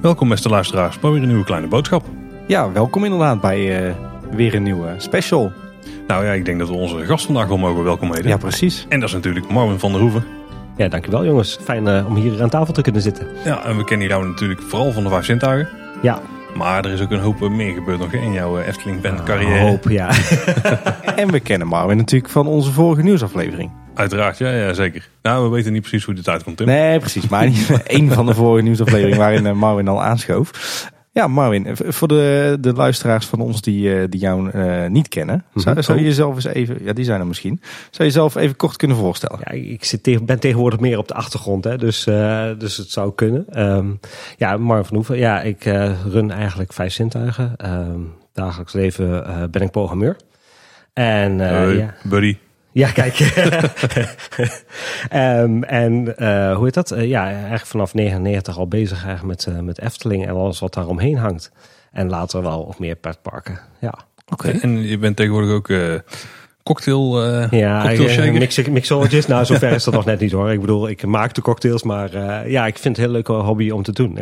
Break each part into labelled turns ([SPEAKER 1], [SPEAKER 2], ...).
[SPEAKER 1] Welkom beste luisteraars bij weer een nieuwe kleine boodschap.
[SPEAKER 2] Ja, welkom inderdaad bij uh, weer een nieuwe special.
[SPEAKER 1] Nou ja, ik denk dat we onze gast vandaag wel mogen welkom
[SPEAKER 2] Ja, precies.
[SPEAKER 1] En dat is natuurlijk Marvin van der Hoeven.
[SPEAKER 3] Ja, dankjewel jongens. Fijn uh, om hier aan tafel te kunnen zitten.
[SPEAKER 1] Ja, en we kennen jou natuurlijk vooral van de Vijf Zintuigen.
[SPEAKER 3] Ja.
[SPEAKER 1] Maar er is ook een hoop meer gebeurd nog in jouw Efteling band carrière.
[SPEAKER 3] Een hoop, ja.
[SPEAKER 2] en we kennen Marvin natuurlijk van onze vorige nieuwsaflevering.
[SPEAKER 1] Uiteraard, ja, ja, zeker. Nou, we weten niet precies hoe dit uitkomt, Tim.
[SPEAKER 2] Nee, precies. Maar één van de vorige nieuwsafleveringen waarin eh, Marvin al aanschoof. Ja, Marvin, voor de, de luisteraars van ons die, eh, die jou uh, niet kennen, zou, mhm. zou, je jezelf eens even, ja, die zijn er misschien, zou je jezelf even kort kunnen voorstellen?
[SPEAKER 3] Ja, ik zit tegen, ben tegenwoordig meer op de achtergrond, hè, dus, uh, dus het zou kunnen. Um, ja, Marvin van Hoeven, ja, ik run eigenlijk vijf zintuigen. Um, dagelijks leven ben ik programmeur. En,
[SPEAKER 1] ja. buddy.
[SPEAKER 3] Ja, kijk. um, en uh, hoe heet dat? Uh, ja, eigenlijk vanaf 99 al bezig eigenlijk met, uh, met Efteling en alles wat daar omheen hangt. En later wel ook meer petparken. Ja.
[SPEAKER 1] Oké. Okay. En je bent tegenwoordig ook cocktail,
[SPEAKER 3] ja, cocktail mix, mixologist. nou, zover is dat nog net niet hoor. Ik bedoel, ik maak de cocktails, maar ja, ik vind het een heel leuke hobby om te doen.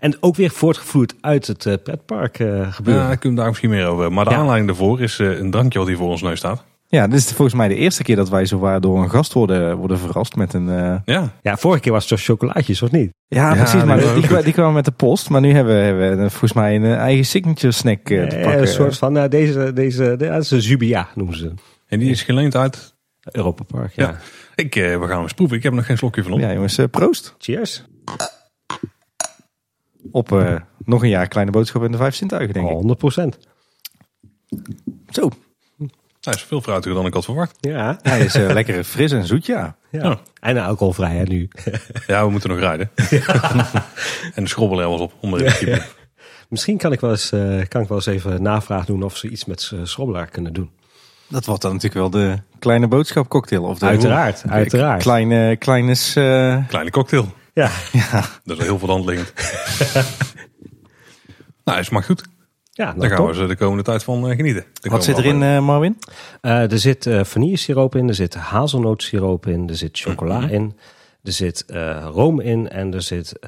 [SPEAKER 3] En ook weer voortgevloeid uit het pretpark gebeuren.
[SPEAKER 1] Ja, ik kunnen daar misschien meer over. Maar de aanleiding daarvoor is een drankje wat hier voor ons neus staat.
[SPEAKER 2] Ja, dit is volgens mij de eerste keer dat wij zo waar door een gast worden, worden verrast met een... Uh...
[SPEAKER 3] Ja. ja, vorige keer was het toch chocolaatjes, of niet?
[SPEAKER 2] Ja, precies. Maar die, die, kwamen met de post. Maar nu hebben we, hebben we volgens mij een eigen signature snack uh, te pakken.
[SPEAKER 3] Een soort van, nou, deze, deze, dat is een Zubia noemen ze.
[SPEAKER 1] En die is geleend uit...
[SPEAKER 3] Europa Park, ja. ja.
[SPEAKER 1] Ik, uh, we gaan eens proeven. Ik heb nog geen slokje van op.
[SPEAKER 2] Ja jongens, proost.
[SPEAKER 3] Cheers.
[SPEAKER 2] Op nog een jaar kleine boodschap in de vijf zintuigen, denk ik.
[SPEAKER 3] 100 procent.
[SPEAKER 2] Zo.
[SPEAKER 1] Hij is veel fruitiger dan ik had verwacht.
[SPEAKER 3] Ja.
[SPEAKER 2] Hij is uh, lekker fris en zoet, ja.
[SPEAKER 3] ja. En alcoholvrij hè, nu.
[SPEAKER 1] ja, we moeten nog rijden. en de schrobbel was op. Om de
[SPEAKER 3] Misschien kan ik, wel eens, uh, kan ik wel eens even navraag doen of ze iets met uh, schrobbelaar kunnen doen.
[SPEAKER 2] Dat wordt dan natuurlijk wel de kleine boodschap cocktail. Of de
[SPEAKER 3] uiteraard, uiteraard.
[SPEAKER 2] Kleine, kleines,
[SPEAKER 1] Kleine cocktail.
[SPEAKER 3] Ja.
[SPEAKER 1] ja. Dat is heel veel hand liggend. nou, het smaakt goed. Ja, nou, Daar gaan we ze de komende tijd van uh, genieten.
[SPEAKER 2] Wat zit erin, uh, Marvin?
[SPEAKER 3] Uh, er zit vanillesiroop in, er zit hazelnootsiroop in, er zit chocola mm -hmm. in, er zit room in en er zit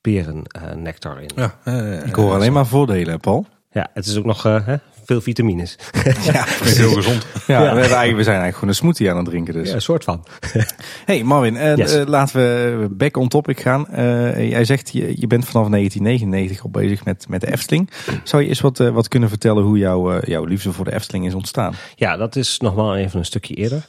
[SPEAKER 3] perennectar in.
[SPEAKER 2] Ja, Ik hoor alleen maar voordelen, Paul.
[SPEAKER 3] Ja, het is ook nog hè, veel vitamines.
[SPEAKER 1] Ja, heel gezond.
[SPEAKER 2] Ja, We, hebben eigenlijk, we zijn eigenlijk gewoon een smoothie aan het drinken. Dus.
[SPEAKER 3] Ja, een soort van.
[SPEAKER 2] hey Marvin, uh, yes. uh, laten we back on topic gaan. Uh, jij zegt, je, je bent vanaf 1999 al bezig met, met de Efteling. Zou je eens wat, wat kunnen vertellen hoe jouw, jouw liefde voor de Efteling is ontstaan?
[SPEAKER 3] Ja, dat is nog wel even een stukje eerder.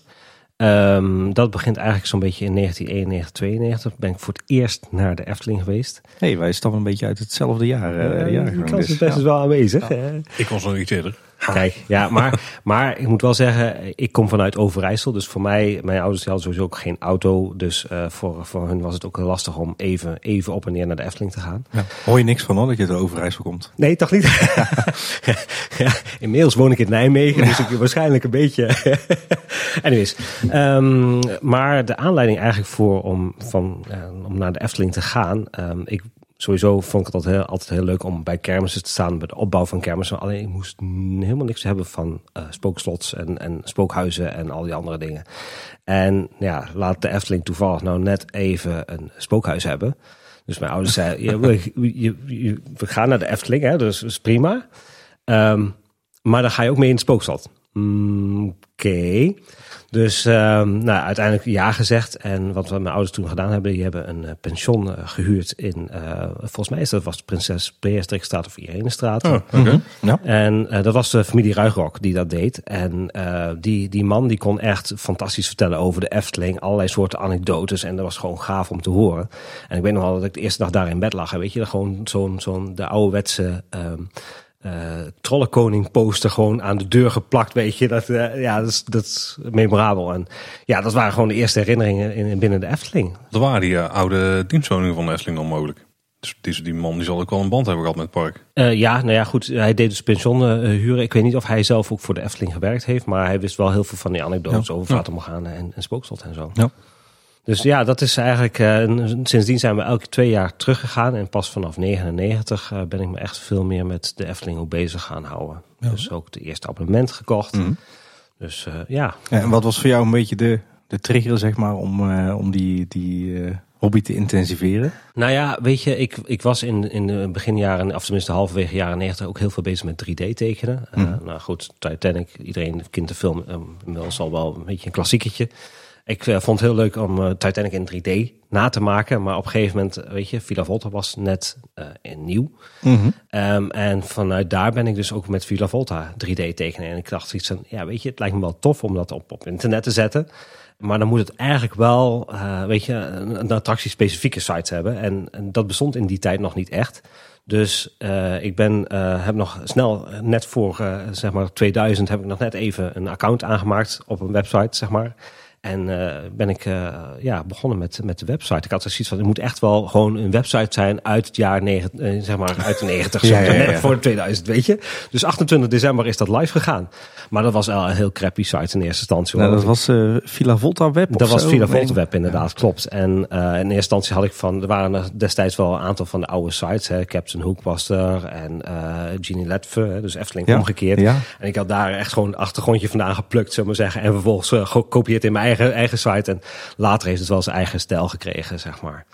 [SPEAKER 3] Um, dat begint eigenlijk zo'n beetje in 1991, 92. Ben ik voor het eerst naar de Efteling geweest.
[SPEAKER 2] hey, wij stappen een beetje uit hetzelfde jaar. Uh,
[SPEAKER 3] ja, de kans is best ja. wel aanwezig. Ja.
[SPEAKER 1] Ik was nog iets eerder.
[SPEAKER 3] Kijk, ja, maar, maar ik moet wel zeggen, ik kom vanuit Overijssel. Dus voor mij, mijn ouders hadden sowieso ook geen auto. Dus uh, voor, voor hun was het ook lastig om even, even op en neer naar de Efteling te gaan.
[SPEAKER 2] Ja. Hoor je niks van hoor, dat je uit Overijssel komt?
[SPEAKER 3] Nee, toch niet? ja, inmiddels woon ik in Nijmegen, dus ik waarschijnlijk een beetje... Anyways, um, maar de aanleiding eigenlijk voor om, van, uh, om naar de Efteling te gaan... Um, ik sowieso vond ik het altijd heel, altijd heel leuk om bij kermissen te staan, bij de opbouw van kermissen. Alleen ik moest helemaal niks hebben van uh, spookslots en, en spookhuizen en al die andere dingen. En ja, laat de Efteling toevallig nou net even een spookhuis hebben. Dus mijn ouders zeiden, we, we gaan naar de Efteling, hè, dus is prima. Um, maar dan ga je ook mee in het spookslot. Mm, Oké. Okay. Dus uh, nou, uiteindelijk ja gezegd. En wat mijn ouders toen gedaan hebben, die hebben een uh, pension uh, gehuurd in, uh, volgens mij is dat was Prinses Beatrixstraat of Irenestraat.
[SPEAKER 1] Oh, okay.
[SPEAKER 3] ja. En dat was de familie Ruigrok die dat deed. En die, die man die kon echt fantastisch vertellen over de Efteling, allerlei soorten anekdotes. En dat was gewoon gaaf om te horen. En ik weet nog wel dat ik de eerste dag daar in bed lag. Weet je, gewoon zo'n zo'n de ouderwetse... Um, uh, Trollenkoning poster gewoon aan de deur geplakt, weet je. Dat, uh, ja, dat is, dat is memorabel. En ja, dat waren gewoon de eerste herinneringen in, binnen de Efteling.
[SPEAKER 1] Er waren die uh, oude dienstwoningen van de Efteling dan mogelijk. Dus die, die man die zal ook wel een band hebben gehad met het park.
[SPEAKER 3] ja, nou ja, goed. Hij deed dus pensioen huren. Ik weet niet of hij zelf ook voor de Efteling gewerkt heeft. Maar hij wist wel heel veel van die anekdotes ja. over Morgana en, en Spookslot en zo.
[SPEAKER 2] Ja.
[SPEAKER 3] Dus ja, dat is eigenlijk. Uh, sindsdien zijn we elke twee jaar teruggegaan. En pas vanaf 99 uh, ben ik me echt veel meer met de Efteling ook bezig gaan houden. Ja. Dus ook de eerste abonnement gekocht.
[SPEAKER 2] Mm.
[SPEAKER 3] Dus uh, ja.
[SPEAKER 2] En wat was voor jou een beetje de, de trigger, zeg maar, om, uh, om die, die uh, hobby te intensiveren?
[SPEAKER 3] Nou ja, weet je, ik, ik was in, in de beginjaren, of tenminste halverwege jaren 90, ook heel veel bezig met 3D tekenen. Mm. nou goed, Titanic, iedereen kent de film, inmiddels al wel een beetje een klassieketje. Ik uh, vond het heel leuk om uh, Titanic in 3D na te maken. Maar op een gegeven moment, weet je, Villa Volta was net uh, nieuw.
[SPEAKER 2] Mm -hmm.
[SPEAKER 3] um, en vanuit daar ben ik dus ook met Villa Volta 3D tekenen. En ik dacht iets van, ja, weet je, het lijkt me wel tof om dat op, op internet te zetten. Maar dan moet het eigenlijk wel, weet je, een, een attractie-specifieke site hebben. En, en, dat bestond in die tijd nog niet echt. Dus ik ben, heb nog snel, net voor zeg maar 2000, heb ik nog net even een account aangemaakt op een website, zeg maar. En uh, ben ik uh, ja, begonnen met, met de website. Ik had zoiets van, het moet echt wel gewoon een website zijn uit het jaar negen, uh, zeg maar uit de 90,
[SPEAKER 2] ja, ja, ja,
[SPEAKER 3] voor 2000, weet je. Dus 28 december is dat live gegaan. Maar dat was wel een heel crappy site in eerste instantie.
[SPEAKER 2] Nou, dat was Villa Volta Web
[SPEAKER 3] Dat was Villa Volta Web, inderdaad, klopt. En in eerste instantie had ik van, er waren er destijds wel een aantal van de oude sites. Hè. Captain Hook was er en Genie Letve, dus Efteling omgekeerd. En ik had daar echt gewoon een achtergrondje vandaan geplukt, zullen we zeggen. En vervolgens gekopieerd in mijn eigen, eigen site. En later heeft het wel zijn eigen stijl gekregen, zeg maar.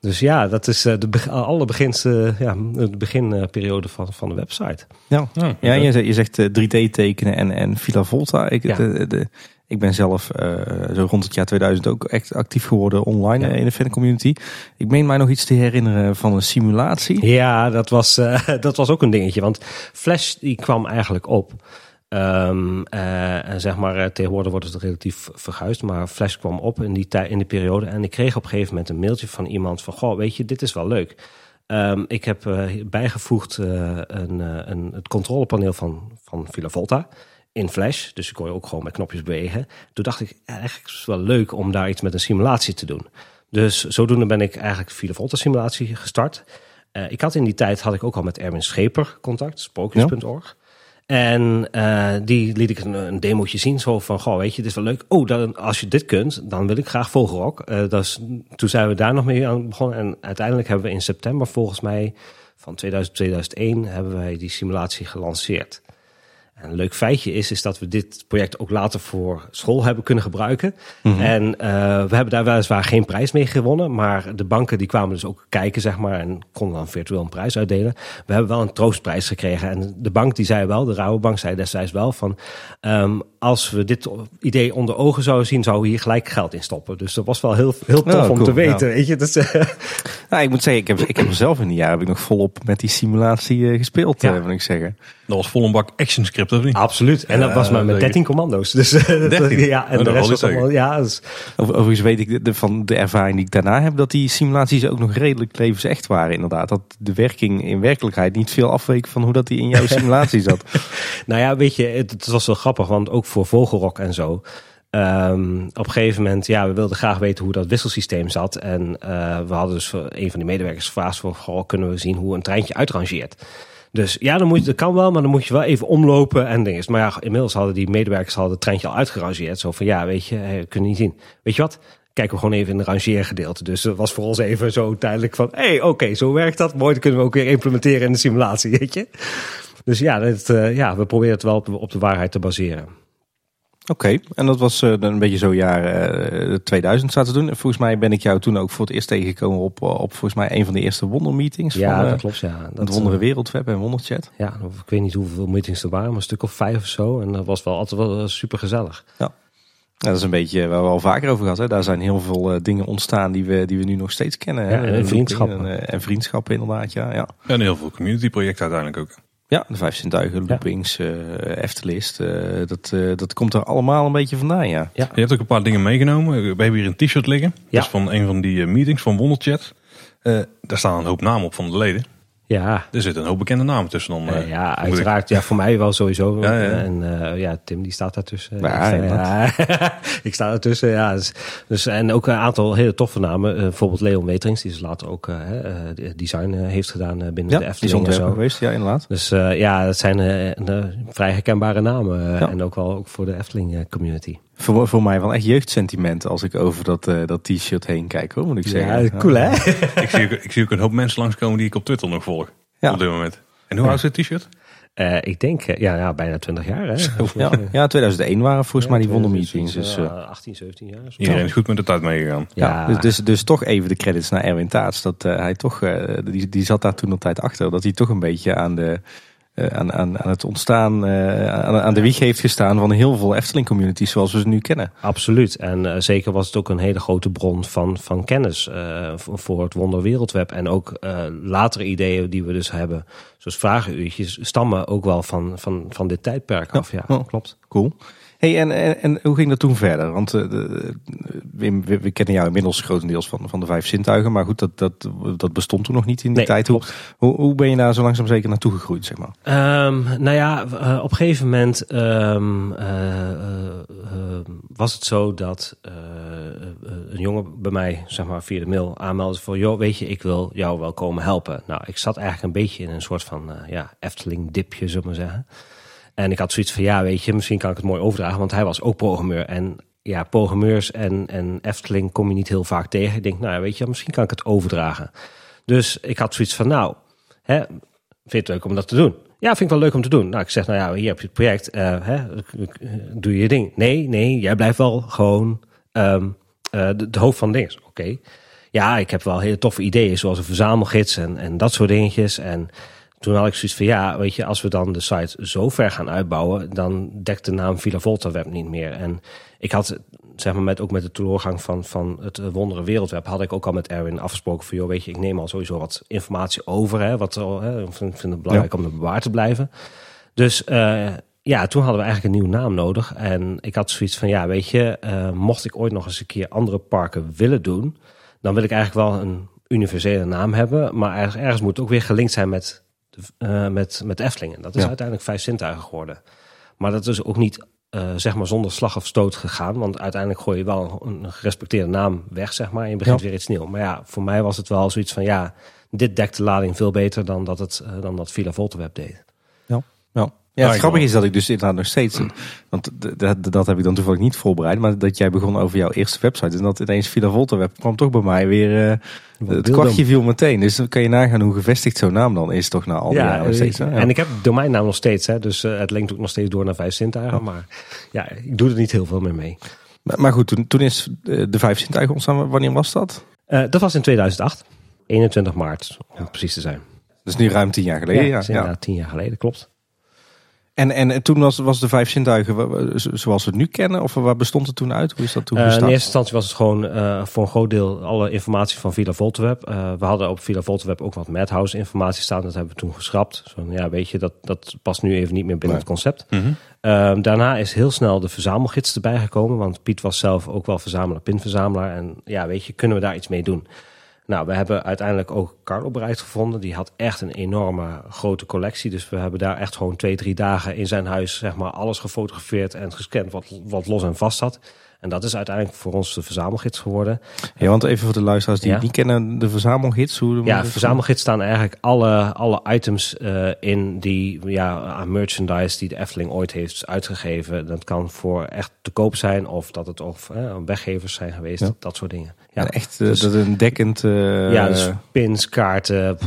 [SPEAKER 3] Dus ja, dat is de be alle beginste, ja, de beginperiode van, van de website.
[SPEAKER 2] Ja, ja, ja je, zegt, je zegt 3D tekenen en, en Villa Volta. Ik, ja. de, de, ik ben zelf uh, zo rond het jaar 2000 ook echt actief geworden online ja. in de fancommunity. Ik meen mij nog iets te herinneren van een simulatie.
[SPEAKER 3] Ja, dat was, uh, dat was ook een dingetje. Want Flash die kwam eigenlijk op. Um, uh, en zeg maar, tegenwoordig wordt het relatief verguisd, maar Flash kwam op in die, in die periode. En ik kreeg op een gegeven moment een mailtje van iemand van, goh, weet je, dit is wel leuk. Um, ik heb uh, bijgevoegd een, een, het controlepaneel van, van Villa Volta in Flash. Dus ik kon je ook gewoon met knopjes bewegen. Toen dacht ik, eigenlijk is het wel leuk om daar iets met een simulatie te doen. Dus zodoende ben ik eigenlijk Villa Volta simulatie gestart. Ik had in die tijd had ik ook al met Erwin Scheper contact, spookjes.org. Ja. En uh, die liet ik een, een zien. Zo van, goh, weet je, dit is wel leuk. Oh, dan, als je dit kunt, dan wil ik graag Vogelrok. Uh, dus, toen zijn we daar nog mee aan begonnen. En uiteindelijk hebben we in september volgens mij van 2000 2001 hebben wij die simulatie gelanceerd. En een leuk feitje is, is dat we dit project ook later voor school hebben kunnen gebruiken. Mm -hmm. En uh, we hebben daar weliswaar geen prijs mee gewonnen. Maar de banken die kwamen dus ook kijken, zeg maar. En konden dan virtueel een prijs uitdelen. We hebben wel een troostprijs gekregen. En de bank die zei wel, de Rabobank zei destijds wel van... Um, als we dit idee onder ogen zouden zien, zouden we hier gelijk geld in stoppen. Dus dat was wel heel, heel tof oh, cool. om te weten, ja. weet je. Dus, uh...
[SPEAKER 2] nou, ik moet zeggen, ik heb, ik heb zelf in die jaren heb ik nog volop met die simulatie uh, gespeeld, ja. uh, moet ik zeggen.
[SPEAKER 1] Dat was vol een bak action script, of niet?
[SPEAKER 3] Absoluut. En dat was maar met 13 commando's. Dus 13? ja, en oh, de rest was allemaal, ja. Dus...
[SPEAKER 2] Overigens weet ik de, de, van de ervaring die ik daarna heb, dat die simulaties ook nog redelijk levensecht waren, inderdaad. Dat de werking in werkelijkheid niet veel afweek van hoe dat die in jouw simulatie zat.
[SPEAKER 3] nou ja, weet je, het, het was wel grappig, want ook voor Vogelrok en zo. Um, op een gegeven moment, ja, we wilden graag weten hoe dat wisselsysteem zat. En uh, we hadden dus voor een van die medewerkers gevraagd voor, kunnen we zien hoe een treintje uitrangeert. Dus ja, dan moet je, dat kan wel, maar dan moet je wel even omlopen en dingen. Maar ja, inmiddels hadden die medewerkers hadden het treintje al uitgerangeerd. Zo van, ja, weet je, kunnen niet zien. Weet je wat? Kijken we gewoon even in de rangeergedeelte. Dus dat was voor ons even zo tijdelijk van, hey, oké, zo werkt dat. Mooi, dat kunnen we ook weer implementeren in de simulatie, weet je. Dus ja, dat, uh, ja we proberen het wel op de waarheid te baseren.
[SPEAKER 2] Oké, okay. en dat was uh, een beetje zo jaar uh, 2000 zaten te doen. Volgens mij ben ik jou toen ook voor het eerst tegengekomen op, op volgens mij een van de eerste wondermeetings.
[SPEAKER 3] Ja,
[SPEAKER 2] van,
[SPEAKER 3] dat klopt. Ja.
[SPEAKER 2] Dat het Wonderen Wereldweb en Wonderchat.
[SPEAKER 3] Ja, ik weet niet hoeveel meetings er waren, maar een stuk of vijf of zo. En dat was wel altijd wel super gezellig.
[SPEAKER 2] Ja. Ja, dat is een beetje waar we al vaker over gehad. Hè. Daar zijn heel veel uh, dingen ontstaan die we, die we nu nog steeds kennen.
[SPEAKER 3] Ja, en, en vriendschappen.
[SPEAKER 2] En, en, vriendschappen inderdaad, ja. ja.
[SPEAKER 1] En heel veel community projecten uiteindelijk ook.
[SPEAKER 2] Ja, de vijf zintuigen, loopings, ja. uh, Eftelist. Uh, dat, uh, dat komt er allemaal een beetje vandaan, ja.
[SPEAKER 1] ja. Je hebt ook een paar dingen meegenomen. We hebben hier een t-shirt liggen. Ja. Dat is van een van die meetings van Wonderchat. daar staan een hoop namen op van de leden.
[SPEAKER 3] Ja.
[SPEAKER 1] Er zitten een hoop bekende namen tussen.
[SPEAKER 3] Uh, ja, uiteraard. Ja, voor mij wel sowieso. Ja, ja. En uh, ja, Tim die staat daartussen.
[SPEAKER 2] Ja, ik, sta,
[SPEAKER 3] ja. ik sta daartussen, ja. Dus, dus, en ook een aantal hele toffe namen. Uh, bijvoorbeeld Leon Weterings, die dus later ook design heeft gedaan binnen
[SPEAKER 2] ja,
[SPEAKER 3] de Efteling
[SPEAKER 2] en zo. geweest, ja, inderdaad.
[SPEAKER 3] Dus ja, dat zijn vrij herkenbare namen. En ook wel ook voor de Efteling community.
[SPEAKER 2] Voor, voor mij wel echt jeugdsentiment als ik over dat, uh, dat t-shirt heen kijk hoor, moet ik zeggen.
[SPEAKER 3] Ja, cool hè?
[SPEAKER 1] ik, zie ook, ik zie ook een hoop mensen langskomen die ik op Twitter nog volg. Ja. Op dit moment. En hoe oud is het t-shirt?
[SPEAKER 3] Uh, ik denk, ja, ja, bijna 20 jaar. Hè?
[SPEAKER 2] ja, ja, 2001 waren volgens mij die wondermeetings. Dus,
[SPEAKER 3] uh, 18, 17 jaar.
[SPEAKER 1] Iedereen is goed met de tijd meegegaan.
[SPEAKER 2] Ja, ja. Dus, dus, dus, toch even de credits naar Erwin Taats. Dat hij toch, die, die zat daar toen op tijd achter. Dat hij toch een beetje aan de aan, aan, aan het ontstaan, uh, aan, aan, de wieg heeft gestaan van heel veel Efteling communities zoals we ze nu kennen.
[SPEAKER 3] Absoluut. En uh, zeker was het ook een hele grote bron van, van kennis voor het Wonder Wereldweb. En ook latere ideeën die we dus hebben, zoals vragenuurtjes, stammen ook wel van, van, van dit tijdperk af. Ja,
[SPEAKER 2] klopt. Cool. Hey, en, en, en, hoe ging dat toen verder? Want uh, Wim, we, we, kennen jou inmiddels grotendeels van, van de vijf zintuigen. Maar goed, dat, dat, dat bestond toen nog niet in die tijd. Hoe, hoe, hoe, ben je daar zo langzaam zeker naartoe gegroeid, zeg maar?
[SPEAKER 3] Um, nou ja, uh, op een gegeven moment um, uh, was het zo dat een jongen bij mij, zeg maar via de mail, aanmeldde van... joh, weet je, ik wil jou wel komen helpen. Nou, ik zat eigenlijk een beetje in een soort van ja, Efteling-dipje, zullen we maar zeggen. En ik had zoiets van, ja, weet je, misschien kan ik het mooi overdragen. Want hij was ook programmeur. En ja, programmeurs en, en Efteling kom je niet heel vaak tegen. Ik denk, nou weet je, misschien kan ik het overdragen. Dus ik had zoiets van, nou, hè, vind je het leuk om dat te doen? Ja, vind ik wel leuk om te doen. Nou, ik zeg, nou ja, hier heb je het project. Uh, hè, doe je ding. Nee, nee, jij blijft wel gewoon um, uh, de, hoofd van dingen. Oké. Ja, ik heb wel hele toffe ideeën, zoals een verzamelgids en, en dat soort dingetjes. En toen had ik zoiets van ja, weet je, als we dan de site zo ver gaan uitbouwen, dan dekt de naam Villa Volta Web niet meer. En ik had, zeg maar, met, ook met de doorgang van, van het Wondere Wereldweb, had ik ook al met Erwin afgesproken van, joh, weet je, ik neem al sowieso wat informatie over, hè, wat hè, ik vind het belangrijk om er bewaard te blijven. Dus uh, ja, toen hadden we eigenlijk een nieuwe naam nodig. En ik had zoiets van, ja, weet je, uh, mocht ik ooit nog eens een keer andere parken willen doen, dan wil ik eigenlijk wel een universele naam hebben. Maar ergens, ergens moet het ook weer gelinkt zijn met uh, met, met Eftelingen. Dat is uiteindelijk vijf zintuigen geworden. Maar dat is ook niet uh, zeg maar zonder slag of stoot gegaan. Want uiteindelijk gooi je wel een gerespecteerde naam weg, zeg maar. En je begint weer iets nieuws. Maar ja, voor mij was het wel zoiets van ja, dit dekt de lading veel beter dan dat het uh, dan dat Villa Volteweb deed.
[SPEAKER 2] Ja, ja. Het grappige is dat ik dus inderdaad nog steeds, want dat, dat heb ik dan toevallig niet voorbereid, maar dat jij begon over jouw eerste website en dat ineens Villa Volta web kwam toch bij mij weer, uh, het kwartje viel meteen. Dus dan kan je nagaan hoe gevestigd zo'n naam dan is toch na al die ja, jaren steeds.
[SPEAKER 3] Ja. En ik heb domeinnaam nog steeds, hè, dus uh, het linkt ook nog steeds door naar Vijf Sintuigen, maar ja, ik doe er niet heel veel meer mee.
[SPEAKER 2] Maar, maar goed, toen, toen is de Vijf Sintuigen ontstaan, wanneer was dat?
[SPEAKER 3] dat was in 2008, 21 maart om precies te zijn.
[SPEAKER 2] Dus nu ruim tien jaar geleden.
[SPEAKER 3] Ja, ja. tien jaar geleden, klopt.
[SPEAKER 2] En, en toen was, was de vijf zintuigen zoals we het nu kennen? Of waar bestond het toen uit? Hoe is dat toen
[SPEAKER 3] uh, In eerste instantie was het gewoon uh, voor een groot deel alle informatie van Villa Volteweb. Uh, we hadden op Villa Volteweb ook wat Madhouse informatie staan. Dat hebben we toen geschrapt. Zo, ja, weet je, dat, dat past nu even niet meer binnen het concept. Mm -hmm. daarna is heel snel de verzamelgids erbij gekomen. Want Piet was zelf ook wel verzamelaar, pinverzamelaar. En ja, weet je, kunnen we daar iets mee doen? Nou, we hebben uiteindelijk ook Carlo bereid gevonden. Die had echt een enorme grote collectie. Dus we hebben daar echt gewoon twee, drie dagen in zijn huis zeg maar, alles gefotografeerd en gescand wat, wat los en vast zat. En dat is uiteindelijk voor ons de verzamelgids geworden.
[SPEAKER 2] Ja, want even voor de luisteraars die niet kennen, de verzamelgids. Hoe
[SPEAKER 3] ja, verzamelgids staan eigenlijk alle, alle items uh, in die ja, aan merchandise die de Efteling ooit heeft uitgegeven. Dat kan voor echt te koop zijn of dat het of uh, weggevers zijn geweest, dat soort dingen.
[SPEAKER 2] Ja, echt uh, dus, dat een dekkend...
[SPEAKER 3] ja, dus pins, kaarten,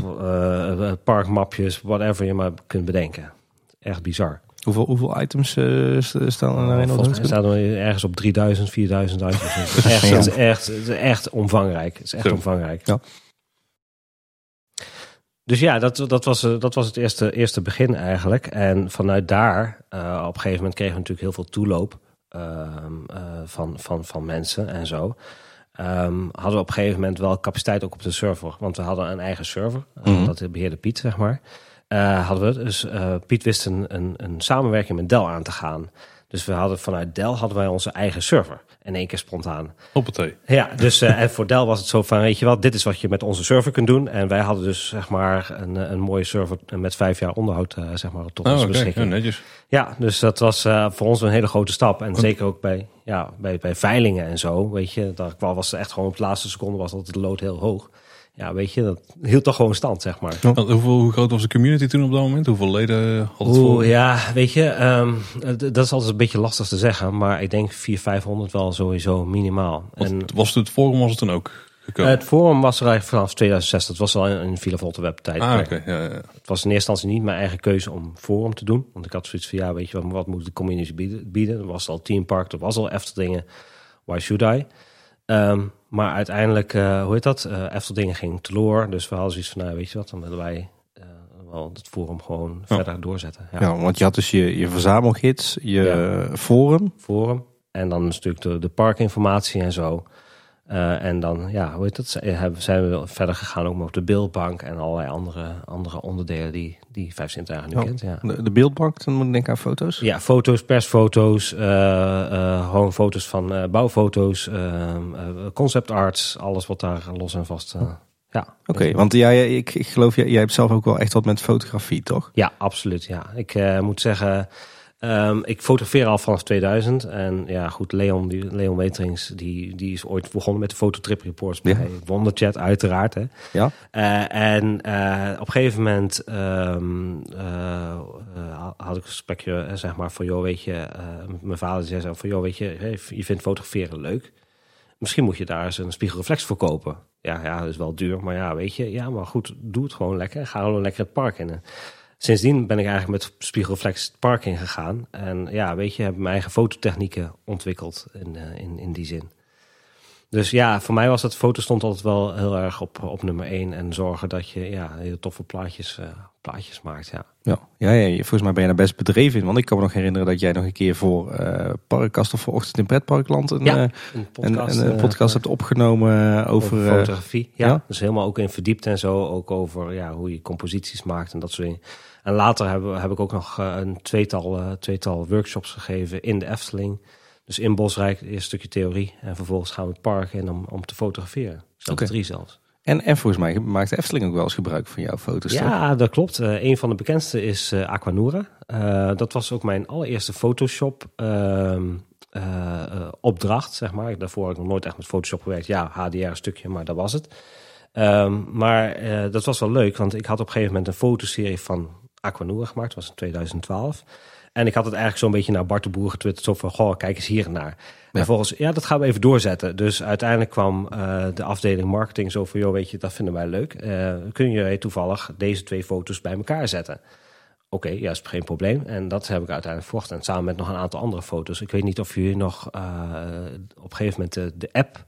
[SPEAKER 3] parkmapjes, whatever je maar kunt bedenken. Echt bizar.
[SPEAKER 2] Hoeveel, hoeveel items uh, staan er in?
[SPEAKER 3] Volgens mij staan er ergens op 3000, 4000 items. het, is echt, het, is echt, het is echt omvangrijk. Het is echt omvangrijk. Ja. Dus ja, dat, dat, was, eh, dat was het eerste, eerste begin eigenlijk. En vanuit daar, uh, op een gegeven moment kregen we natuurlijk heel veel toeloop uh, van, van, van mensen en zo. Um, hadden we op een gegeven moment wel capaciteit ook op de server. Want we hadden een eigen server. Mm -hmm. Dat beheerde Piet, zeg maar. Uh, hadden we. Dus uh, Piet wist een, een, een, samenwerking met Dell aan te gaan. Dus we hadden vanuit Dell hadden wij onze eigen server. In één keer spontaan.
[SPEAKER 1] Hoppatee.
[SPEAKER 3] Ja, dus uh, en voor Dell was het zo van, weet je wat, dit is wat je met onze server kunt doen. En wij hadden dus zeg maar een, een mooie server met vijf jaar onderhoud zeg maar tot oh, onze okay. beschikking.
[SPEAKER 1] Ja, netjes.
[SPEAKER 3] Ja, dus dat was voor ons een hele grote stap. En zeker ook bij, ja, bij, bij veilingen en zo, weet je. Daar was echt gewoon op de laatste seconde was altijd de lood heel hoog ja, weet je, dat hield toch gewoon stand, zeg maar.
[SPEAKER 1] Hoeveel, hoe groot was de community toen op dat moment? Hoeveel leden had het
[SPEAKER 3] voor? Ja, weet je, um, dat is altijd een beetje lastig te zeggen, maar ik denk 400, 500 wel sowieso minimaal.
[SPEAKER 1] en, was het, het forum was het dan ook gekomen?
[SPEAKER 3] Het forum was er eigenlijk vanaf 2006. Dat was al een Villa webtijd.
[SPEAKER 1] ah, oké. Ja, ja.
[SPEAKER 3] Het was in eerste instantie niet mijn eigen keuze om forum te doen. Want ik had zoiets van, ja, weet je wat, wat moet de community bieden? bieden? Er was al Team Park, er was al Efteldingen. Why should I? Ehm, maar uiteindelijk, uh, hoe heet dat? Uh, Efteldingen ging teloor. Dus we hadden zoiets van, nou, weet je wat, dan willen wij uh, wel het forum gewoon
[SPEAKER 2] Ja.
[SPEAKER 3] verder doorzetten. Ja.
[SPEAKER 2] Ja, want je had dus je, je verzamelgids, je forum.
[SPEAKER 3] Forum. En dan een stuk de, de parkinformatie en zo. Uh, en dan, ja, hoe heet dat? Hebben- Zijn we verder gegaan ook op de beeldbank en allerlei andere, andere onderdelen die, die Vijf Zintuigen nu
[SPEAKER 2] Ja.
[SPEAKER 3] kent. Ja.
[SPEAKER 2] De, de beeldbank, dan moet ik denken aan foto's.
[SPEAKER 3] Ja, foto's, persfoto's, eh, eh, gewoon foto's van eh, bouwfoto's, eh, eh, concept arts, alles wat daar los en vast. eh, ja,
[SPEAKER 2] Oké, want jij, ik, ik geloof, jij, jij hebt zelf ook wel echt wat met fotografie, toch?
[SPEAKER 3] Ja, absoluut. Ja. Ik eh, moet zeggen, ehm, ik fotografeer al vanaf 2000. En ja, goed, Leon, die, Leon Weterings, die, die is ooit begonnen met de fototrip reports bij
[SPEAKER 2] Ja.
[SPEAKER 3] Wonderchat, uiteraard. Hè.
[SPEAKER 2] Ja.
[SPEAKER 3] Eh, en eh, op een gegeven moment ehm, eh, had ik een gesprekje, zeg maar, van joh, weet je, mijn vader zei zo van joh, weet je, hey, je vindt fotograferen leuk. Misschien moet je daar eens een spiegelreflex voor kopen. Ja, ja, dat is wel duur, maar ja, weet je, ja, maar goed, doe het gewoon lekker. Ga gewoon lekker het park in. En Sindsdien ben ik eigenlijk met spiegelreflex het park in gegaan. En ja, weet je, heb mijn eigen fototechnieken ontwikkeld in, eh, in, in die zin. Dus ja, voor mij was het foto stond altijd wel heel erg op, op nummer één. En zorgen dat je ja, hele toffe plaatjes, eh, plaatjes maakt. Ja.
[SPEAKER 2] Ja. Ja, ja, volgens mij ben je daar best bedreven in. Want ik kan me nog herinneren dat jij nog een keer voor eh Parkkast of voor Ochtend in Pretparkland een,
[SPEAKER 3] Ja,
[SPEAKER 2] eh,
[SPEAKER 3] een podcast,
[SPEAKER 2] een, podcast hebt opgenomen over...
[SPEAKER 3] over fotografie. Ja,
[SPEAKER 2] ja?
[SPEAKER 3] dus helemaal ook in verdiept en zo. Ook over ja, hoe je composities maakt en dat soort dingen. En later heb, heb ik ook nog een tweetal, tweetal workshops gegeven in de Efteling. Dus in Bosrijk, eerst een stukje theorie. En vervolgens gaan we het park in om, om te fotograferen. Zelfs
[SPEAKER 2] Oké.
[SPEAKER 3] drie zelfs.
[SPEAKER 2] en, en volgens mij maakt de Efteling ook wel eens gebruik van jouw foto's, toch?
[SPEAKER 3] Ja, dat klopt. Eh een van de bekendste is eh Aquanura. Eh, dat was ook mijn allereerste Photoshop ehm, eh, eh, opdracht, zeg maar. Daarvoor heb ik nog nooit echt met Photoshop gewerkt. Ja, HDR een stukje, maar dat was het. Ehm, maar dat was wel leuk, want ik had op een gegeven moment een fotoserie van Aquanura gemaakt. Dat was in 2012. En ik had het eigenlijk zo'n beetje naar Bart de Boer getwitterd. Zo van, goh, kijk eens hier naar. En
[SPEAKER 2] Ja.
[SPEAKER 3] volgens, ja, dat gaan we even doorzetten. Dus uiteindelijk kwam eh, de afdeling marketing zo van... joh, weet je, dat vinden wij leuk. Eh, kun je toevallig deze twee foto's bij elkaar zetten? Oké, ja, is geen probleem. En dat heb ik uiteindelijk verwacht. En samen met nog een aantal andere foto's. Ik weet niet of jullie nog eh, op een gegeven moment de, de app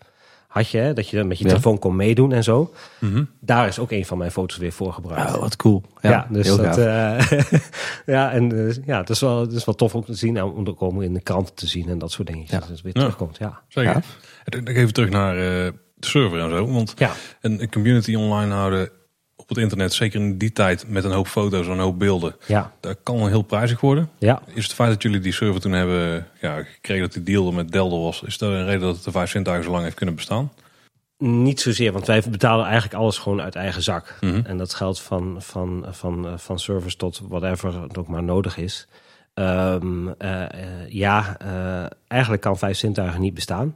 [SPEAKER 3] had je... Hè, dat je dan met je
[SPEAKER 2] Ja.
[SPEAKER 3] telefoon kon meedoen en zo.
[SPEAKER 1] Mhm.
[SPEAKER 3] Daar is ook een van mijn foto's weer voor gebruikt.
[SPEAKER 2] Oh, wat cool. Ja,
[SPEAKER 3] Ja, dus
[SPEAKER 2] heel
[SPEAKER 3] dat,
[SPEAKER 2] gaaf.
[SPEAKER 3] eh, ja, en eh, ja, het is, wel, het is wel tof om te zien, en om ook om in de kranten te zien en dat soort dingetjes.
[SPEAKER 2] Ja.
[SPEAKER 3] Dat het weer
[SPEAKER 1] Ja.
[SPEAKER 3] terugkomt, ja.
[SPEAKER 1] Zeker.
[SPEAKER 2] Ja.
[SPEAKER 1] En Dan even terug naar eh, de server en zo. Want
[SPEAKER 3] Ja,
[SPEAKER 1] een, een community online houden op het internet, zeker in die tijd met een hoop foto's en een hoop beelden,
[SPEAKER 3] ja,
[SPEAKER 1] dat kan heel prijzig worden.
[SPEAKER 3] ja.
[SPEAKER 1] Is het feit dat jullie die server toen hebben ja, gekregen dat die deal met Delder was, is dat een reden dat het de vijf zintuigen zo lang heeft kunnen bestaan?
[SPEAKER 3] Niet zozeer, want wij betalen eigenlijk alles gewoon uit eigen zak.
[SPEAKER 1] Mhm.
[SPEAKER 3] En dat geldt van, van, van, eh, van service tot whatever het ook maar nodig is. Ehm, eh, eh, ja, eigenlijk kan vijf zintuigen niet bestaan.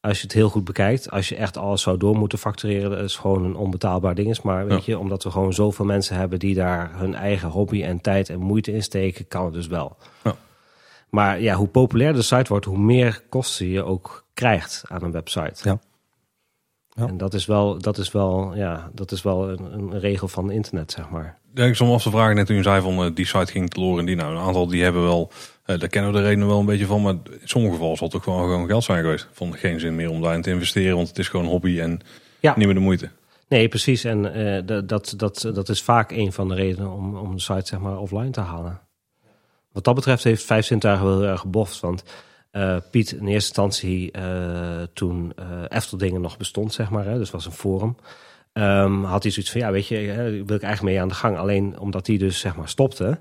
[SPEAKER 3] Als je het heel goed bekijkt, als je echt alles zou door moeten factureren, dat is gewoon een onbetaalbaar ding. is. Maar weet je, omdat we gewoon zoveel mensen hebben die daar hun eigen hobby en tijd en moeite in steken, kan het dus wel.
[SPEAKER 1] Ja.
[SPEAKER 3] Maar ja, hoe populairder de site wordt, hoe meer kosten je ook krijgt aan een website.
[SPEAKER 2] Ja. Ja.
[SPEAKER 3] En dat is wel, dat is wel, ja, dat is wel een, een regel van internet, zeg maar.
[SPEAKER 1] Ja, ik stond me af te vragen net toen je zei van eh, die site ging teloor en die nou. Een aantal die hebben wel, daar kennen we de redenen wel een beetje van. Maar in sommige gevallen zal het ook gewoon, gewoon geld zijn geweest. Vond geen zin meer om daarin te investeren, want het is gewoon een hobby en
[SPEAKER 3] Ja.
[SPEAKER 1] niet meer de moeite.
[SPEAKER 3] Nee, precies. En eh, dat, dat, dat, is vaak een van de redenen om, om de site zeg maar offline te halen. Wat dat betreft heeft Vijf Zintuigen wel heel erg geboft. Want eh, Piet in eerste instantie, eh, toen eh Efteldingen nog bestond, zeg maar, hè, dus was een forum, ehm, had hij zoiets van, ja, weet je, hè, wil ik eigenlijk mee aan de gang. Alleen omdat hij dus, zeg maar, stopte,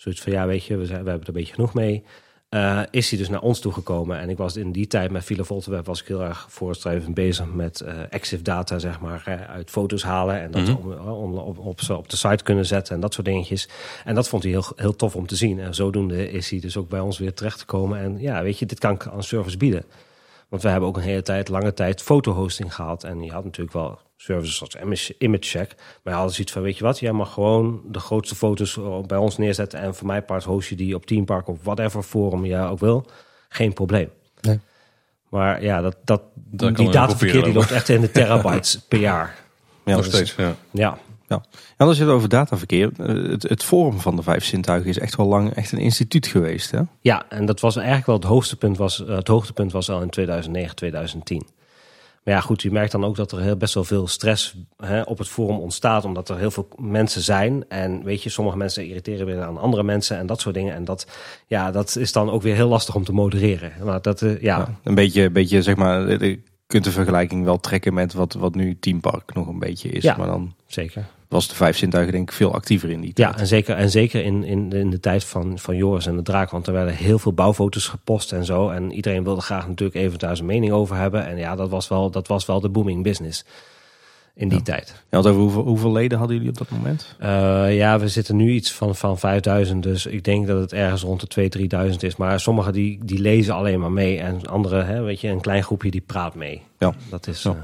[SPEAKER 3] zoiets van, ja, weet je, we, zijn, we hebben er een beetje genoeg mee. eh, is hij dus naar ons toegekomen. En ik was in die tijd met Villa Volteweb was ik heel erg voortstrevend bezig met eh exif data, zeg maar, eh, uit foto's halen en dat
[SPEAKER 1] Mhm.
[SPEAKER 3] om, om- op, op, op de site kunnen zetten en dat soort dingetjes. En dat vond hij heel, heel tof om te zien. En zodoende is hij dus ook bij ons weer terechtgekomen. En ja, weet je, dit kan ik aan service bieden. Want we hebben ook een hele tijd, lange tijd fotohosting gehad. En je had natuurlijk wel services zoals image, image check. Maar je had zoiets van, weet je wat, jij mag gewoon de grootste foto's bij ons neerzetten. En voor mijn part host je die op Teampark of whatever forum je ook wil. Geen probleem.
[SPEAKER 2] Nee.
[SPEAKER 3] Maar ja, dat, dat,
[SPEAKER 1] kan
[SPEAKER 3] die dataverkeer die loopt echt in de terabytes per jaar.
[SPEAKER 2] Ja,
[SPEAKER 1] Nog steeds, ja.
[SPEAKER 3] Ja,
[SPEAKER 2] Ja. En als je het over dataverkeer, eh, het, het Forum van de Vijf Zintuigen is echt wel lang echt een instituut geweest. Hè?
[SPEAKER 3] ja en dat was eigenlijk wel het hoogtepunt was, eh, het hoogtepunt was al in 2009, 2010. Maar ja, goed, je merkt dan ook dat er heel best wel veel stress hè, op het forum ontstaat, omdat er heel veel mensen zijn. En weet je, sommige mensen irriteren weer aan andere mensen en dat soort dingen. En dat, ja, dat is dan ook weer heel lastig om te modereren. Maar dat, eh, ja,
[SPEAKER 2] Ja, een beetje, beetje zeg maar, je kunt de vergelijking wel trekken met wat, wat nu Team Park nog een beetje is.
[SPEAKER 3] Ja.
[SPEAKER 2] Maar dan
[SPEAKER 3] zeker.
[SPEAKER 2] Was de Vijf Zintuigen denk ik veel actiever in die tijd.
[SPEAKER 3] Ja, en zeker, en zeker in, in, in de tijd van, van Joris en de Draak. Want er werden heel veel bouwfoto's gepost en zo. En iedereen wilde graag natuurlijk even daar zijn mening over hebben. En ja, dat was wel, dat was wel de booming business in die tijd.
[SPEAKER 2] Ja, want over hoeveel, hoeveel leden hadden jullie op dat moment?
[SPEAKER 3] Eh, ja, we zitten nu iets van, van 5000. Dus ik denk dat het ergens rond de 2000, 3000 is. Maar sommigen die, die lezen alleen maar mee. En anderen, hè, weet je, een klein groepje die praat mee.
[SPEAKER 2] Ja.
[SPEAKER 3] Dat is...
[SPEAKER 2] Ja.
[SPEAKER 3] eh,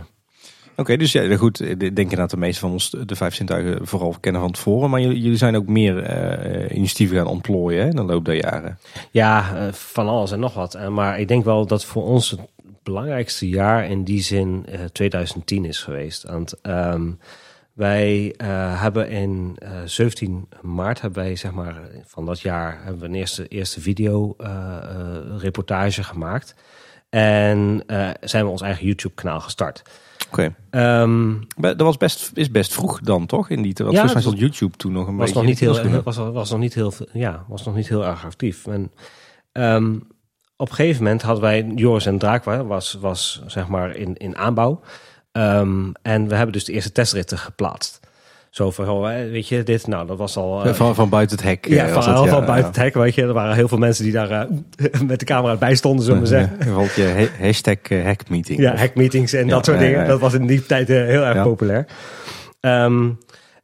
[SPEAKER 2] Oké, dus ja, goed. Ik denk inderdaad de meeste van ons de Vijf Zintuigen vooral kennen van Forum. Maar jullie, zijn ook meer eh, initiatieven gaan ontplooien hè, in de loop der jaren.
[SPEAKER 3] Ja, eh, van alles en nog wat. Eh, Maar ik denk wel dat voor ons het belangrijkste jaar in die zin eh, 2010 is geweest. Want ehm, wij hebben in eh, 17 maart hebben wij zeg maar van dat jaar hebben we een eerste eerste video reportage gemaakt. En zijn we ons eigen YouTube kanaal gestart.
[SPEAKER 2] Oké.
[SPEAKER 3] Ehm,
[SPEAKER 2] Dat was best, is best vroeg dan, toch? In die tijd.
[SPEAKER 3] Ja,
[SPEAKER 2] volgens mij stond YouTube toen nog een
[SPEAKER 3] was
[SPEAKER 2] beetje...
[SPEAKER 3] nog niet heel,
[SPEAKER 2] was-
[SPEAKER 3] was, nog niet heel, ja, was nog niet heel erg actief. En ehm, op een gegeven moment hadden wij Joris en Draakwa was, was zeg maar in, in aanbouw. Ehm, en we hebben dus de eerste testritten geplaatst. Zo van, oh, weet je, dit, nou, dat was al... eh,
[SPEAKER 2] Van, van buiten het hek.
[SPEAKER 3] ja,
[SPEAKER 2] eh,
[SPEAKER 3] van,
[SPEAKER 2] ja,
[SPEAKER 3] van
[SPEAKER 2] ja.
[SPEAKER 3] buiten het hek, weet je. Er waren heel veel mensen die daar eh, met de camera bij stonden, zullen we zeggen.
[SPEAKER 2] Je ha- hashtag hackmeeting.
[SPEAKER 3] Ja, hackmeetings en dat soort dingen. Dat was in die tijd heel erg populair. Ehm,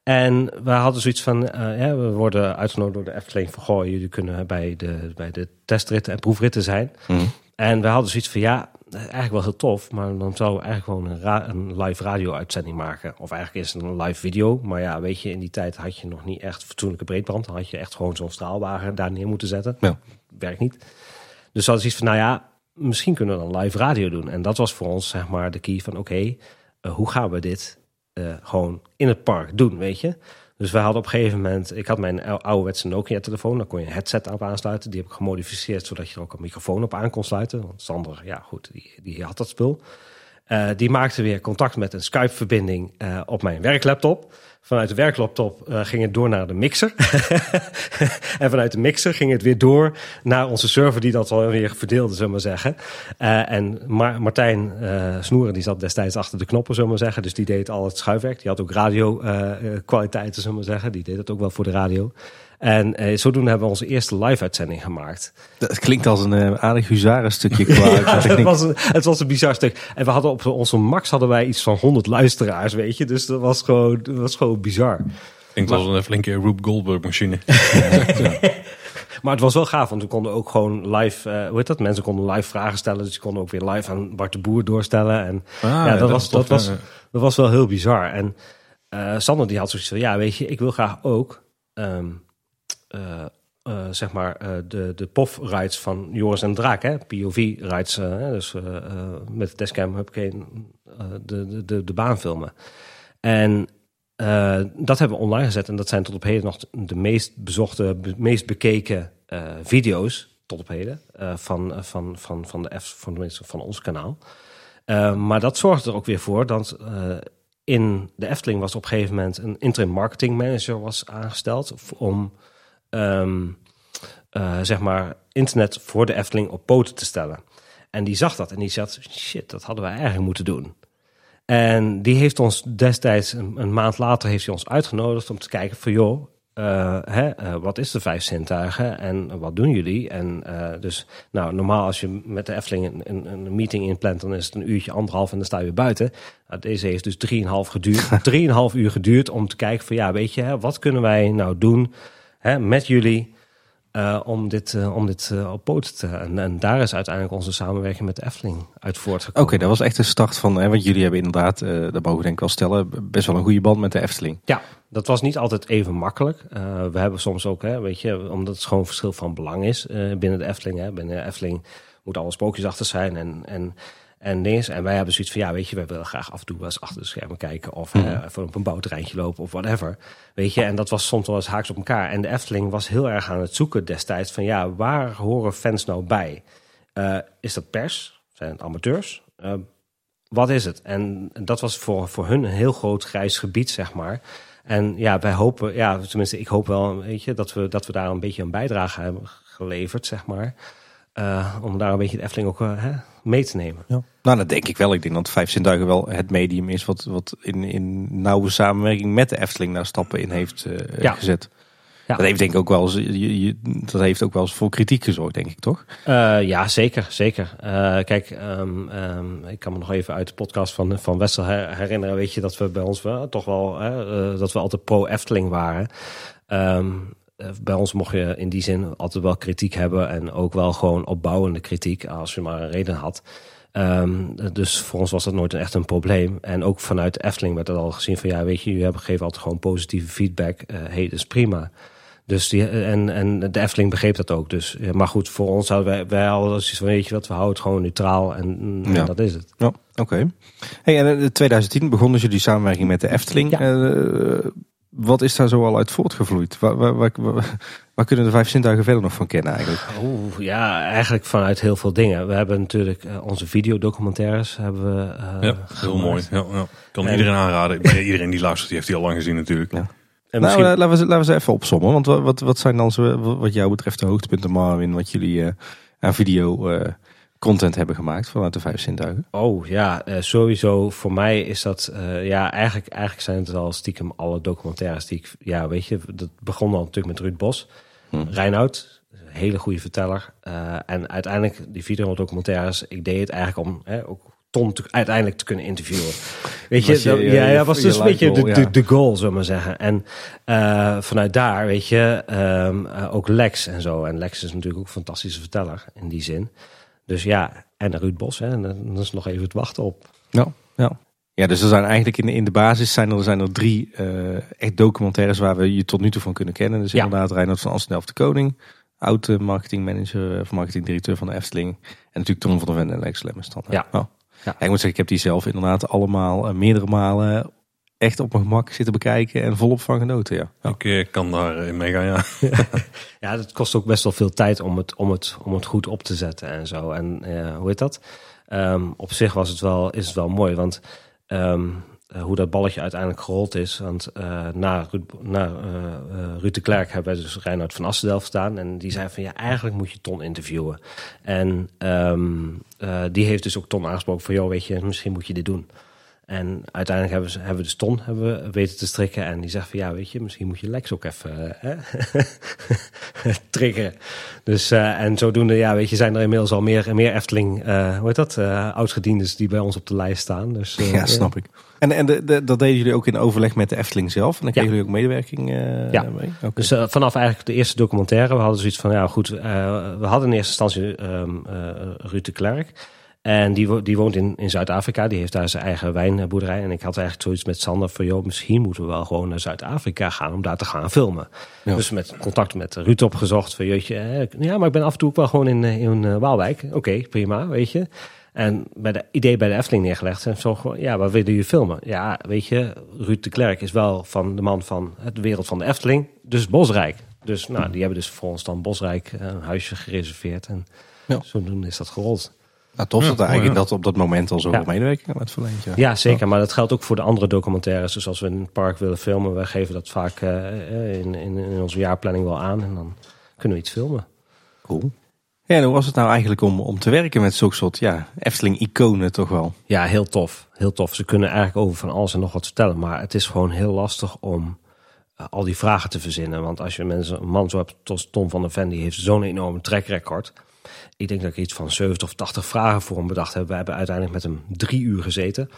[SPEAKER 3] en we hadden zoiets van, eh, ja, we worden uitgenodigd door de Efteling van, goh, jullie kunnen bij de, bij de testritten en proefritten zijn.
[SPEAKER 2] Mhm.
[SPEAKER 3] En we hadden zoiets van, ja, eigenlijk wel heel tof, maar dan zouden we eigenlijk gewoon een, ra- een live radio-uitzending maken. Of eigenlijk is het een live video, maar ja, weet je, in die tijd had je nog niet echt fatsoenlijke breedband. Dan had je echt gewoon zo'n straalwagen daar neer moeten zetten.
[SPEAKER 2] Ja.
[SPEAKER 3] Werkt niet. Dus hadden zoiets van, nou ja, misschien kunnen we dan live radio doen. En dat was voor ons, zeg maar, de key van, oké, eh, hoe gaan we dit eh, gewoon in het park doen, weet je? Dus we hadden op een gegeven moment, ik had mijn ou- ouderwetse Nokia-telefoon, daar kon je een headset op aansluiten. Die heb ik gemodificeerd zodat je er ook een microfoon op aan kon sluiten. Want Sander, ja goed, die, die had dat spul. Eh, die maakte weer contact met een Skype-verbinding eh, op mijn werklaptop. Vanuit de werklaptop eh, ging het door naar de mixer. en vanuit de mixer ging het weer door naar onze server die dat alweer verdeelde, zullen we maar zeggen. Eh, en Ma- Martijn eh, Snoeren, die zat destijds achter de knoppen, zullen we maar zeggen. Dus die deed al het schuifwerk. Die had ook radio-kwaliteiten, zullen we maar zeggen. Die deed het ook wel voor de radio. En eh, zodoende hebben we onze eerste live-uitzending gemaakt.
[SPEAKER 2] Dat klinkt als een eh, aardig huzarenstukje qua,
[SPEAKER 3] Ja, het, was een, het was een bizar stuk. En we hadden op onze max hadden wij iets van 100 luisteraars, weet je. Dus dat was gewoon, dat was gewoon bizar.
[SPEAKER 1] Klinkt als een flinke Rube Goldberg machine.
[SPEAKER 3] Maar het was wel gaaf, want we konden ook gewoon live, eh hoe heet dat? Mensen konden live vragen stellen. Dus je kon ook weer live aan Bart de Boer doorstellen. En
[SPEAKER 1] Ah,
[SPEAKER 3] ja, dat, was,
[SPEAKER 1] tof,
[SPEAKER 3] dat, was, dat was wel heel bizar. En eh Sander die had zoiets van, ja, weet je, ik wil graag ook, ehm, eh, eh, zeg maar, eh, de, de POF-rides van Joris en Draak? POV-rides, eh, dus eh, eh, met de dashcam, huppakee, eh, de, de, de, de baan filmen. En eh, dat hebben we online gezet. En dat zijn tot op heden nog de meest bezochte, be- meest bekeken eh, video's. Tot op heden. eh, van, van, van, van, de F, van, van ons kanaal. Eh, maar dat zorgde er ook weer voor dat eh, in de Efteling was op een gegeven moment een interim marketing manager was aangesteld om ehm, eh, zeg maar internet voor de Efteling op poten te stellen. En die zag dat en die zat, shit, dat hadden wij eigenlijk moeten doen. En die heeft ons destijds, een, een maand later, heeft hij ons uitgenodigd om te kijken van joh, eh, hè, eh, wat is de vijf zintuigen en wat doen jullie? En dus, nou, normaal als je met de Efteling een, een, een meeting inplant, dan is het een uurtje, anderhalf en dan sta je weer buiten. Nou, deze heeft dus drieënhalf geduurd, drieënhalf uur geduurd om te kijken van ja, weet je, hè, wat kunnen wij nou doen hè, met jullie eh, om dit, eh, om dit eh, op poten te... En, en daar is uiteindelijk onze samenwerking met de Efteling uit
[SPEAKER 2] Oké,
[SPEAKER 3] voortgekomen.
[SPEAKER 2] dat was echt de start van, hè, want jullie hebben inderdaad, dat mogen we denk ik wel stellen, best wel een goede band met de Efteling.
[SPEAKER 3] Ja, dat was niet altijd even makkelijk. We hebben soms ook, hè, weet je, omdat het gewoon verschil van belang is binnen de Efteling. Hè. Binnen de Efteling moet alle sprookjes achter zijn en, en, en. En wij hebben zoiets van, ja, weet je, wij willen graag af en toe wel eens achter de schermen kijken. Of
[SPEAKER 2] Mhm.
[SPEAKER 3] eh, even op een bouwterreintje lopen of whatever. Weet je, en dat was soms wel eens haaks op elkaar. En de Efteling was heel erg aan het zoeken destijds van, ja, waar horen fans nou bij? Eh, is dat pers? Zijn het amateurs? Eh, wat is het? En dat was voor, voor hun een heel groot grijs gebied, zeg maar. En ja, wij hopen, ja, tenminste, ik hoop wel, weet je, dat we, dat we daar een beetje een bijdrage hebben geleverd, zeg maar. Eh, om daar een beetje de Efteling ook eh, hè, mee te nemen.
[SPEAKER 2] Ja. Nou, dat denk ik wel. Ik denk dat Vijf Zintuigen wel het medium is wat, wat in, in nauwe samenwerking met de Efteling daar stappen in heeft eh,
[SPEAKER 3] Ja.
[SPEAKER 2] gezet.
[SPEAKER 3] Ja.
[SPEAKER 2] Dat heeft denk ik ook wel eens, je, je- dat heeft ook wel eens voor kritiek gezorgd, denk ik toch?
[SPEAKER 3] Ja, zeker, zeker. Kijk, ehm, ehm, ik kan me nog even uit de podcast van, van Wessel her- herinneren, weet je, dat we bij ons wel toch wel, dat we altijd pro-Efteling waren. Eh, bij ons mocht je in die zin altijd wel kritiek hebben en ook wel gewoon opbouwende kritiek, als je maar een reden had. Ehm, dus voor ons was dat nooit echt een probleem. En ook vanuit de Efteling werd er al gezien van ja, weet je, jullie hebben geven altijd gewoon positieve feedback. Eh hey, dat is prima. Dus die, en, en de Efteling begreep dat ook. Dus, maar goed, voor ons hadden wij, wij hadden zoiets van, weet je wat, we houden het gewoon neutraal en, en
[SPEAKER 2] Ja.
[SPEAKER 3] dat is het.
[SPEAKER 2] Ja, oké. Hey, en in 2010 begonnen jullie samenwerking met de Efteling.
[SPEAKER 3] Ja.
[SPEAKER 2] Eh, wat is daar zo al uit voortgevloeid? Waar, waar, waar, waar- waar kunnen de Vijf Zintuigen verder nog van kennen eigenlijk?
[SPEAKER 3] Oeh, ja, eigenlijk vanuit heel veel dingen. We hebben natuurlijk eh, onze videodocumentaires hebben we eh,
[SPEAKER 1] Ja, heel
[SPEAKER 3] gemaakt.
[SPEAKER 1] mooi. Ja, ja. Kan
[SPEAKER 3] En-
[SPEAKER 1] iedereen aanraden. Iedereen die luistert, die heeft die al lang gezien natuurlijk.
[SPEAKER 2] Ja.
[SPEAKER 3] En
[SPEAKER 2] Nou,
[SPEAKER 3] misschien,
[SPEAKER 2] eh, laten, we, ze- laten we ze even opzommen. Want wat, wat, wat zijn dan zo, wat jou betreft de hoogtepunten, Marvin, wat jullie eh, aan video eh, content hebben gemaakt vanuit de Vijf Zintuigen?
[SPEAKER 3] oh ja, eh, sowieso voor mij is dat, eh, ja, eigenlijk, eigenlijk zijn het wel stiekem alle documentaires die ik, ja, weet je, dat begon al natuurlijk met Ruud Bos.
[SPEAKER 2] Hm.
[SPEAKER 3] Reinoud, hele goede verteller. Eh, en uiteindelijk, die videodocumentaires, ik deed het eigenlijk om hè, ook Ton te- uiteindelijk te kunnen interviewen. Weet je,
[SPEAKER 2] Was je-
[SPEAKER 3] dat-
[SPEAKER 2] je-
[SPEAKER 3] ja, ja, was dus een beetje de,
[SPEAKER 2] goal,
[SPEAKER 3] de, goal, zullen we maar zeggen. En vanuit daar, weet je, ehm, eh, ook Lex en zo. En Lex is natuurlijk ook een fantastische verteller in die zin. Dus ja, en Ruud Bos, hè, en dan is nog even het wachten op.
[SPEAKER 2] Ja, ja. Ja, dus er zijn eigenlijk in de, in de basis zijn er, zijn er drie eh, echt documentaires waar we je tot nu toe van kunnen kennen. Dus
[SPEAKER 3] Ja.
[SPEAKER 2] inderdaad Reinhard van Alstenelf de Koning, oud eh, marketingmanager of marketingdirecteur van de Efteling. En natuurlijk Tom van der Ven en Lex Lemmens dan. hè?
[SPEAKER 3] Ja.
[SPEAKER 2] Ja.
[SPEAKER 3] Ja.
[SPEAKER 2] ik moet zeggen, ik heb die zelf inderdaad allemaal eh, meerdere malen echt op mijn gemak zitten bekijken en volop van genoten. Ja. Ja.
[SPEAKER 1] Ik eh, kan daar in meegaan, ja.
[SPEAKER 3] Ja, het kost ook best wel veel tijd om het, om het, om het goed op te zetten en zo. En eh, hoe heet dat? Ehm, op zich was het wel, is het wel mooi, want ehm, eh, hoe dat balletje uiteindelijk gerold is. Want eh, na, Ruud, na eh, eh, Ruud de Klerk hebben wij dus Reinhard van Assendelft staan. En die zei van ja, eigenlijk moet je Ton interviewen. En ehm, eh, die heeft dus ook Ton aangesproken van joh, weet je, misschien moet je dit doen. En uiteindelijk hebben, ze, hebben we dus Ton hebben we weten te strikken. En die zegt van ja, weet je, misschien moet je Lex ook even hè? triggeren. Dus eh, en zodoende, ja, weet je, zijn er inmiddels al meer, meer Efteling, eh hoe heet dat, eh oudgediendes die bij ons op de lijst staan. Dus,
[SPEAKER 2] Ja, snap ik. En, en de, de- dat deden jullie ook in overleg met de Efteling zelf. En dan kregen
[SPEAKER 3] Ja.
[SPEAKER 2] jullie ook medewerking
[SPEAKER 3] Ja.
[SPEAKER 2] mee?
[SPEAKER 3] Dus vanaf eigenlijk de eerste documentaire, we hadden zoiets van, ja goed, we hadden in eerste instantie eh, Ruud de Klerk. En die, wo- die woont in, in Zuid-Afrika, die heeft daar zijn eigen wijnboerderij. En ik had eigenlijk zoiets met Sander van, joh, misschien moeten we wel gewoon naar Zuid-Afrika gaan om daar te gaan filmen.
[SPEAKER 2] Ja.
[SPEAKER 3] Dus met contact met Ruud opgezocht van, jeetje, eh, ja, maar ik ben af en toe ook wel gewoon in, eh, in eh, Waalwijk. Oké, prima, weet je. En bij de idee bij de Efteling neergelegd. En zo gewoon, ja, wat willen jullie filmen? Ja, weet je, Ruud de Klerk is wel van de man van het wereld van de Efteling. Dus Bosrijk. Dus nou, die hebben dus voor ons dan Bosrijk een huisje gereserveerd. En
[SPEAKER 2] Ja.
[SPEAKER 3] zodoende is dat gerold.
[SPEAKER 2] Nou, tof
[SPEAKER 1] Ja,
[SPEAKER 2] dat er eigenlijk dat op dat moment al zoveel
[SPEAKER 3] Ja.
[SPEAKER 2] medewerking werd verleend. Ja.
[SPEAKER 3] Ja, zeker. Maar dat geldt ook voor de andere documentaires. Dus als we in een park willen filmen, wij geven dat vaak eh, eh, in, in, in onze jaarplanning wel aan. En dan kunnen we iets filmen.
[SPEAKER 2] Cool. Ja, en hoe was het nou eigenlijk om, om te werken met zulke soort ja, Efteling-iconen toch wel?
[SPEAKER 3] Ja, heel tof. Heel tof. Ze kunnen eigenlijk over van alles en nog wat vertellen. Maar het is gewoon heel lastig om eh, al die vragen te verzinnen. Want als je mensen, een man zo hebt als Tom van der Ven, die heeft zo'n enorme track record. Ik denk dat ik iets van 70 of 80 vragen voor hem bedacht heb. We hebben uiteindelijk met hem drie uur gezeten.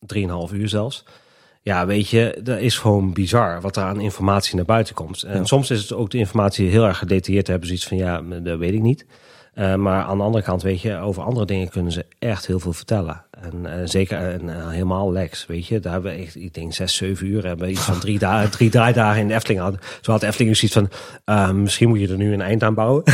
[SPEAKER 3] Drieënhalf uur zelfs. Ja, weet je, dat is gewoon bizar wat er aan informatie naar buiten komt. En
[SPEAKER 2] Ja.
[SPEAKER 3] soms is het ook de informatie heel erg gedetailleerd. Hebben ze iets van, ja, dat weet ik niet. Eh, maar aan de andere kant, weet je, over andere dingen kunnen ze echt heel veel vertellen. En eh, zeker en, eh, helemaal Lex, weet je. Daar hebben we echt, ik denk zes, zeven uur. Hebben we iets van drie, dagen, drie draaidagen in de Efteling hadden. Zo had de Efteling dus iets van, misschien moet je er nu een eind aan bouwen.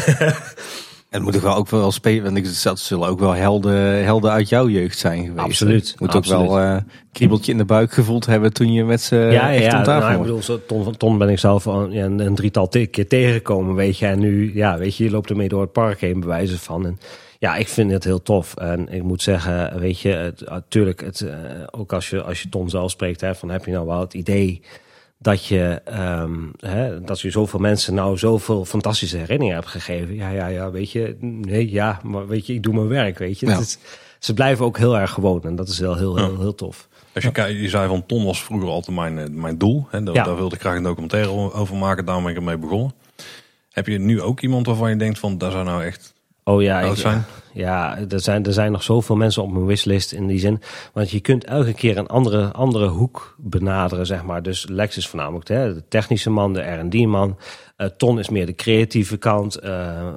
[SPEAKER 2] het moet toch wel ook wel spelen. Want ik dat zullen ook wel helden, helden uit jouw jeugd zijn geweest.
[SPEAKER 3] Absoluut.
[SPEAKER 2] Moet ook wel uh, kriebeltje in de buik gevoeld hebben toen je met ze
[SPEAKER 3] ja,
[SPEAKER 2] echt
[SPEAKER 3] ja,
[SPEAKER 2] om tafel
[SPEAKER 3] nou, ik bedoel, zo, ton, ton ben ik zelf een, een drietal keer tegengekomen, weet je. En nu, ja, weet je, je loopt ermee door het park heen, bewijzen van. En ja, ik vind het heel tof. En ik moet zeggen, weet je, natuurlijk, het, het, uh, ook als je, als je Ton zelf spreekt, hè, van heb je nou wel het idee dat je, um, hè, dat je zoveel mensen nou zoveel fantastische herinneringen hebt gegeven. Ja, ja, ja, weet je, nee, ja, maar weet je, ik doe mijn werk, weet je.
[SPEAKER 2] Ja.
[SPEAKER 3] Is, ze blijven ook heel erg gewoon en dat is wel heel, heel, heel tof.
[SPEAKER 1] Als je, kijkt, je zei van Ton was vroeger altijd mijn, mijn doel. Hè, daar,
[SPEAKER 3] Ja.
[SPEAKER 1] daar wilde ik graag een documentaire over maken, daarom ben ik ermee begonnen. Heb je nu ook iemand waarvan je denkt van, daar zou nou echt
[SPEAKER 3] Oh ja, ik,
[SPEAKER 1] zijn?
[SPEAKER 3] Ja er, zijn, er zijn nog zoveel mensen op mijn wishlist in die zin. Want je kunt elke keer een andere, andere hoek benaderen, zeg maar. Dus Lex is voornamelijk hè, de technische man, de R&D-man. Eh, Ton is meer de creatieve kant. eh,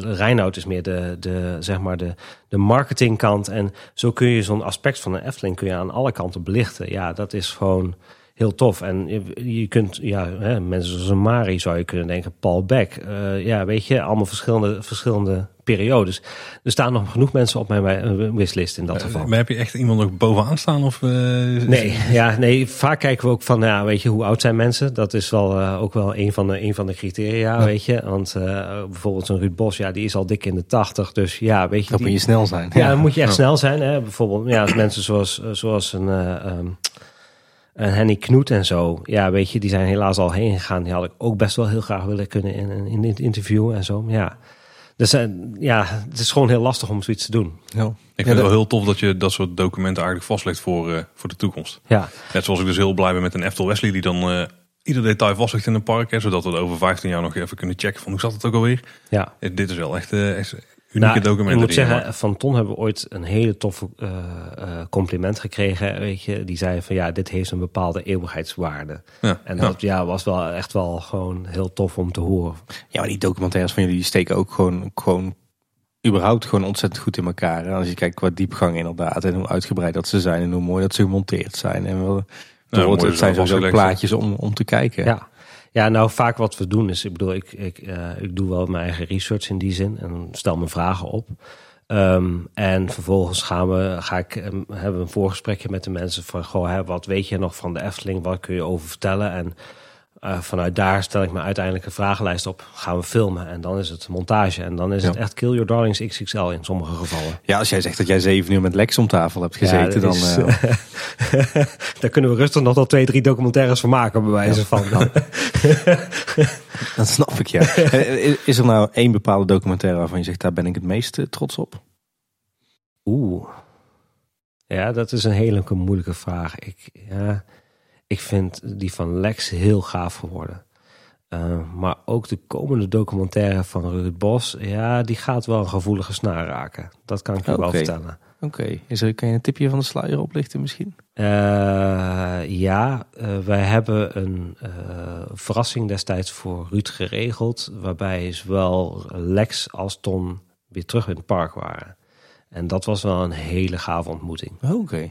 [SPEAKER 3] Reinoud is meer de, de, zeg maar de, de marketingkant. En zo kun je zo'n aspect van een Efteling kun je aan alle kanten belichten. Ja, dat is gewoon heel tof. En je, je kunt, ja, hè, mensen zoals een Mari zou je kunnen denken, Paul Beck. Eh, ja, weet je, allemaal verschillende, verschillende periodes. Er staan nog genoeg mensen op mijn wi- wishlist in dat geval.
[SPEAKER 1] Maar heb je echt iemand nog bovenaan staan? Of, eh,
[SPEAKER 3] Nee, ja, nee, vaak kijken we ook van, ja, weet je, hoe oud zijn mensen? Dat is wel eh, ook wel een van de, een van de criteria, weet je. Want eh, bijvoorbeeld zo'n Ruud Bos, ja, die is al dik in de tachtig. Dus ja, weet je.
[SPEAKER 2] Dat
[SPEAKER 3] die-
[SPEAKER 2] moet je snel zijn.
[SPEAKER 3] ja, dan moet je echt snel zijn. Hè? Bijvoorbeeld ja, mensen zoals, eh, zoals een, eh, een Henny Knoet en zo. Ja, weet je, die zijn helaas al heen gegaan. Die had ik ook best wel heel graag willen kunnen in, in, in dit interview en zo. Maar ja, dus, eh, ja, het is gewoon heel lastig om zoiets te doen.
[SPEAKER 2] Ja.
[SPEAKER 1] Ik
[SPEAKER 2] Ja,
[SPEAKER 1] vind het wel heel tof dat je dat soort documenten eigenlijk vastlegt voor, eh, voor de toekomst.
[SPEAKER 3] Ja,
[SPEAKER 1] Net zoals ik dus heel blij ben met een Eftel Wesley die dan eh, ieder detail vastlegt in een park. Hè, zodat we het over 15 jaar nog even kunnen checken van hoe zat het ook alweer.
[SPEAKER 3] ja.
[SPEAKER 1] Dit is wel echt, eh, echt unieke
[SPEAKER 3] Nou. Ik moet zeggen, van Ton hebben we ooit een hele toffe eh, eh, compliment gekregen. Weet je, die zei van ja, dit heeft een bepaalde eeuwigheidswaarde.
[SPEAKER 1] ja,
[SPEAKER 3] En dat ja, was wel echt wel gewoon heel tof om te horen.
[SPEAKER 2] Ja, maar die documentaires van jullie die steken ook gewoon, gewoon überhaupt gewoon ontzettend goed in elkaar. En als je kijkt qua diepgang inderdaad en hoe uitgebreid dat ze zijn en hoe mooi dat ze gemonteerd zijn. En wel,
[SPEAKER 1] Ja,
[SPEAKER 2] het, zijn
[SPEAKER 1] zo
[SPEAKER 2] sowieso plaatjes om, om te kijken.
[SPEAKER 3] Ja. Ja, nou vaak wat we doen is, ik bedoel, ik, ik, eh, ik doe wel mijn eigen research in die zin en stel mijn vragen op. Ehm, en vervolgens gaan we, ga ik, ehm, hebben we een voorgesprekje met de mensen van, goh, hè, wat weet je nog van de Efteling, wat kun je over vertellen? En eh, vanuit daar stel ik mijn uiteindelijke vragenlijst op, gaan we filmen en dan is het montage en dan is het echt Kill Your Darlings XXL in sommige gevallen.
[SPEAKER 2] Ja, als jij zegt dat jij zeven uur met Lex om tafel hebt gezeten,
[SPEAKER 3] Ja,
[SPEAKER 2] dan...
[SPEAKER 3] is,
[SPEAKER 2] eh,
[SPEAKER 3] Daar kunnen we rustig nog wel twee, drie documentaires van maken, bij wijze van.
[SPEAKER 2] dat snap ik, ja. Eh, Is er nou één bepaalde documentaire waarvan je zegt, daar ben ik het meest eh, trots op?
[SPEAKER 3] Oeh. Ja, dat is een hele moeilijke vraag. Ik, ja, ik vind die van Lex heel gaaf geworden. Uh, maar ook de komende documentaire van Ruud Bos, ja, die gaat wel een gevoelige snaar raken. Dat kan ik je wel vertellen.
[SPEAKER 2] Oké, is er kan je een tipje van de sluier oplichten misschien?
[SPEAKER 3] Uh, ja, uh, wij hebben een verrassing destijds voor Ruud geregeld, waarbij zowel Lex als Ton weer terug in het park waren. En dat was wel een hele gave ontmoeting.
[SPEAKER 2] Oké.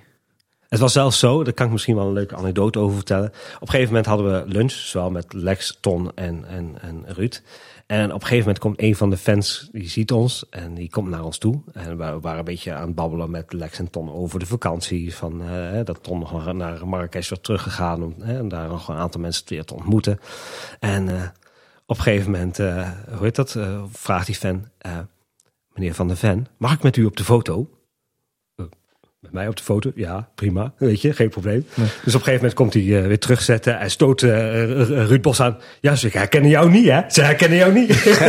[SPEAKER 3] Het was zelfs zo, daar kan ik misschien wel een leuke anekdote over vertellen. Op een gegeven moment hadden we lunch, zowel met Lex, Ton en, en, en Ruud. En op een gegeven moment komt een van de fans, die ziet ons en die komt naar ons toe. En we waren een beetje aan het babbelen met Lex en Ton over de vakantie. Van, uh, dat Ton nog naar Marrakesh werd teruggegaan om uh, daar nog een aantal mensen weer te ontmoeten. En uh, op een gegeven moment, uh, hoe dat, vraagt die fan, meneer Van der Ven, mag ik met u op de foto? Met mij op de foto. Ja, prima. Weet je, geen probleem. Nee. Dus op een gegeven moment komt hij uh, weer terugzetten. Hij stoot uh, Ruud Bos aan. Ja, ze herkennen jou niet, hè? Ze herkennen jou niet.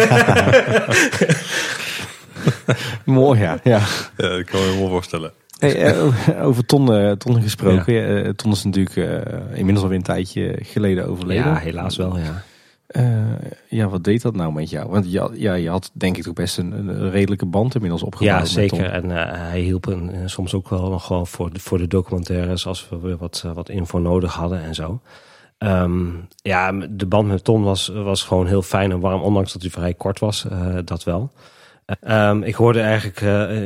[SPEAKER 2] Mooi, ja. ja.
[SPEAKER 1] Ja, dat kan me wel voorstellen.
[SPEAKER 2] Hey, uh, over Ton, ton gesproken. Ja. ton is natuurlijk inmiddels alweer een tijdje geleden overleden.
[SPEAKER 3] Ja, helaas wel, ja.
[SPEAKER 2] Uh, ja, wat deed dat nou met jou? Want ja, ja, je had denk ik toch best een, een redelijke band inmiddels opgebouwd.
[SPEAKER 3] Ja, zeker. En uh, hij hielp en, en soms ook wel nog gewoon voor de, voor de documentaires als we weer wat, wat info nodig hadden en zo. Um, ja, de band met Ton was, was gewoon heel fijn en warm, ondanks dat hij vrij kort was, dat wel. Um, ik hoorde eigenlijk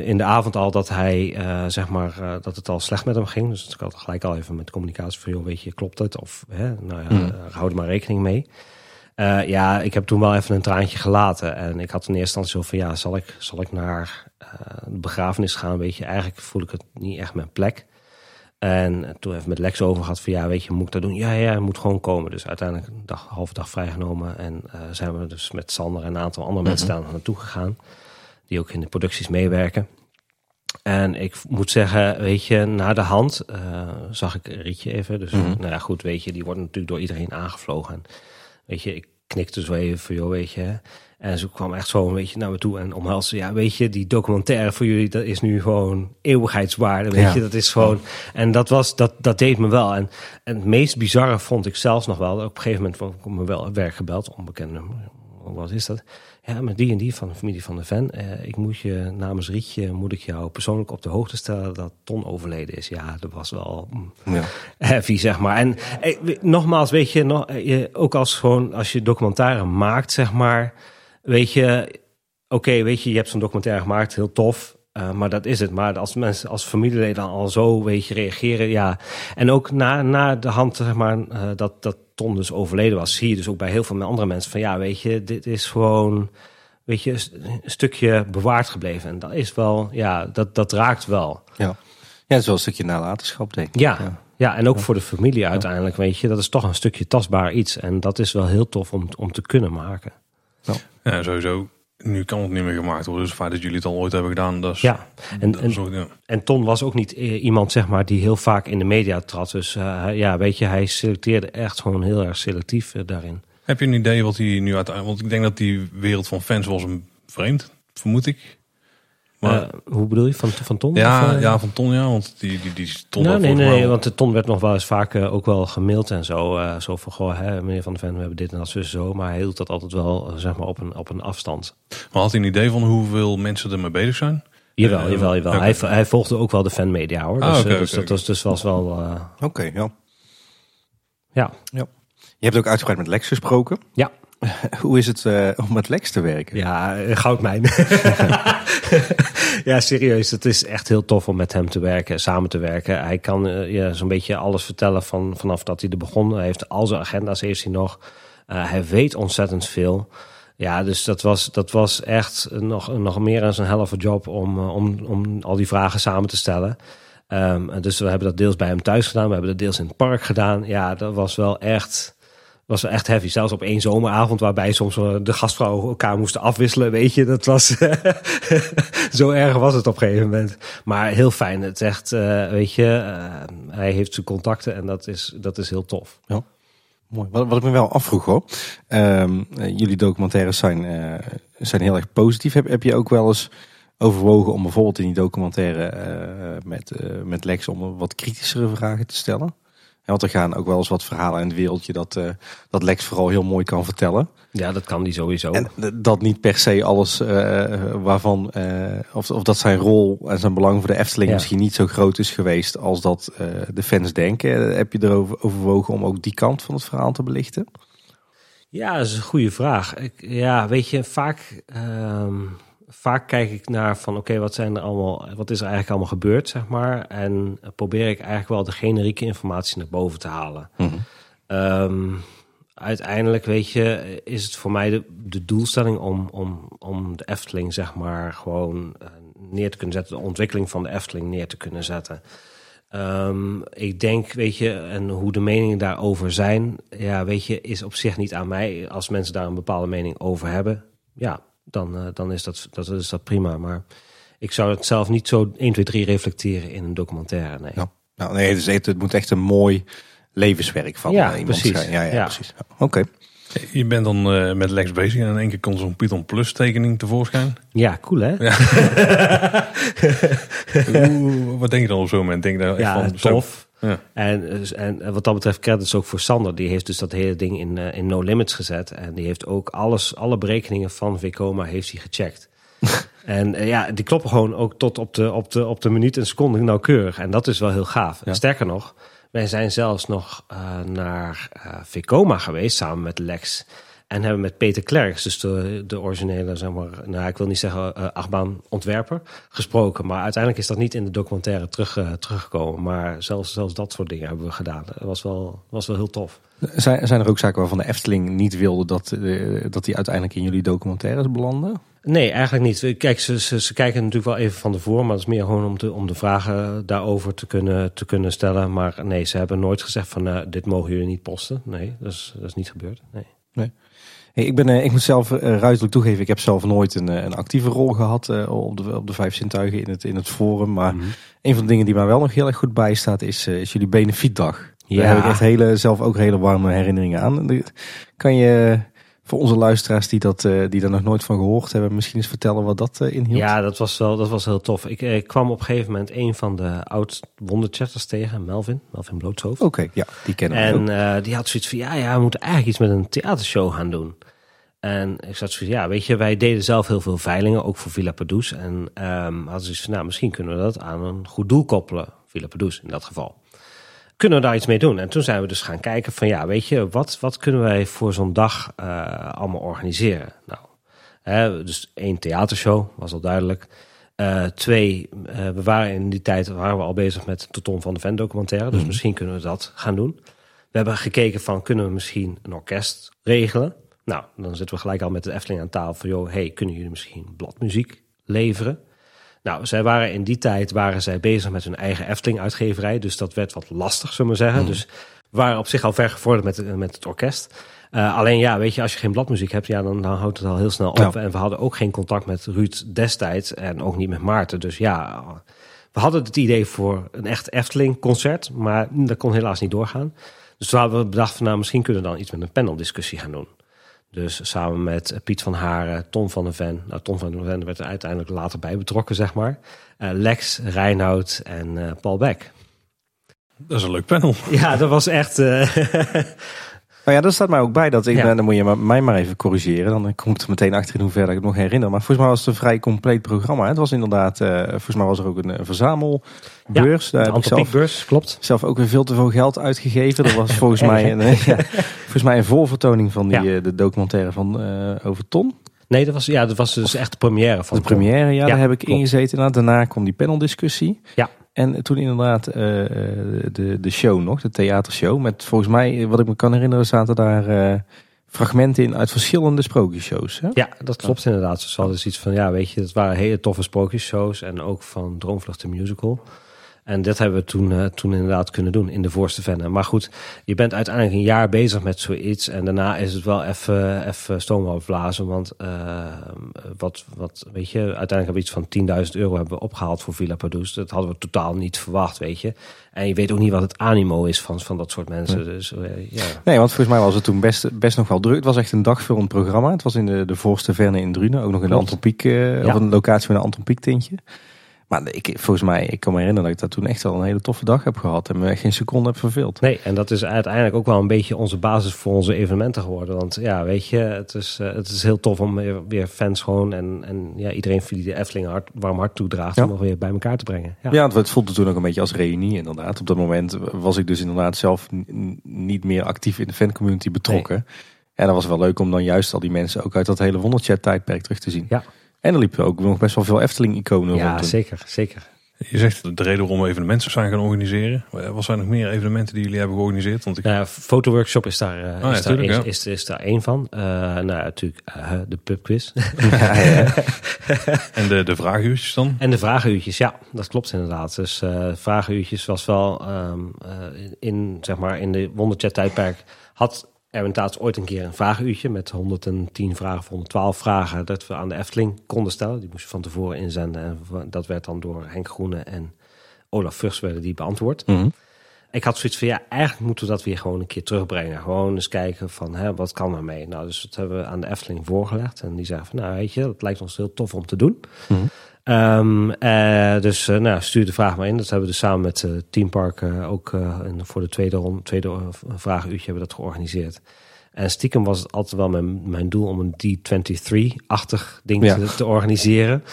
[SPEAKER 3] in de avond al dat hij, zeg maar, dat het al slecht met hem ging. Dus ik had gelijk al even met communicatie van, joh, weet je, klopt het? Of, hè, nou ja, mm. hou er maar rekening mee. Uh, ja, ik heb toen wel even een traantje gelaten. En ik had in eerste instantie zo van, ja, zal ik, zal ik naar uh, de begrafenis gaan? Weet je, eigenlijk voel ik het niet echt mijn plek. En toen even met Lex over gehad van, ja, weet je, moet ik dat doen? Ja, ja, moet gewoon komen. Dus uiteindelijk een dag, halve dag vrijgenomen. En uh, zijn we dus met Sander en een aantal andere mensen daar naartoe gegaan. Die ook in de producties meewerken. En ik moet zeggen, weet je, na de hand uh, zag ik Rietje even. Dus
[SPEAKER 2] Mhm.
[SPEAKER 3] nou ja, goed, weet je, die wordt natuurlijk door iedereen aangevlogen. En, weet je, ik knikte zo even voor jou, weet je. En ze kwam echt zo een beetje naar me toe en omhelsde. Ja, weet je, die documentaire voor jullie, dat is nu gewoon eeuwigheidswaarde. Weet
[SPEAKER 2] Ja.
[SPEAKER 3] je, dat is gewoon. En dat was, dat, dat deed me wel. En, en het meest bizarre vond ik zelfs nog wel. Op een gegeven moment vond ik me wel werk gebeld, onbekend nummer. Wat is dat? Ja, met die en die van de familie van de Ven. Eh, ik moet je namens Rietje, moet ik jou persoonlijk op de hoogte stellen dat Ton overleden is. Ja, dat was wel. mm,
[SPEAKER 2] Ja.
[SPEAKER 3] heavy, zeg maar. En eh, nogmaals, weet je, nog, eh, je, ook als gewoon als je documentaire maakt, zeg maar, weet je, oké, weet je, je hebt zo'n documentaire gemaakt, heel tof. Eh, maar dat is het. Maar als mensen als familieleden al zo, weet je, reageren, ja. En ook na, na de hand, zeg maar, eh, dat, dat Ton dus overleden was, zie je dus ook bij heel veel andere mensen van, ja, weet je, dit is gewoon, weet je, een stukje bewaard gebleven. En dat is wel, ja, dat, dat raakt wel.
[SPEAKER 2] Ja. ja, dat is wel een stukje nalatenschap, denk ik.
[SPEAKER 3] Ja, ja. en ook voor de familie uiteindelijk, weet je, dat is toch een stukje tastbaar iets. En dat is wel heel tof om, om te kunnen maken.
[SPEAKER 1] Ja, sowieso. Nu kan het niet meer gemaakt worden. Dus het feit dat jullie het al ooit hebben gedaan, dat is...
[SPEAKER 3] Ja, en, en,
[SPEAKER 1] is ook- ja.
[SPEAKER 3] en Ton was ook niet eh, iemand, zeg maar, die heel vaak in de media trad. Dus eh, ja, weet je, hij selecteerde echt gewoon heel erg selectief eh, daarin.
[SPEAKER 1] Heb je een idee wat hij nu uiteindelijk... Want ik denk dat die wereld van fans was hem vreemd, vermoed ik. Maar,
[SPEAKER 3] Eh, hoe bedoel je, van, van Ton?
[SPEAKER 1] ja,
[SPEAKER 3] Of, eh?
[SPEAKER 1] ja, van Ton, ja. Want die, die, die stond
[SPEAKER 3] Nou, nee, nee,
[SPEAKER 1] al-
[SPEAKER 3] want de Ton werd nog wel eens vaak eh, ook wel gemaild en zo. eh, zo van, goh, hè, meneer Van de Ven, we hebben dit en dat zo, zo. Maar hij hield dat altijd wel, zeg maar, op een, op een afstand.
[SPEAKER 1] Maar had hij een idee van hoeveel mensen ermee bezig zijn?
[SPEAKER 3] Jawel, jawel, jawel.
[SPEAKER 1] oké.
[SPEAKER 3] Hij, hij volgde ook wel de fanmedia, hoor. Dus,
[SPEAKER 1] Ah, oké,
[SPEAKER 3] dus
[SPEAKER 1] oké,
[SPEAKER 3] dat was, dus was wel, eh,
[SPEAKER 2] Oké, ja.
[SPEAKER 3] ja.
[SPEAKER 2] Je hebt ook uitgebreid met Lex gesproken.
[SPEAKER 3] Ja.
[SPEAKER 2] Hoe is het eh, om met Lex te werken?
[SPEAKER 3] Ja, eh, goudmijn. ja, serieus. Het is echt heel tof om met hem te werken, samen te werken. Hij kan eh, ja, zo'n beetje alles vertellen van, vanaf dat hij er begon. Hij heeft al zijn agenda's heeft hij nog. Hij weet ontzettend veel. Ja, dus dat was, dat was echt nog, nog meer dan zijn helft job om, om, om al die vragen samen te stellen. Ehm, dus we hebben dat deels bij hem thuis gedaan. We hebben dat deels in het park gedaan. Ja, dat was wel echt was echt heavy. Zelfs op één zomeravond waarbij soms de gastvrouwen elkaar moesten afwisselen. Weet je, dat was zo erg was het op een gegeven moment. Maar heel fijn. Het echt, eh, weet je, eh, hij heeft zijn contacten en dat is, dat is heel tof.
[SPEAKER 2] Mooi. Wat, wat ik me wel afvroeg hoor. Ehm, eh, jullie documentaires zijn, zijn heel erg positief. Heb, heb je ook wel eens overwogen om bijvoorbeeld in die documentaire met, met Lex om wat kritischere vragen te stellen? Want er gaan ook wel eens wat verhalen in het wereldje dat, eh, dat Lex vooral heel mooi kan vertellen.
[SPEAKER 3] Ja, dat kan die sowieso.
[SPEAKER 2] En dat niet per se alles eh, waarvan, eh, of, of dat zijn rol en zijn belang voor de Efteling
[SPEAKER 3] Ja.
[SPEAKER 2] misschien niet zo groot is geweest als dat de fans denken. Heb je erover overwogen om ook die kant van het verhaal te belichten?
[SPEAKER 3] Ja, dat is een goede vraag. Ik, ja, weet je, vaak, ehm, vaak kijk ik naar van oké, wat zijn er allemaal, wat is er eigenlijk allemaal gebeurd, zeg maar. En probeer ik eigenlijk wel de generieke informatie naar boven te halen. Ehm, uiteindelijk, weet je, is het voor mij de, de doelstelling om, om, om de Efteling, zeg maar, gewoon eh, neer te kunnen zetten, de ontwikkeling van de Efteling neer te kunnen zetten. Ehm, ik denk, weet je, en hoe de meningen daarover zijn, ja, weet je, is op zich niet aan mij. Als mensen daar een bepaalde mening over hebben, ja, dan, eh, dan is, dat, dat is dat prima. Maar ik zou het zelf niet zo 1, 2, 3 reflecteren in een documentaire. Nee.
[SPEAKER 2] Ja. Nou, nee, echt- het moet echt een mooi levenswerk van
[SPEAKER 3] Ja,
[SPEAKER 2] eh, iemand
[SPEAKER 3] precies.
[SPEAKER 2] zijn. Ja, ja,
[SPEAKER 3] Ja.
[SPEAKER 2] precies. Ja, Oké.
[SPEAKER 1] Je bent dan eh, met Lex bezig en in één keer komt zo'n Python Plus tekening tevoorschijn.
[SPEAKER 3] Ja, cool hè? Ja,
[SPEAKER 1] wat denk je dan op zo'n moment? Denk je daar echt van,
[SPEAKER 3] tof.
[SPEAKER 1] Ja.
[SPEAKER 3] En, dus- en wat dat betreft credits ook voor Sander. Die heeft dus dat hele ding in, eh, in No Limits gezet. En die heeft ook alles, alle berekeningen van Vekoma heeft hij gecheckt. en eh, ja, die kloppen gewoon ook tot op de, op de, op de minuut en seconde nauwkeurig. En dat is wel heel gaaf.
[SPEAKER 2] Ja.
[SPEAKER 3] Sterker nog, wij zijn zelfs nog eh, naar Vekoma geweest samen met Lex. En hebben met Peter Klerks, dus de, de originele, zeg maar, nou, ik wil niet zeggen uh, achtbaan-ontwerper, gesproken. Maar uiteindelijk is dat niet in de documentaire terug, uh, teruggekomen. Maar zelfs, zelfs dat soort dingen hebben we gedaan. Dat was wel, was wel heel tof.
[SPEAKER 2] Zijn, zijn er ook zaken waarvan de Efteling niet wilde dat, uh, dat die uiteindelijk in jullie documentaires belanden?
[SPEAKER 3] Nee, eigenlijk niet. Kijk, ze, ze, ze, kijken natuurlijk wel even van tevoren, maar het is meer gewoon om, te, om de vragen daarover te kunnen, te kunnen stellen. Maar nee, ze hebben nooit gezegd van dit mogen jullie niet posten. Nee, dat is, dat is niet gebeurd. Nee.
[SPEAKER 2] nee. Hey, ik, ben, uh, ik moet zelf uh, ruidelijk toegeven, ik heb zelf nooit een, een actieve rol gehad op, de, op de vijf zintuigen in het, in het forum. Maar mm -hmm. een van de dingen die mij wel nog heel erg goed bijstaat is, is jullie benefietdag. Ja. Daar heb ik echt hele, zelf ook hele warme herinneringen aan. Kan je voor onze luisteraars die, dat, uh, die daar nog nooit van gehoord hebben, misschien eens vertellen wat dat uh, inhield?
[SPEAKER 3] Ja, dat was wel dat was heel tof. Ik, ik kwam op een gegeven moment een van de oud wonderchatters tegen, Melvin, Melvin Blootshoofd.
[SPEAKER 2] Oké, okay, ja, die kennen we
[SPEAKER 3] En die had zoiets van, ja, ja, we moeten eigenlijk iets met een theatershow gaan doen. En ik zat zoiets ja, weet je, wij deden zelf heel veel veilingen, ook voor Villa Padus. En um, hadden zoiets van, nou, misschien kunnen we dat aan een goed doel koppelen, Villa Padus in dat geval kunnen we daar iets mee doen? En toen zijn we dus gaan kijken van ja, weet je, wat, wat kunnen wij voor zo'n dag uh, allemaal organiseren? Nou, hè, dus één theatershow, was al duidelijk. Uh, twee, uh, we waren in die tijd waren we al bezig met de Tom van de Ven documentaire. Dus mm. misschien kunnen we dat gaan doen. We hebben gekeken van, kunnen we misschien een orkest regelen? Nou, dan zitten we gelijk al met de Efteling aan tafel van, joh, hey, kunnen jullie misschien bladmuziek leveren? Nou, zij waren in die tijd waren zij bezig met hun eigen Efteling-uitgeverij. Dus dat werd wat lastig, zullen we zeggen. Mm. Dus waren op zich al ver gevorderd met, met het orkest. Uh, alleen ja, weet je, als je geen bladmuziek hebt, ja, dan, dan houdt het al heel snel op. Ja. En we hadden ook geen contact met Ruud destijds en ook niet met Maarten. Dus ja, we hadden het idee voor een echt Efteling-concert, maar dat kon helaas niet doorgaan. Dus toen hadden we bedacht van nou, misschien kunnen we dan iets met een paneldiscussie gaan doen. Dus samen met Piet van Haren, Tom van der Ven. Nou, Tom van der Ven werd er uiteindelijk later bij betrokken, zeg maar. Uh, Lex, Reinoud en uh, Paul Beck.
[SPEAKER 1] Dat is een leuk panel.
[SPEAKER 3] Ja, dat was echt...
[SPEAKER 2] Nou ja, dat staat mij ook bij. Dat ik, ja. Dan moet je mij maar even corrigeren. Dan kom ik er meteen achter in hoe ver ik het nog herinner. Maar volgens mij was het een vrij compleet programma. Het was inderdaad, uh, volgens mij was er ook een, een verzamelbeurs.
[SPEAKER 3] Ja, Daar heb ik zelf, klopt.
[SPEAKER 2] Zelf ook weer veel te veel geld uitgegeven. Dat was volgens mij een, ja, volgens mij een volvertoning van die, ja. de documentaire van uh, over Ton.
[SPEAKER 3] Nee, dat was, ja, dat was dus echt de première van
[SPEAKER 2] De première, ja, daar heb ik klopt. ingezeten. Nou, daarna kwam die paneldiscussie.
[SPEAKER 3] Ja.
[SPEAKER 2] En toen inderdaad uh, de, de show nog, de theatershow. Met volgens mij, wat ik me kan herinneren, zaten daar uh, fragmenten in uit verschillende sprookjesshows. Hè?
[SPEAKER 3] Ja, dat klopt inderdaad. Ze hadden dus iets van, ja weet je, het waren hele toffe sprookjesshows. En ook van Droomvlucht de Musical. En dat hebben we toen, uh, toen inderdaad kunnen doen in de voorste vennen. Maar goed, je bent uiteindelijk een jaar bezig met zoiets. En daarna is het wel even, even stoom opblazen. Want uh, wat, wat, weet je, uiteindelijk hebben we iets van 10.000 euro hebben we opgehaald voor Villa Padus. Dat hadden we totaal niet verwacht, weet je. En je weet ook niet wat het animo is van, van dat soort mensen. Nee. Dus, uh, ja.
[SPEAKER 2] nee, want volgens mij was het toen best, best nog wel druk. Het was echt een dagvullend programma. Het was in de, de voorste verne in Drunen. Ook nog in de Antropiek, ja. of een locatie met een Antropiek tintje. Maar ik, volgens mij, ik kan me herinneren dat ik dat toen echt wel een hele toffe dag heb gehad. En me geen seconde heb verveeld.
[SPEAKER 3] Nee, en dat is uiteindelijk ook wel een beetje onze basis voor onze evenementen geworden. Want ja, weet je, het is, uh, het is heel tof om weer, weer fans gewoon en, en ja, iedereen die de Efteling hart, warm hart toedraagt, ja. om nog weer bij elkaar te brengen.
[SPEAKER 2] Ja. ja, het voelde toen ook een beetje als reunie inderdaad. Op dat moment was ik dus inderdaad zelf niet meer actief in de fancommunity betrokken. Nee. En dat was wel leuk om dan juist al die mensen ook uit dat hele wonderchat tijdperk terug te zien.
[SPEAKER 3] Ja.
[SPEAKER 2] En er liepen ook nog best wel veel Efteling-iconen
[SPEAKER 3] ja,
[SPEAKER 2] rond.
[SPEAKER 3] Ja, zeker, zeker.
[SPEAKER 1] Je zegt de reden waarom we evenementen zijn gaan organiseren. Wat zijn nog meer evenementen die jullie hebben georganiseerd? Want ik...
[SPEAKER 3] nou, fotoworkshop is daar, uh, oh, is, ja, daar is, is, is, daar één van. Uh, nou, natuurlijk uh, de pubquiz. ja,
[SPEAKER 1] ja. en de, de vragenuurtjes dan?
[SPEAKER 3] En de vragenuurtjes, ja, dat klopt inderdaad. Dus vragenuurtjes was wel um, in, zeg maar, in de wonderchat tijdperk had Erwin Taats ooit een keer een vragenuurtje met 110 vragen of 112 vragen dat we aan de Efteling konden stellen. Die moesten van tevoren inzenden en dat werd dan door Henk Groene en Olaf Vugts werden die beantwoord.
[SPEAKER 2] Mm -hmm.
[SPEAKER 3] Ik had zoiets van, ja, eigenlijk moeten we dat weer gewoon een keer terugbrengen. Gewoon eens kijken van, hè, wat kan er mee? Nou, dus dat hebben we aan de Efteling voorgelegd. En die zeggen van, nou, weet je, dat lijkt ons heel tof om te doen.
[SPEAKER 2] Mm -hmm.
[SPEAKER 3] Um, uh, dus uh, nou, stuur de vraag maar in. Dat hebben we dus samen met uh, Team Park ook voor de tweede, ronde, tweede vragenuurtje hebben we dat georganiseerd. En stiekem was het altijd wel mijn, mijn doel om een D23-achtig ding
[SPEAKER 2] Ja.
[SPEAKER 3] te, te organiseren.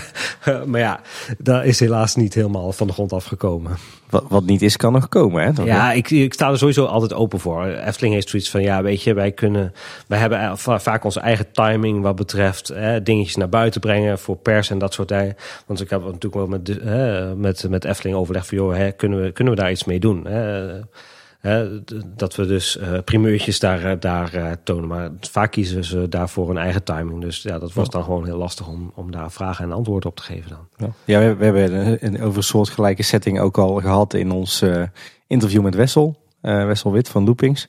[SPEAKER 3] maar ja, dat is helaas niet helemaal van de grond afgekomen.
[SPEAKER 2] Wat, wat niet is, kan nog komen, hè?
[SPEAKER 3] Ja, ik, ik sta er sowieso altijd open voor. Efteling heeft zoiets van, ja, weet je, wij kunnen, wij hebben eh, va- vaak onze eigen timing wat betreft eh, dingetjes naar buiten brengen voor pers en dat soort dingen. Want ik heb natuurlijk wel met, eh, met, met Efteling overleg van, joh, hè, kunnen, we, kunnen we daar iets mee doen? Hè? Hè, dat we dus eh primeurtjes daar, eh, daar eh, tonen. Maar vaak kiezen ze daarvoor een eigen timing. Dus ja, dat was dan gewoon heel lastig om, om daar vragen en antwoorden op te geven dan.
[SPEAKER 2] Ja, ja we, we hebben een, een, over soortgelijke setting ook al gehad in ons interview met Wessel. Wessel Wit van Loopings.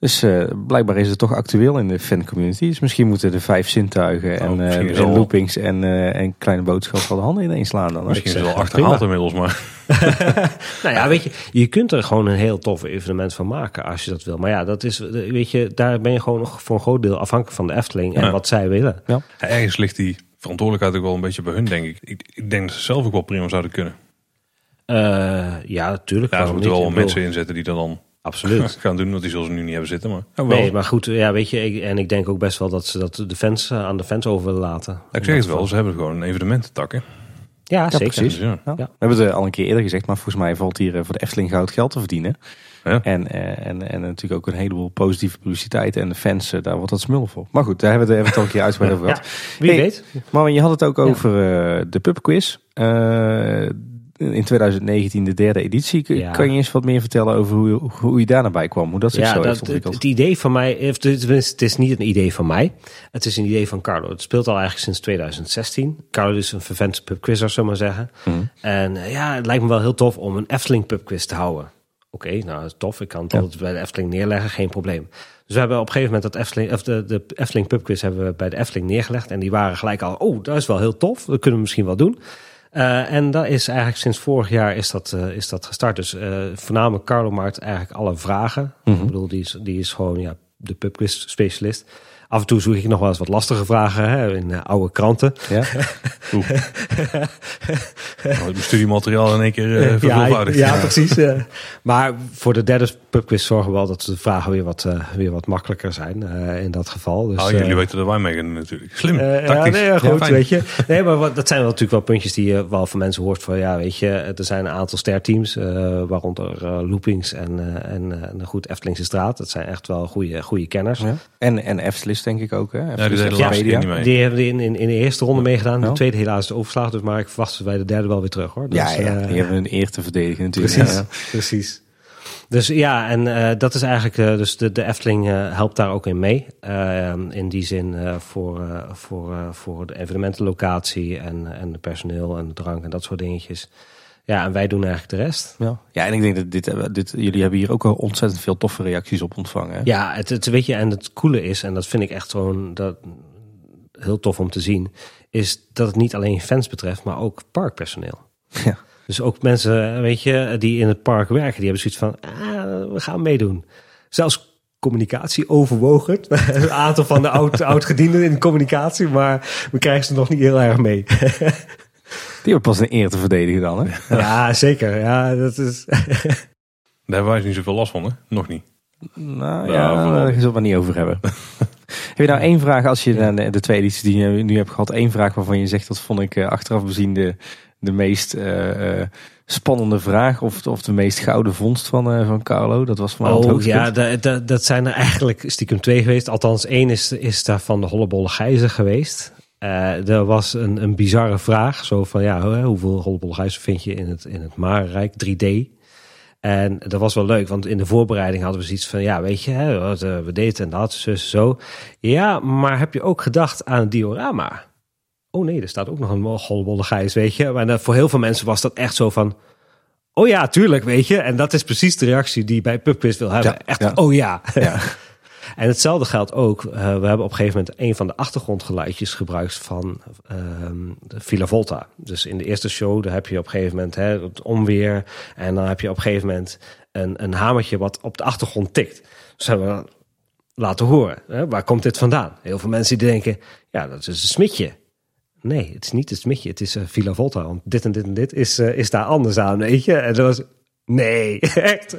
[SPEAKER 2] Dus eh, blijkbaar is het toch actueel in de fancommunity. Dus misschien moeten de vijf zintuigen en,
[SPEAKER 1] is
[SPEAKER 2] en Loopings en, eh, en Kleine Boodschap wel de handen ineens slaan. Dan.
[SPEAKER 1] Misschien is het wel achterhaald inmiddels, maar
[SPEAKER 3] Nou ja, weet je, je kunt er gewoon een heel tof evenement van maken als je dat wil. Maar ja, dat is, weet je, daar ben je gewoon nog voor een groot deel afhankelijk van de Efteling en
[SPEAKER 1] Ja.
[SPEAKER 3] wat zij willen.
[SPEAKER 1] Ja, ergens ligt die verantwoordelijkheid ook wel een beetje bij hun, denk ik. Ik, ik denk dat ze zelf ook wel prima zouden kunnen.
[SPEAKER 3] Eh, ja, natuurlijk.
[SPEAKER 1] Ja, ze moeten
[SPEAKER 3] niet?
[SPEAKER 1] wel mensen inzetten die dat dan
[SPEAKER 3] Absoluut.
[SPEAKER 1] gaan doen. Want die zullen ze nu niet hebben zitten. Maar ja, wel.
[SPEAKER 3] Nee, maar goed, ja, weet je, ik, en ik denk ook best wel dat ze dat de fans eh, aan de fans over willen laten.
[SPEAKER 1] ik zeg het wel, ze hebben gewoon een evenemententak. Hè?
[SPEAKER 3] Ja, zeker.
[SPEAKER 2] precies.
[SPEAKER 1] Ja.
[SPEAKER 2] We hebben het eh, al een keer eerder gezegd, maar volgens mij valt hier eh, voor de Efteling goud geld te verdienen.
[SPEAKER 1] Ja.
[SPEAKER 2] En, eh, en, en natuurlijk ook een heleboel positieve publiciteit. En de fans, daar wordt dat smul voor. Maar goed, daar hebben we het, al een keer uitgebreid over gehad.
[SPEAKER 3] Wie
[SPEAKER 2] Hey,
[SPEAKER 3] weet.
[SPEAKER 2] Maar je had het ook over eh, de pubquiz. Eh, in 2019 de derde editie.
[SPEAKER 3] Ja.
[SPEAKER 2] Kan je eens wat meer vertellen over hoe, je- hoe je daar naar bij kwam? Hoe dat zich
[SPEAKER 3] Ja,
[SPEAKER 2] zo
[SPEAKER 3] dat,
[SPEAKER 2] heeft
[SPEAKER 3] het,
[SPEAKER 2] ontwikkeld?
[SPEAKER 3] het idee van mij, of tenminste, het is niet een idee van mij. Het is een idee van Carlo. Het speelt al eigenlijk sinds 2016. Carlo is een vervent pubquizzer, zullen we maar zeggen.
[SPEAKER 2] Mhm.
[SPEAKER 3] En eh, ja, het lijkt me wel heel tof om een Efteling pubquiz te houden. Oké, nou tof. Ik kan het
[SPEAKER 2] Ja.
[SPEAKER 3] altijd bij de Efteling neerleggen, geen probleem. Dus we hebben op een gegeven moment dat Efteling, of de, de Efteling pubquiz hebben we bij de Efteling neergelegd. En die waren gelijk al, oh, dat is wel heel tof. Dat kunnen we misschien wel doen. Eh, en dat is eigenlijk sinds vorig jaar is dat, eh, is dat gestart. Dus eh, voornamelijk Carlo maakt eigenlijk alle vragen.
[SPEAKER 2] Mhm.
[SPEAKER 3] Ik bedoel, die is, die is gewoon ja, de pubquiz specialist. Af en toe zoek ik nog wel eens wat lastige vragen hè, in eh, oude kranten.
[SPEAKER 2] Ja?
[SPEAKER 1] Nou, het studiemateriaal in één keer eh
[SPEAKER 3] ja, ja, precies. maar voor de derde pubquiz zorgen we wel dat de vragen weer wat, eh, weer wat makkelijker zijn eh, in dat geval. Dus,
[SPEAKER 1] Oh, jullie weten dat wij mee gaan natuurlijk. Slim,
[SPEAKER 3] Eh, ja,
[SPEAKER 1] tactisch.
[SPEAKER 3] nee, ja, goed, weet je. Nee, maar wat, dat zijn wel natuurlijk wel puntjes die je wel van mensen hoort van, ja, weet je, er zijn een aantal sterteams, eh waaronder Loopings en, eh, en, eh, de goed Eftelingse Straat. Dat zijn echt wel goede, goede kenners.
[SPEAKER 2] Ja. En, en Denk ik ook. Hè?
[SPEAKER 1] die
[SPEAKER 3] Ja,
[SPEAKER 1] niet mee.
[SPEAKER 3] Die hebben in, in, in de eerste ronde meegedaan,
[SPEAKER 2] Ja.
[SPEAKER 3] de tweede helaas de overslag, dus maar ik verwacht ze bij de derde wel weer terug, hoor.
[SPEAKER 2] Ja,
[SPEAKER 3] Dus,
[SPEAKER 2] ja,
[SPEAKER 3] eh,
[SPEAKER 2] die hebben een eer te verdedigen natuurlijk.
[SPEAKER 3] Precies,
[SPEAKER 2] Ja.
[SPEAKER 3] precies. Dus ja, en eh, dat is eigenlijk, eh, dus de, de Efteling eh, helpt daar ook in mee. In die zin eh, voor, eh, voor, eh, voor de evenementenlocatie en, en de personeel en de drank en dat soort dingetjes. Ja, en wij doen eigenlijk de rest.
[SPEAKER 2] Ja. ja, en ik denk dat dit, eh, dit, jullie hebben hier ook al ontzettend veel toffe reacties op ontvangen. hè?
[SPEAKER 3] Ja, het, het weet je, en het coole is, en dat vind ik echt gewoon dat, heel tof om te zien, is dat het niet alleen fans betreft, maar ook parkpersoneel.
[SPEAKER 2] Ja.
[SPEAKER 3] Dus ook mensen, weet je, die in het park werken, die hebben zoiets van, ah, we gaan meedoen. Zelfs communicatie overwogen. Een aantal van de oud, oud-gedienden in de communicatie, maar we krijgen ze nog niet heel erg mee.
[SPEAKER 2] Die hebben pas een eer te verdedigen dan. Hè?
[SPEAKER 3] ja, zeker. Ja, dat is...
[SPEAKER 1] Daar hebben wij dus niet zoveel last van, hè? Nog niet.
[SPEAKER 2] Nou
[SPEAKER 1] Ja,
[SPEAKER 2] ja,
[SPEAKER 1] vooral.
[SPEAKER 2] daar zullen we het niet over hebben. Heb je nou één vraag, als je naar de, de twee edities die je nu hebt gehad, één vraag waarvan je zegt, dat vond ik eh, achteraf bezien de, de meest eh, eh, spannende vraag, of, of de meest gouden vondst van, eh, van Carlo? Dat was voor mij het
[SPEAKER 3] Oh ja, dat, dat, dat zijn er eigenlijk stiekem twee geweest. Althans, één is, is daar van de hollebolle gijzer geweest. Eh er was een, een bizarre vraag. Zo van, ja, hoe- hoeveel hollebolle gijzer vind je in het, in het Marenrijk 3D? En dat was wel leuk, want in de voorbereiding hadden we zoiets van... ja, weet je, hè, wat, we deden en dat, zo, zo. Ja, maar heb je ook gedacht aan het diorama? Oh nee, er staat ook nog een hollebolle gijs, weet je. Maar voor heel veel mensen was dat echt zo van... Oh ja, tuurlijk, weet je. En dat is precies de reactie die bij PubQuiz wil hebben.
[SPEAKER 2] Ja,
[SPEAKER 3] echt,
[SPEAKER 2] ja.
[SPEAKER 3] oh ja.
[SPEAKER 2] Ja.
[SPEAKER 3] En hetzelfde geldt ook. eh, we hebben op een gegeven moment een van de achtergrondgeluidjes gebruikt van de Villa Volta. Dus in de eerste show daar heb je op een gegeven moment hè, het onweer. En dan heb je op een gegeven moment een, een hamertje wat op de achtergrond tikt. Dus hebben we laten horen. Hè? Waar komt dit vandaan? Heel veel mensen die denken, ja, dat is een smitje. Nee, het is niet het smitje. Het is eh, Villa Volta. Want dit en dit en dit is, eh, is daar anders aan, weet je. En dat was... Nee, echt.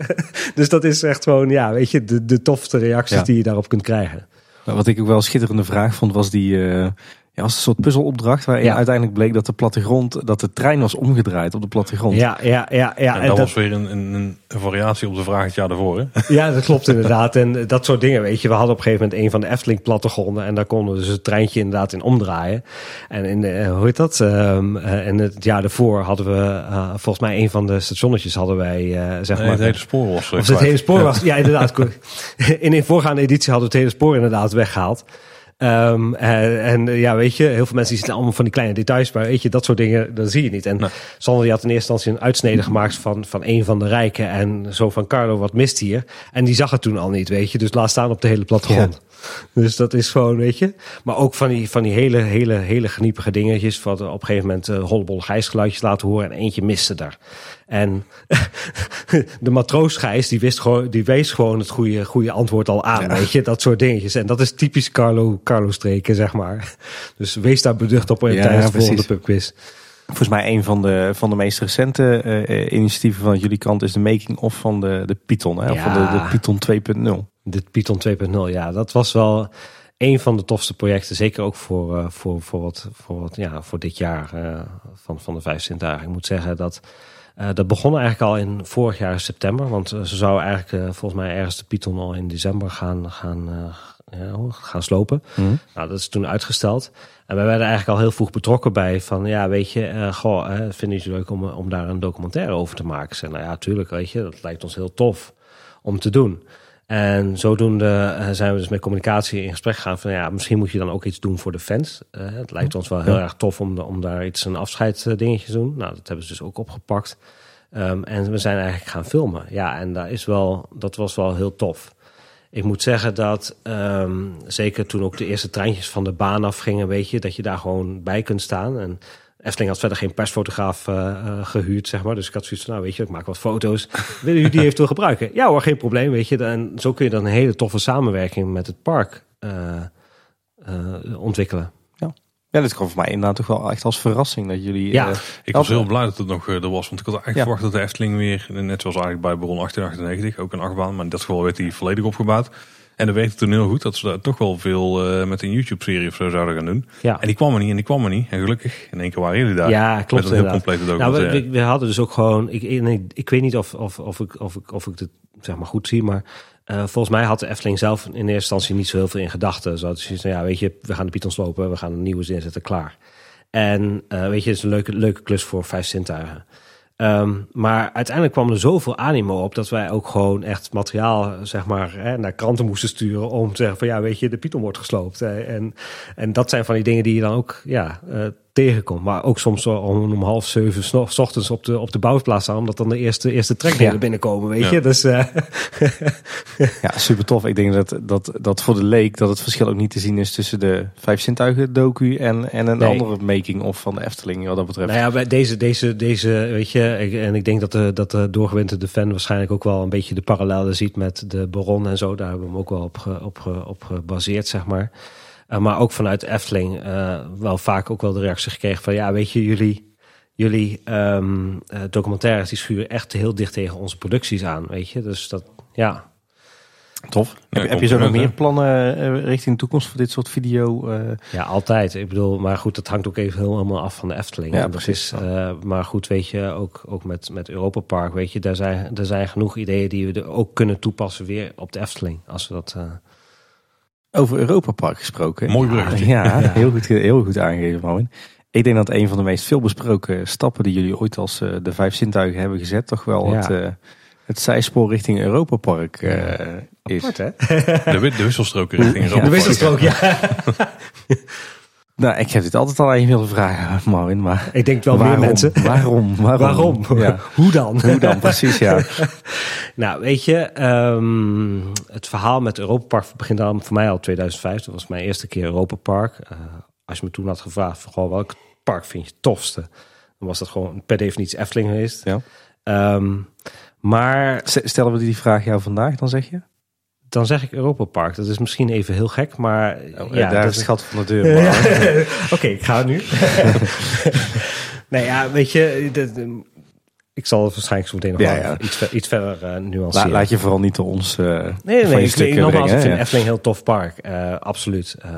[SPEAKER 3] Dus dat is echt gewoon, ja, weet je, de, de tofste reacties
[SPEAKER 2] Ja.
[SPEAKER 3] die je daarop kunt krijgen.
[SPEAKER 2] Wat ik ook wel een schitterende vraag vond, was die. eh, ja, was een soort puzzelopdracht waarin
[SPEAKER 3] Ja.
[SPEAKER 2] uiteindelijk bleek dat de plattegrond, dat de trein was omgedraaid op de plattegrond.
[SPEAKER 3] Ja, ja, ja, ja.
[SPEAKER 1] en
[SPEAKER 3] En
[SPEAKER 1] dat, was weer een, een, een variatie op de vraag het jaar daarvoor. Hè?
[SPEAKER 3] ja, dat klopt inderdaad. En eh, dat soort dingen, weet je. We hadden op een gegeven moment een van de Efteling plattegronden. En daar konden we dus het treintje inderdaad in omdraaien. En in, de, hoe heet dat? Ehm, eh, en het jaar daarvoor hadden we, eh, volgens mij een van de stationnetjes hadden wij, eh, zeg
[SPEAKER 1] Nee,
[SPEAKER 3] maar...
[SPEAKER 1] het hele spoor was. eh,
[SPEAKER 3] Of het hele spoor
[SPEAKER 1] Ja.
[SPEAKER 3] was. Ja, inderdaad. In een voorgaande editie hadden we het hele spoor inderdaad weggehaald. Ehm, en, en, eh, ja, weet je, heel veel mensen die zien allemaal van die kleine details, maar weet je, dat soort dingen, dat zie je niet. En
[SPEAKER 1] Nee.
[SPEAKER 3] Sander die had in eerste instantie een uitsnede gemaakt van, van een van de rijken en zo van Carlo, wat mist hier? En die zag het toen al niet, weet je, dus laat staan op de hele plattegrond. Dus dat is gewoon, weet je. Maar ook van die, van die hele, hele, hele geniepige dingetjes. Wat op een gegeven moment uh, hollebolle gijsgeluidjes laten horen. En eentje miste daar. En de matroos Gijs, die, wist gewoon, die wees gewoon het goede, goede antwoord al aan.
[SPEAKER 2] Ja.
[SPEAKER 3] Weet je, dat soort dingetjes. En dat is typisch Carlo, Carlo streken, zeg maar. Dus wees daar beducht op
[SPEAKER 2] Ja,
[SPEAKER 3] tijdens de volgende pubquiz.
[SPEAKER 2] Volgens mij een van de, van de meest recente eh, initiatieven van jullie kant is de making-of van de, de Python. Hè? Of
[SPEAKER 3] Ja.
[SPEAKER 2] van de, de Python 2.0.
[SPEAKER 3] Dit Python 2.0, ja, dat was wel een van de tofste projecten. Zeker ook voor, uh, voor, voor, wat, voor, wat, ja, voor dit jaar uh, van, van de vijf Sintuigen. Ik moet zeggen dat uh, dat begon eigenlijk al in vorig jaar september. Want ze zouden eigenlijk volgens mij ergens de Python al in december gaan, gaan, ja, gaan slopen. Mm. Nou, dat is toen uitgesteld. En wij werden eigenlijk al heel vroeg betrokken bij van, ja, weet je, uh, goh, uh, vinden jullie leuk om, om daar een documentaire over te maken? Zei, nou ja, tuurlijk, weet je, dat lijkt ons heel tof om te doen. En zodoende uh, zijn we dus met communicatie in gesprek gegaan van ja, misschien moet je dan ook iets doen voor de fans. Uh, het lijkt ons wel heel ja. erg tof om, om daar iets een afscheidsdingetje te doen. Nou, dat hebben ze dus ook opgepakt. Um, en we zijn eigenlijk gaan filmen. Ja, en daar is wel, dat was wel heel tof. Ik moet zeggen dat um, zeker toen ook de eerste treintjes van de baan afgingen, weet je, dat je daar gewoon bij kunt staan. En Efteling had verder geen persfotograaf uh, uh, gehuurd, zeg maar. Dus ik had zoiets van, nou weet je, ik maak wat foto's. Willen jullie die eventueel gebruiken? Ja hoor, geen probleem, weet je. En zo kun je dan een hele toffe samenwerking met het park uh, ontwikkelen.
[SPEAKER 2] Ja. ja, dit kwam voor mij inderdaad toch wel echt als verrassing dat jullie...
[SPEAKER 1] Ja, ik was heel blij dat het nog er was. Want ik had eigenlijk ja. verwacht dat de Efteling weer, net zoals eigenlijk bij Baron 1898, ook een achtbaan. Maar in dat geval werd die volledig opgebouwd. En dat werkte toen heel goed dat ze daar toch wel veel uh, met een YouTube-serie of zo zouden gaan doen.
[SPEAKER 3] Ja.
[SPEAKER 1] En die kwam er niet en die kwam er niet. En gelukkig, in één keer waren jullie daar.
[SPEAKER 3] Ja, klopt.
[SPEAKER 1] Met een heel complete
[SPEAKER 3] nou, we, we, we, hadden dus ook gewoon, ik, ik, ik weet niet of, of, of, ik, of, ik, of ik het zeg maar goed zie, maar uh, volgens mij had de Efteling zelf in eerste instantie niet zo heel veel in gedachten. Zo hadden ze van, ja, weet je, we gaan de Python slopen, we gaan een nieuwe zin zetten, klaar. En uh, weet je, het is een leuke, leuke klus voor vijf zintuigen. Um, maar uiteindelijk kwam er zoveel animo op dat wij ook gewoon echt materiaal zeg maar, hè, naar kranten moesten sturen om te zeggen van ja, weet je, de Python wordt gesloopt. En, en dat zijn van die dingen die je dan ook ja, uh, tegenkomt. Maar ook soms om, om half zeven s ochtends op de, op de bouwplaats staan, omdat dan de eerste, eerste trekdelen ja. binnenkomen, weet ja. je. Dus, uh,
[SPEAKER 2] ja, super tof. Ik denk dat, dat, dat voor de leek dat het verschil ook niet te zien is tussen de vijf zintuigen docu en, en een nee. andere making-of van de Efteling wat dat betreft.
[SPEAKER 3] Nou ja, bij deze, deze, deze, weet je, ik, en ik denk dat de, dat de doorgewinterde fan waarschijnlijk ook wel een beetje de parallellen ziet met de Baron en zo. Daar hebben we hem ook wel op, op, op gebaseerd, zeg maar. Uh, maar ook vanuit Efteling uh, wel vaak ook wel de reactie gekregen van ja, weet je, jullie, jullie um, uh, documentaires die schuren echt heel dicht tegen onze producties aan, weet je. Dus dat, ja.
[SPEAKER 2] Tof. Ja, heb, heb je zo nog meer plannen uh, richting de toekomst voor dit soort video? Uh...
[SPEAKER 3] Ja, altijd. Ik bedoel, maar goed, dat hangt ook even helemaal af van de Efteling.
[SPEAKER 2] Ja, precies.
[SPEAKER 3] Is, uh, maar goed, weet je, ook, ook met, met Europa Park, weet je, daar zijn, er zijn genoeg ideeën die we er ook kunnen toepassen weer op de Efteling. Als we dat...
[SPEAKER 2] Over Europa Park gesproken.
[SPEAKER 1] Mooi bruggetje.
[SPEAKER 2] Ja, ja, Heel, goed, heel goed aangegeven, Marvin. Ik denk dat een van de meest veelbesproken stappen die jullie ooit als uh, de vijf zintuigen hebben gezet, toch wel ja. het, uh, het zijspoor richting Europa Park uh, is.
[SPEAKER 3] Apart, hè?
[SPEAKER 1] De, de wisselstrook richting Europa
[SPEAKER 3] De wisselstrook, ja.
[SPEAKER 2] Nou, ik heb dit altijd al even willen vragen, Marvin, maar...
[SPEAKER 3] Ik denk wel
[SPEAKER 2] waarom,
[SPEAKER 3] meer mensen.
[SPEAKER 2] Waarom? Waarom?
[SPEAKER 3] waarom? Ja. Hoe dan?
[SPEAKER 2] Hoe dan, precies, ja.
[SPEAKER 3] nou, weet je, um, het verhaal met Europa Park begint dan voor mij al 2005. Dat was mijn eerste keer Europa Park. Uh, als je me toen had gevraagd, van, goh, welk park vind je het tofste? Dan was dat gewoon per definitie Efteling geweest.
[SPEAKER 2] Ja.
[SPEAKER 3] Um, maar...
[SPEAKER 2] Stellen we die vraag jou vandaag, dan zeg je?
[SPEAKER 3] Dan zeg ik Europa Park. Dat is misschien even heel gek, maar...
[SPEAKER 2] Oh, ja, daar is het gat van de deur.
[SPEAKER 3] Oké, okay, ik ga nu. nee, ja, weet je... De, ik zal het waarschijnlijk zo meteen nog
[SPEAKER 2] Ja, ja.
[SPEAKER 3] Iets, iets verder uh,
[SPEAKER 2] La-
[SPEAKER 3] nuanceren.
[SPEAKER 2] laat je vooral niet door ons eh
[SPEAKER 3] Nee, nee, nee. Ik, nogmaals,
[SPEAKER 2] brengen,
[SPEAKER 3] ik vind? Efteling een heel tof park. Eh, absoluut. Eh,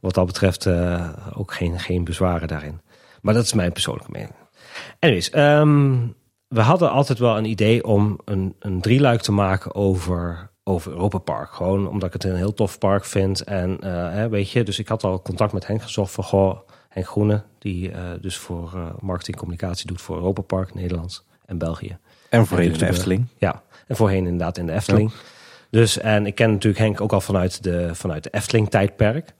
[SPEAKER 3] wat dat betreft eh, ook geen, geen bezwaren daarin. Maar dat is mijn persoonlijke mening. Anyways, ehm, we hadden altijd wel een idee om een, een drieluik te maken over, over Europa Park. Gewoon omdat ik het een heel tof park vind. En eh, weet je, dus ik had al contact met Henk gezocht van goh, Henk Groene, die eh, dus voor eh marketing en communicatie doet voor Europa Park, Nederlands en België.
[SPEAKER 2] En voorheen de
[SPEAKER 3] dus de-
[SPEAKER 2] Efteling.
[SPEAKER 3] Ja, en voorheen inderdaad in de Efteling. Dus, en ik ken natuurlijk Henk ook al vanuit de, vanuit de Efteling-tijdperk.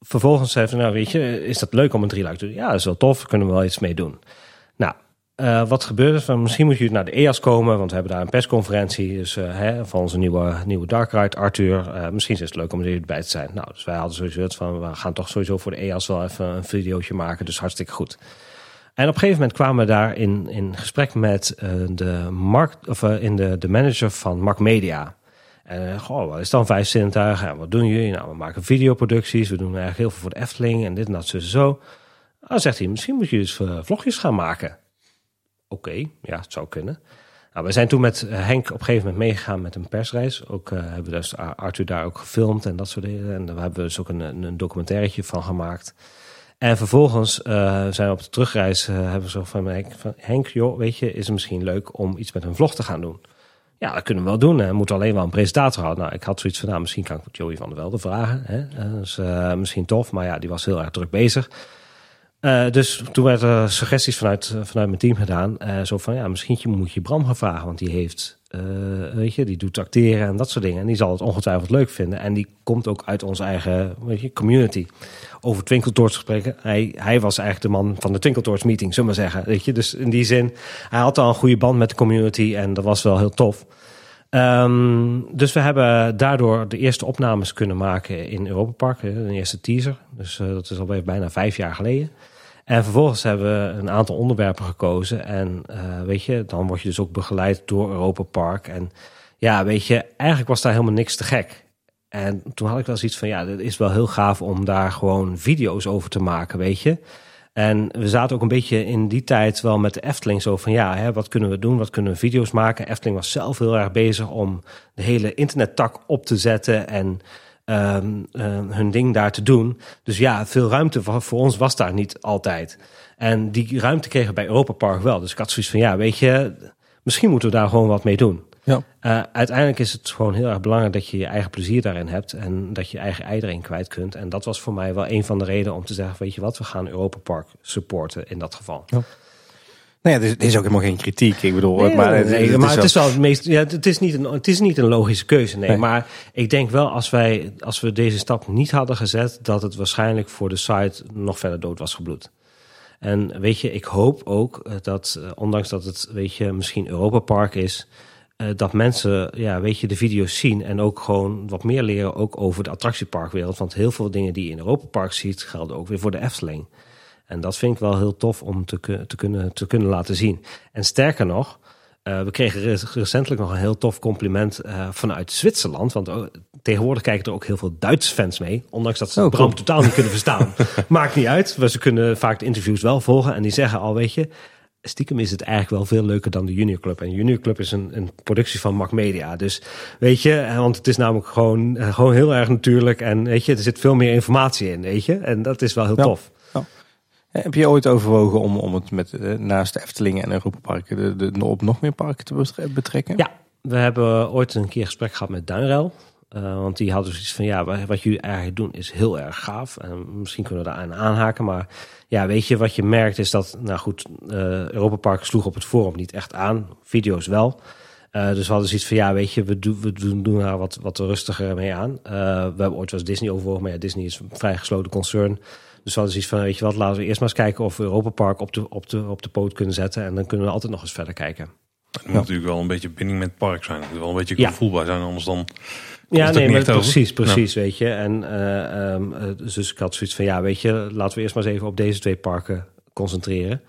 [SPEAKER 3] Vervolgens zei hij, nou weet je, is dat leuk om een drieluik te doen? Ja, dat is wel tof, kunnen we wel iets mee doen. Nou, eh, wat gebeurde er? Misschien moet je naar de EAS komen, want we hebben daar een persconferentie dus, eh, hè, van onze nieuwe, nieuwe Dark Ride, Arthur. Eh, misschien is het leuk om er erbij te zijn. Nou, dus wij hadden sowieso het van, we gaan toch sowieso voor de EAS wel even een videootje maken, dus hartstikke goed. En op een gegeven moment kwamen we daar in, in gesprek met de, markt, of, in de, de manager van Mark Media. En goh, wat is dan vijf zintuigen? En wat doen jullie? Nou, we maken videoproducties. We doen eigenlijk heel veel voor de Efteling en dit en dat, zo, zo. Dan zegt hij, misschien moet je dus vlogjes gaan maken. Oké, ja, het zou kunnen. Nou, we zijn toen met eh, Henk op een gegeven moment meegegaan met een persreis. Ook eh, hebben we dus Ar- Arthur daar ook gefilmd en dat soort dingen. En daar hebben we dus ook een, een, van gemaakt. En vervolgens eh, zijn we op de terugreis, hebben we zo van Henk, van Henk, joh, weet je, is het misschien leuk om iets met een vlog te gaan doen? Ja, dat kunnen we wel doen. Hè. We alleen wel een presentator houden. Nou, ik had zoiets van, nou, misschien kan ik Joey van der Velde vragen. Hè. Dus eh, misschien tof, maar ja, die was heel erg druk bezig. Eh, dus toen werden er suggesties vanuit, eh, vanuit mijn team gedaan. Eh, zo van, ja, misschien moet je Bram gaan vragen. Want die heeft, weet je, die doet acteren en dat soort dingen. En die zal het ongetwijfeld leuk vinden. En die komt ook uit onze eigen, weet je, community. Over Twinkeltoorts gesprekken. Hij, hij was eigenlijk de man van de Twinkeltoorts meeting, zullen we maar zeggen. Weet je, dus in die zin, hij had al een goede band met de community. En dat was wel heel tof. Ehm, dus we hebben daardoor de eerste opnames kunnen maken in Europa Park. Een eerste teaser. Dus dat is alweer bijna vijf jaar geleden. En vervolgens hebben we een aantal onderwerpen gekozen. En eh, weet je, dan word je dus ook begeleid door Europa Park. En ja, weet je, eigenlijk was daar helemaal niks te gek. En toen had ik wel zoiets van, ja, dit is wel heel gaaf om daar gewoon video's over te maken, weet je. En we zaten ook een beetje in die tijd wel met de Efteling zo van, ja, hè, wat kunnen we doen? Wat kunnen we video's maken? Efteling was zelf heel erg bezig om de hele internettak op te zetten en ehm, ehm, hun ding daar te doen. Dus ja, veel ruimte voor, voor ons was daar niet altijd. En die ruimte kregen we bij Europa Park wel. Dus ik had zoiets van, ja, weet je, misschien moeten we daar gewoon wat mee doen.
[SPEAKER 2] Ja.
[SPEAKER 3] Uh, uiteindelijk is het gewoon heel erg belangrijk dat je je eigen plezier daarin hebt en dat je je eigen ei erin kwijt kunt. En dat was voor mij wel een van de redenen om te zeggen, weet je wat, we gaan Europa Park supporten in dat geval.
[SPEAKER 2] Ja. Nou ja, dit is, ook helemaal geen kritiek. Ik bedoel,
[SPEAKER 3] Nee,
[SPEAKER 2] maar,
[SPEAKER 3] nee,
[SPEAKER 2] het,
[SPEAKER 3] nee,
[SPEAKER 2] het
[SPEAKER 3] maar
[SPEAKER 2] is
[SPEAKER 3] het is wel het meest. Ja, het is niet een, het is niet een logische keuze. Nee,
[SPEAKER 2] Nee.
[SPEAKER 3] maar ik denk wel als wij, als we deze stap niet hadden gezet, dat het waarschijnlijk voor de site nog verder dood was gebloed. En weet je, ik hoop ook eh, dat, eh, ondanks dat het, weet je, misschien Europa Park is, eh, dat mensen, ja, weet je, de video's zien en ook gewoon wat meer leren ook over de attractieparkwereld. Want heel veel dingen die je in Europa Park ziet, gelden ook weer voor de Efteling. En dat vind ik wel heel tof om te, te, kunnen, te kunnen laten zien. En sterker nog, eh, we kregen re- recentelijk nog een heel tof compliment eh, vanuit Zwitserland. Want oh, tegenwoordig kijken er ook heel veel Duitse fans mee. Ondanks dat ze
[SPEAKER 2] Oh,
[SPEAKER 3] Bram totaal niet kunnen verstaan. Maakt niet uit. want Ze kunnen vaak de interviews wel volgen. En die zeggen al, weet je, stiekem is het eigenlijk wel veel leuker dan de Junior Club. En Junior Club is een, een productie van Mac Media. Dus weet je, eh, want het is namelijk gewoon, gewoon heel erg natuurlijk. En weet je, er zit veel meer informatie in, weet je. En dat is wel heel
[SPEAKER 2] Ja.
[SPEAKER 3] tof.
[SPEAKER 2] Eh, Heb je ooit overwogen om, om het met, eh, naast de Efteling en Europa Parken de, de, op nog meer parken te betre- betrekken?
[SPEAKER 3] Ja, we hebben ooit een keer gesprek gehad met Duinruil. Eh, want die hadden zoiets van, ja, wa- wat jullie eigenlijk doen is heel erg gaaf. En misschien kunnen we daar aan aanhaken. Maar ja, weet je, wat je merkt is dat, nou goed, eh Europa Park sloeg op het forum niet echt aan. Video's wel. Dus we hadden zoiets van, ja, weet je, we, doen we doen, doen daar wat, wat rustiger mee aan. We hebben ooit wel Disney overwogen, maar ja, Disney is een vrij gesloten concern. Dus we hadden zoiets van, weet je wat, laten we eerst maar eens kijken of we Europa Park op de, op, de, op de poot kunnen zetten. En dan kunnen we altijd nog eens verder kijken.
[SPEAKER 1] Er moet natuurlijk wel een beetje binding met het park zijn. Er moet wel een beetje
[SPEAKER 3] Ja.
[SPEAKER 1] gevoelbaar zijn, anders dan...
[SPEAKER 3] Ja,
[SPEAKER 1] het
[SPEAKER 3] nee, maar precies, precies, weet je. En eh, ehm, eh, dus ik had zoiets van, ja, weet je, laten we eerst maar eens even op deze twee parken concentreren.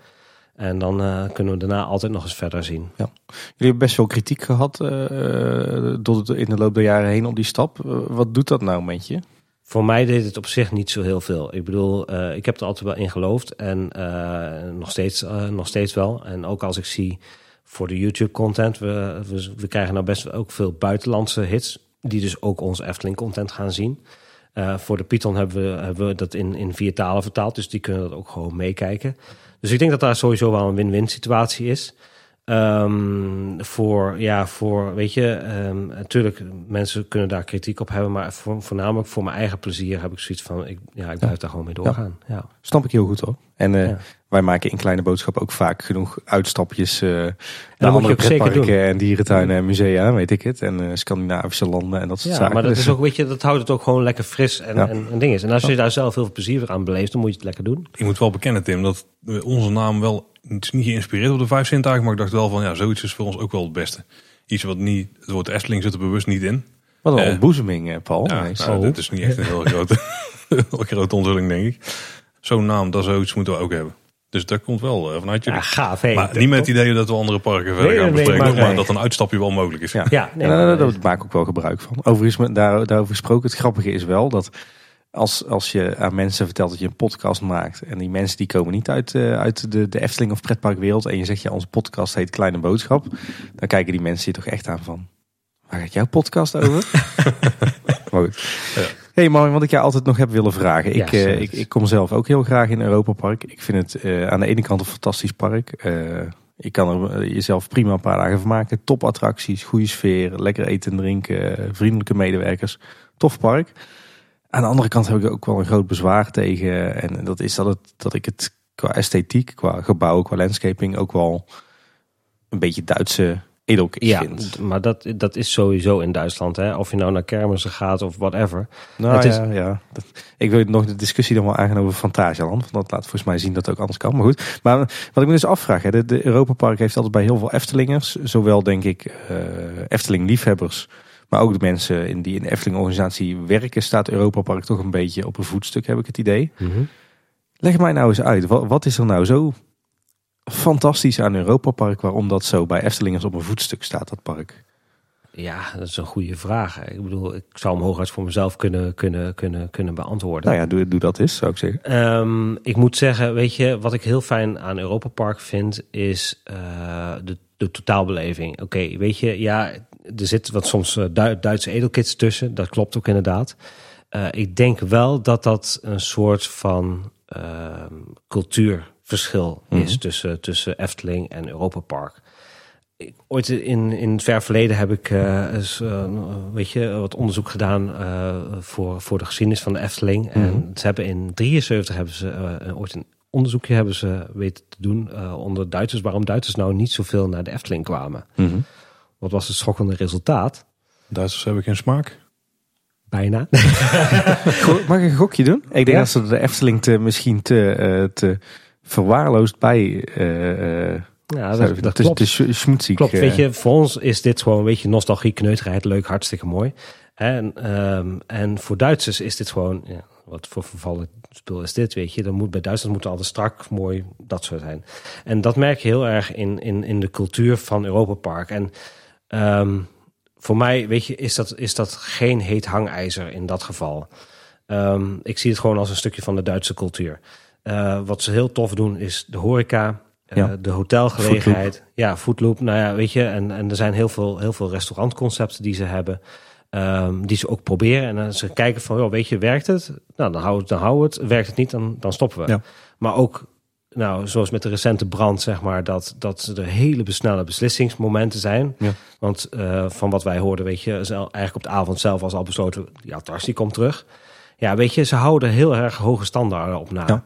[SPEAKER 3] En dan eh, kunnen we daarna altijd nog eens verder zien.
[SPEAKER 2] Jullie hebben best veel kritiek gehad eh, eh, door de, in de loop der jaren heen op die stap. Wat doet dat nou met je?
[SPEAKER 3] Voor mij deed het op zich niet zo heel veel. Ik bedoel, eh, ik heb er altijd wel in geloofd en eh, nog, steeds, eh, nog steeds wel. En ook als ik zie voor de YouTube-content. We, we, krijgen nou best ook veel buitenlandse hits, die dus ook ons Efteling-content gaan zien. Voor de Python hebben we, hebben dat in, in vier talen vertaald, dus die kunnen dat ook gewoon meekijken. Dus ik denk dat daar sowieso wel een win-win situatie is. Um, voor, ja, voor, weet je, um, natuurlijk, mensen kunnen daar kritiek op hebben, maar voor, voornamelijk voor mijn eigen plezier heb ik zoiets van, ik, ja, ik blijf daar gewoon mee doorgaan. Ja. ja.
[SPEAKER 2] Snap ik heel goed hoor. En uh, ja. Wij maken in Kleine Boodschap ook vaak genoeg uitstapjes uh, naar andere pretparken en dierentuinen en musea, weet ik het. En uh, Scandinavische landen en dat soort
[SPEAKER 3] ja,
[SPEAKER 2] zaken.
[SPEAKER 3] maar dat,
[SPEAKER 2] Dus,
[SPEAKER 3] is ook, weet je, dat houdt het ook gewoon lekker fris en,
[SPEAKER 2] Ja.
[SPEAKER 3] en, en ding is. En als je daar zelf heel veel plezier aan beleeft, dan moet je het lekker doen.
[SPEAKER 1] Ik moet wel bekennen, Tim, dat onze naam wel. Het is niet geïnspireerd op de vijf zintuigen, maar ik dacht wel van ja, zoiets is voor ons ook wel het beste. Iets wat niet. Het woord Efteling zit er bewust niet in.
[SPEAKER 2] Wat een
[SPEAKER 1] Eh,
[SPEAKER 2] ontboezeming, eh, Paul.
[SPEAKER 1] Ja, nou, dit is niet echt een heel grote, heel grote onthulling, denk ik. Zo'n naam, dat zoiets moeten we ook hebben. Dus dat komt wel eh, vanuit jullie.
[SPEAKER 3] Ja, gaaf. Hey,
[SPEAKER 1] maar
[SPEAKER 3] dat-
[SPEAKER 1] niet met het idee dat we andere parken verder
[SPEAKER 3] Nee,
[SPEAKER 1] gaan bespreken,
[SPEAKER 3] maar-
[SPEAKER 1] maar,
[SPEAKER 2] nee.
[SPEAKER 1] dat een uitstapje wel mogelijk is.
[SPEAKER 2] Ja,
[SPEAKER 3] Ja, nee,
[SPEAKER 2] Ja,
[SPEAKER 3] maar-
[SPEAKER 2] daar, daar maak ik ook wel gebruik van. Overigens, daar, daarover gesproken, het grappige is wel dat als, als je aan mensen vertelt dat je een podcast maakt en die mensen die komen niet uit, eh, uit de, de Efteling of pretparkwereld en je zegt ja, onze podcast heet Kleine Boodschap, dan kijken die mensen je toch echt aan van, waar gaat jouw podcast over? maar goed.
[SPEAKER 1] Ja.
[SPEAKER 2] Hey man, wat ik jou altijd nog heb willen vragen. Ik, eh, ik, ik kom zelf ook heel graag in Europa Park. Ik vind het eh, aan de ene kant een fantastisch park. Eh, je kan er jezelf prima een paar dagen van maken. Top attracties, goede sfeer, lekker eten en drinken, vriendelijke medewerkers. Tof park. Aan de andere kant heb ik ook wel een groot bezwaar tegen. En dat is dat, het, dat ik het qua esthetiek, qua gebouw, qua landscaping ook wel een beetje Duitse
[SPEAKER 3] Ja, maar dat, dat is sowieso in Duitsland. Hè? Of je nou naar kermissen gaat of whatever.
[SPEAKER 2] Nou
[SPEAKER 3] Het is-
[SPEAKER 2] ja, ja. Dat- ik wil nog de discussie dan wel aangaan over Fantasialand. Want dat laat volgens mij zien dat het ook anders kan. Maar goed. Maar wat ik me dus afvraag. Hè, de, de Europa Park heeft altijd bij heel veel Eftelingers. Zowel denk ik eh, Efteling liefhebbers. Maar ook de mensen in die in de Efteling organisatie werken. Staat Europa Park toch een beetje op een voetstuk heb ik het idee. Leg mij nou eens uit. Wat, wat is er nou zo fantastisch aan Europa Park. Waarom dat zo bij Eftelingers op een voetstuk staat dat park?
[SPEAKER 3] Ja, dat is een goede vraag. Ik bedoel, ik zou hem hooguit voor mezelf kunnen, kunnen, kunnen, kunnen beantwoorden.
[SPEAKER 2] Nou ja, doe, doe dat eens zou ik zeggen.
[SPEAKER 3] Ehm, ik moet zeggen, weet je, wat ik heel fijn aan Europa Park vind, is eh, de, de totaalbeleving. Oké, weet je, ja, er zit wat soms eh, Du- Duitse edelkits tussen. Dat klopt ook inderdaad. Eh, ik denk wel dat dat een soort van ehm, cultuurverschil is
[SPEAKER 2] Mhm.
[SPEAKER 3] tussen, tussen Efteling en Europa Park. Ik, ooit in, in het ver verleden heb ik eh, eens, eh, weet je, wat onderzoek gedaan eh, voor, voor de geschiedenis van de Efteling. En
[SPEAKER 2] Mhm.
[SPEAKER 3] ze hebben in 73 hebben ze ooit een onderzoekje hebben ze weten te doen eh, onder Duitsers. Waarom Duitsers nou niet zoveel naar de Efteling kwamen. Wat was het schokkende resultaat?
[SPEAKER 1] Duitsers hebben geen smaak.
[SPEAKER 3] Bijna.
[SPEAKER 2] Mag ik een gokje doen? Ik denk
[SPEAKER 3] Ja.
[SPEAKER 2] dat ze de Efteling te, misschien te, eh, te verwaarloosd bij eh eh,
[SPEAKER 3] Ja,
[SPEAKER 2] zijn.
[SPEAKER 3] dat, dat klopt.
[SPEAKER 2] schmoedziek,
[SPEAKER 3] Klopt,
[SPEAKER 2] eh.
[SPEAKER 3] weet je, voor ons is dit gewoon een beetje nostalgie, kneuterheid, leuk, hartstikke mooi. En, ehm, en voor Duitsers is dit gewoon, ja, wat voor vervallen spul is dit, weet je. Dan moet, bij Duitsers moet het altijd strak, mooi, dat soort zijn. En dat merk je heel erg in, in, in de cultuur van Europa Park. En ehm, voor mij, weet je, is dat, is dat geen heet hangijzer in dat geval. Ehm, ik zie het gewoon als een stukje van de Duitse cultuur. Eh, wat ze heel tof doen is de horeca, eh,
[SPEAKER 2] Ja.
[SPEAKER 3] de hotelgelegenheid. Ja, Foodloop. Nou ja, weet je, en, en er zijn heel veel, heel veel restaurantconcepten die ze hebben. ehm, die ze ook proberen. En dan ze kijken van, joh, weet je, werkt het? Nou, dan houden dan we het. Werkt het niet, dan, dan stoppen we.
[SPEAKER 2] Ja.
[SPEAKER 3] Maar ook, nou, zoals met de recente brand, zeg maar, dat, dat er hele besnelle beslissingsmomenten zijn.
[SPEAKER 2] Ja.
[SPEAKER 3] Want eh, van wat wij hoorden, weet je, eigenlijk op de avond zelf was al besloten, die attractie komt terug. Ja, weet je, ze houden heel erg hoge standaarden op na.
[SPEAKER 2] Ja.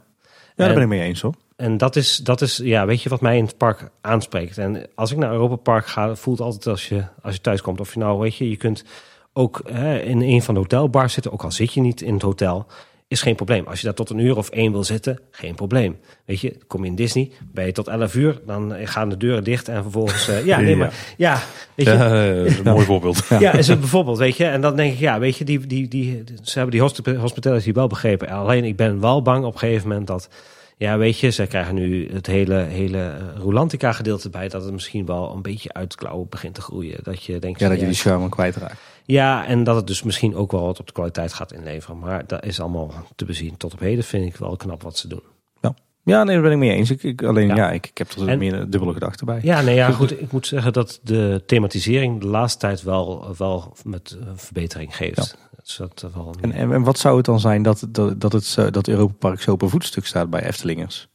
[SPEAKER 2] Ja, daar
[SPEAKER 3] En-
[SPEAKER 2] ben ik mee eens hoor.
[SPEAKER 3] En dat is, dat is, ja, weet je wat mij in het park aanspreekt. En als ik naar Europa Park ga, voelt altijd als je, als je thuis komt. Of je nou, weet je, je kunt ook hè, in een van de hotelbars zitten. Ook al zit je niet in het hotel, is geen probleem. Als je daar tot een uur of één wil zitten, geen probleem. Weet je, kom je in Disney, ben je tot 11 uur, dan gaan de deuren dicht en vervolgens, eh, ja, nee, maar, ja, weet je,
[SPEAKER 1] Ja, eh, is een mooi voorbeeld.
[SPEAKER 3] ja, is het bijvoorbeeld, weet je. En dan denk ik, ja, weet je, die, die, die, ze hebben die hospi- hospitality wel begrepen. Alleen ik ben wel bang op een gegeven moment dat, ja, weet je, ze krijgen nu het hele, hele eh, Rolantica gedeelte bij, dat het misschien wel een beetje uit klauwen begint te groeien. Dat je denkt,
[SPEAKER 2] Ja, dat je die charme kwijtraakt.
[SPEAKER 3] Ja, en dat het dus misschien ook wel wat op de kwaliteit gaat inleveren. Maar dat is allemaal te bezien. Tot op heden vind ik wel knap wat ze doen.
[SPEAKER 2] Ja, Ja, nee, daar ben ik mee eens. Ik, ik alleen, ja,
[SPEAKER 3] Ja.
[SPEAKER 2] ik, ik heb er
[SPEAKER 3] En-
[SPEAKER 2] meer een dubbele gedachte bij.
[SPEAKER 3] Ja, nee, ja, goed. Ik moet zeggen dat de thematisering de laatste tijd wel, wel met eh, verbetering geeft. Dus dat eh, wel
[SPEAKER 2] En, en, en wat zou het dan zijn dat, dat, dat, het, zo- dat Europa Park zo op een voetstuk staat bij Eftelingers?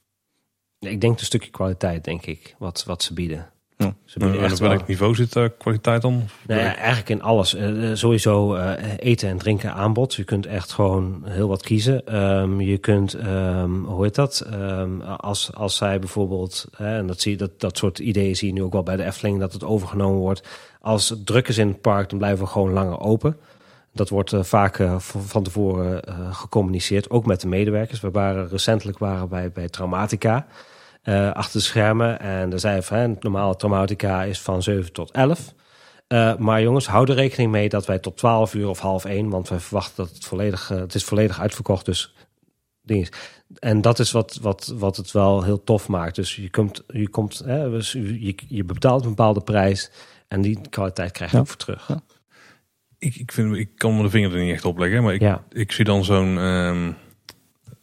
[SPEAKER 3] ik denk een stukje kwaliteit, denk ik, wat, wat ze bieden.
[SPEAKER 2] Ja.
[SPEAKER 3] Ze
[SPEAKER 1] En
[SPEAKER 3] echt
[SPEAKER 1] op
[SPEAKER 3] wel-
[SPEAKER 1] welk niveau zit de kwaliteit dan?
[SPEAKER 3] Nou ja, eigenlijk in alles. Eh, eh, sowieso eh, eten en drinken aanbod. Je kunt echt gewoon heel wat kiezen. Ehm, je kunt, ehm, hoe heet dat? Ehm, als, als zij bijvoorbeeld, hè, en dat, zie je, dat, dat soort ideeën zie je nu ook wel bij de Efteling, dat het overgenomen wordt. Als het druk is in het park, dan blijven we gewoon langer open. Dat wordt eh, vaak eh, van tevoren eh, gecommuniceerd, ook met de medewerkers. We waren recentelijk waren bij, bij Traumatica eh, achter de schermen. En daar zei van, hè, het normale Traumatica is van 7 tot 11. Eh, maar jongens, hou er rekening mee dat wij tot 12 uur of half 1, want wij verwachten dat het volledig, eh, het is volledig uitverkocht. Dus ding. En dat is wat, wat, wat het wel heel tof maakt. Dus je komt, je, komt hè, dus je, je betaalt een bepaalde prijs en die kwaliteit krijg je
[SPEAKER 2] Ja.
[SPEAKER 3] ook voor terug.
[SPEAKER 2] Ja.
[SPEAKER 1] Ik, ik, vind, ik kan me de vinger er niet echt op leggen, maar ik,
[SPEAKER 3] Ja.
[SPEAKER 1] ik zie dan zo'n, ehm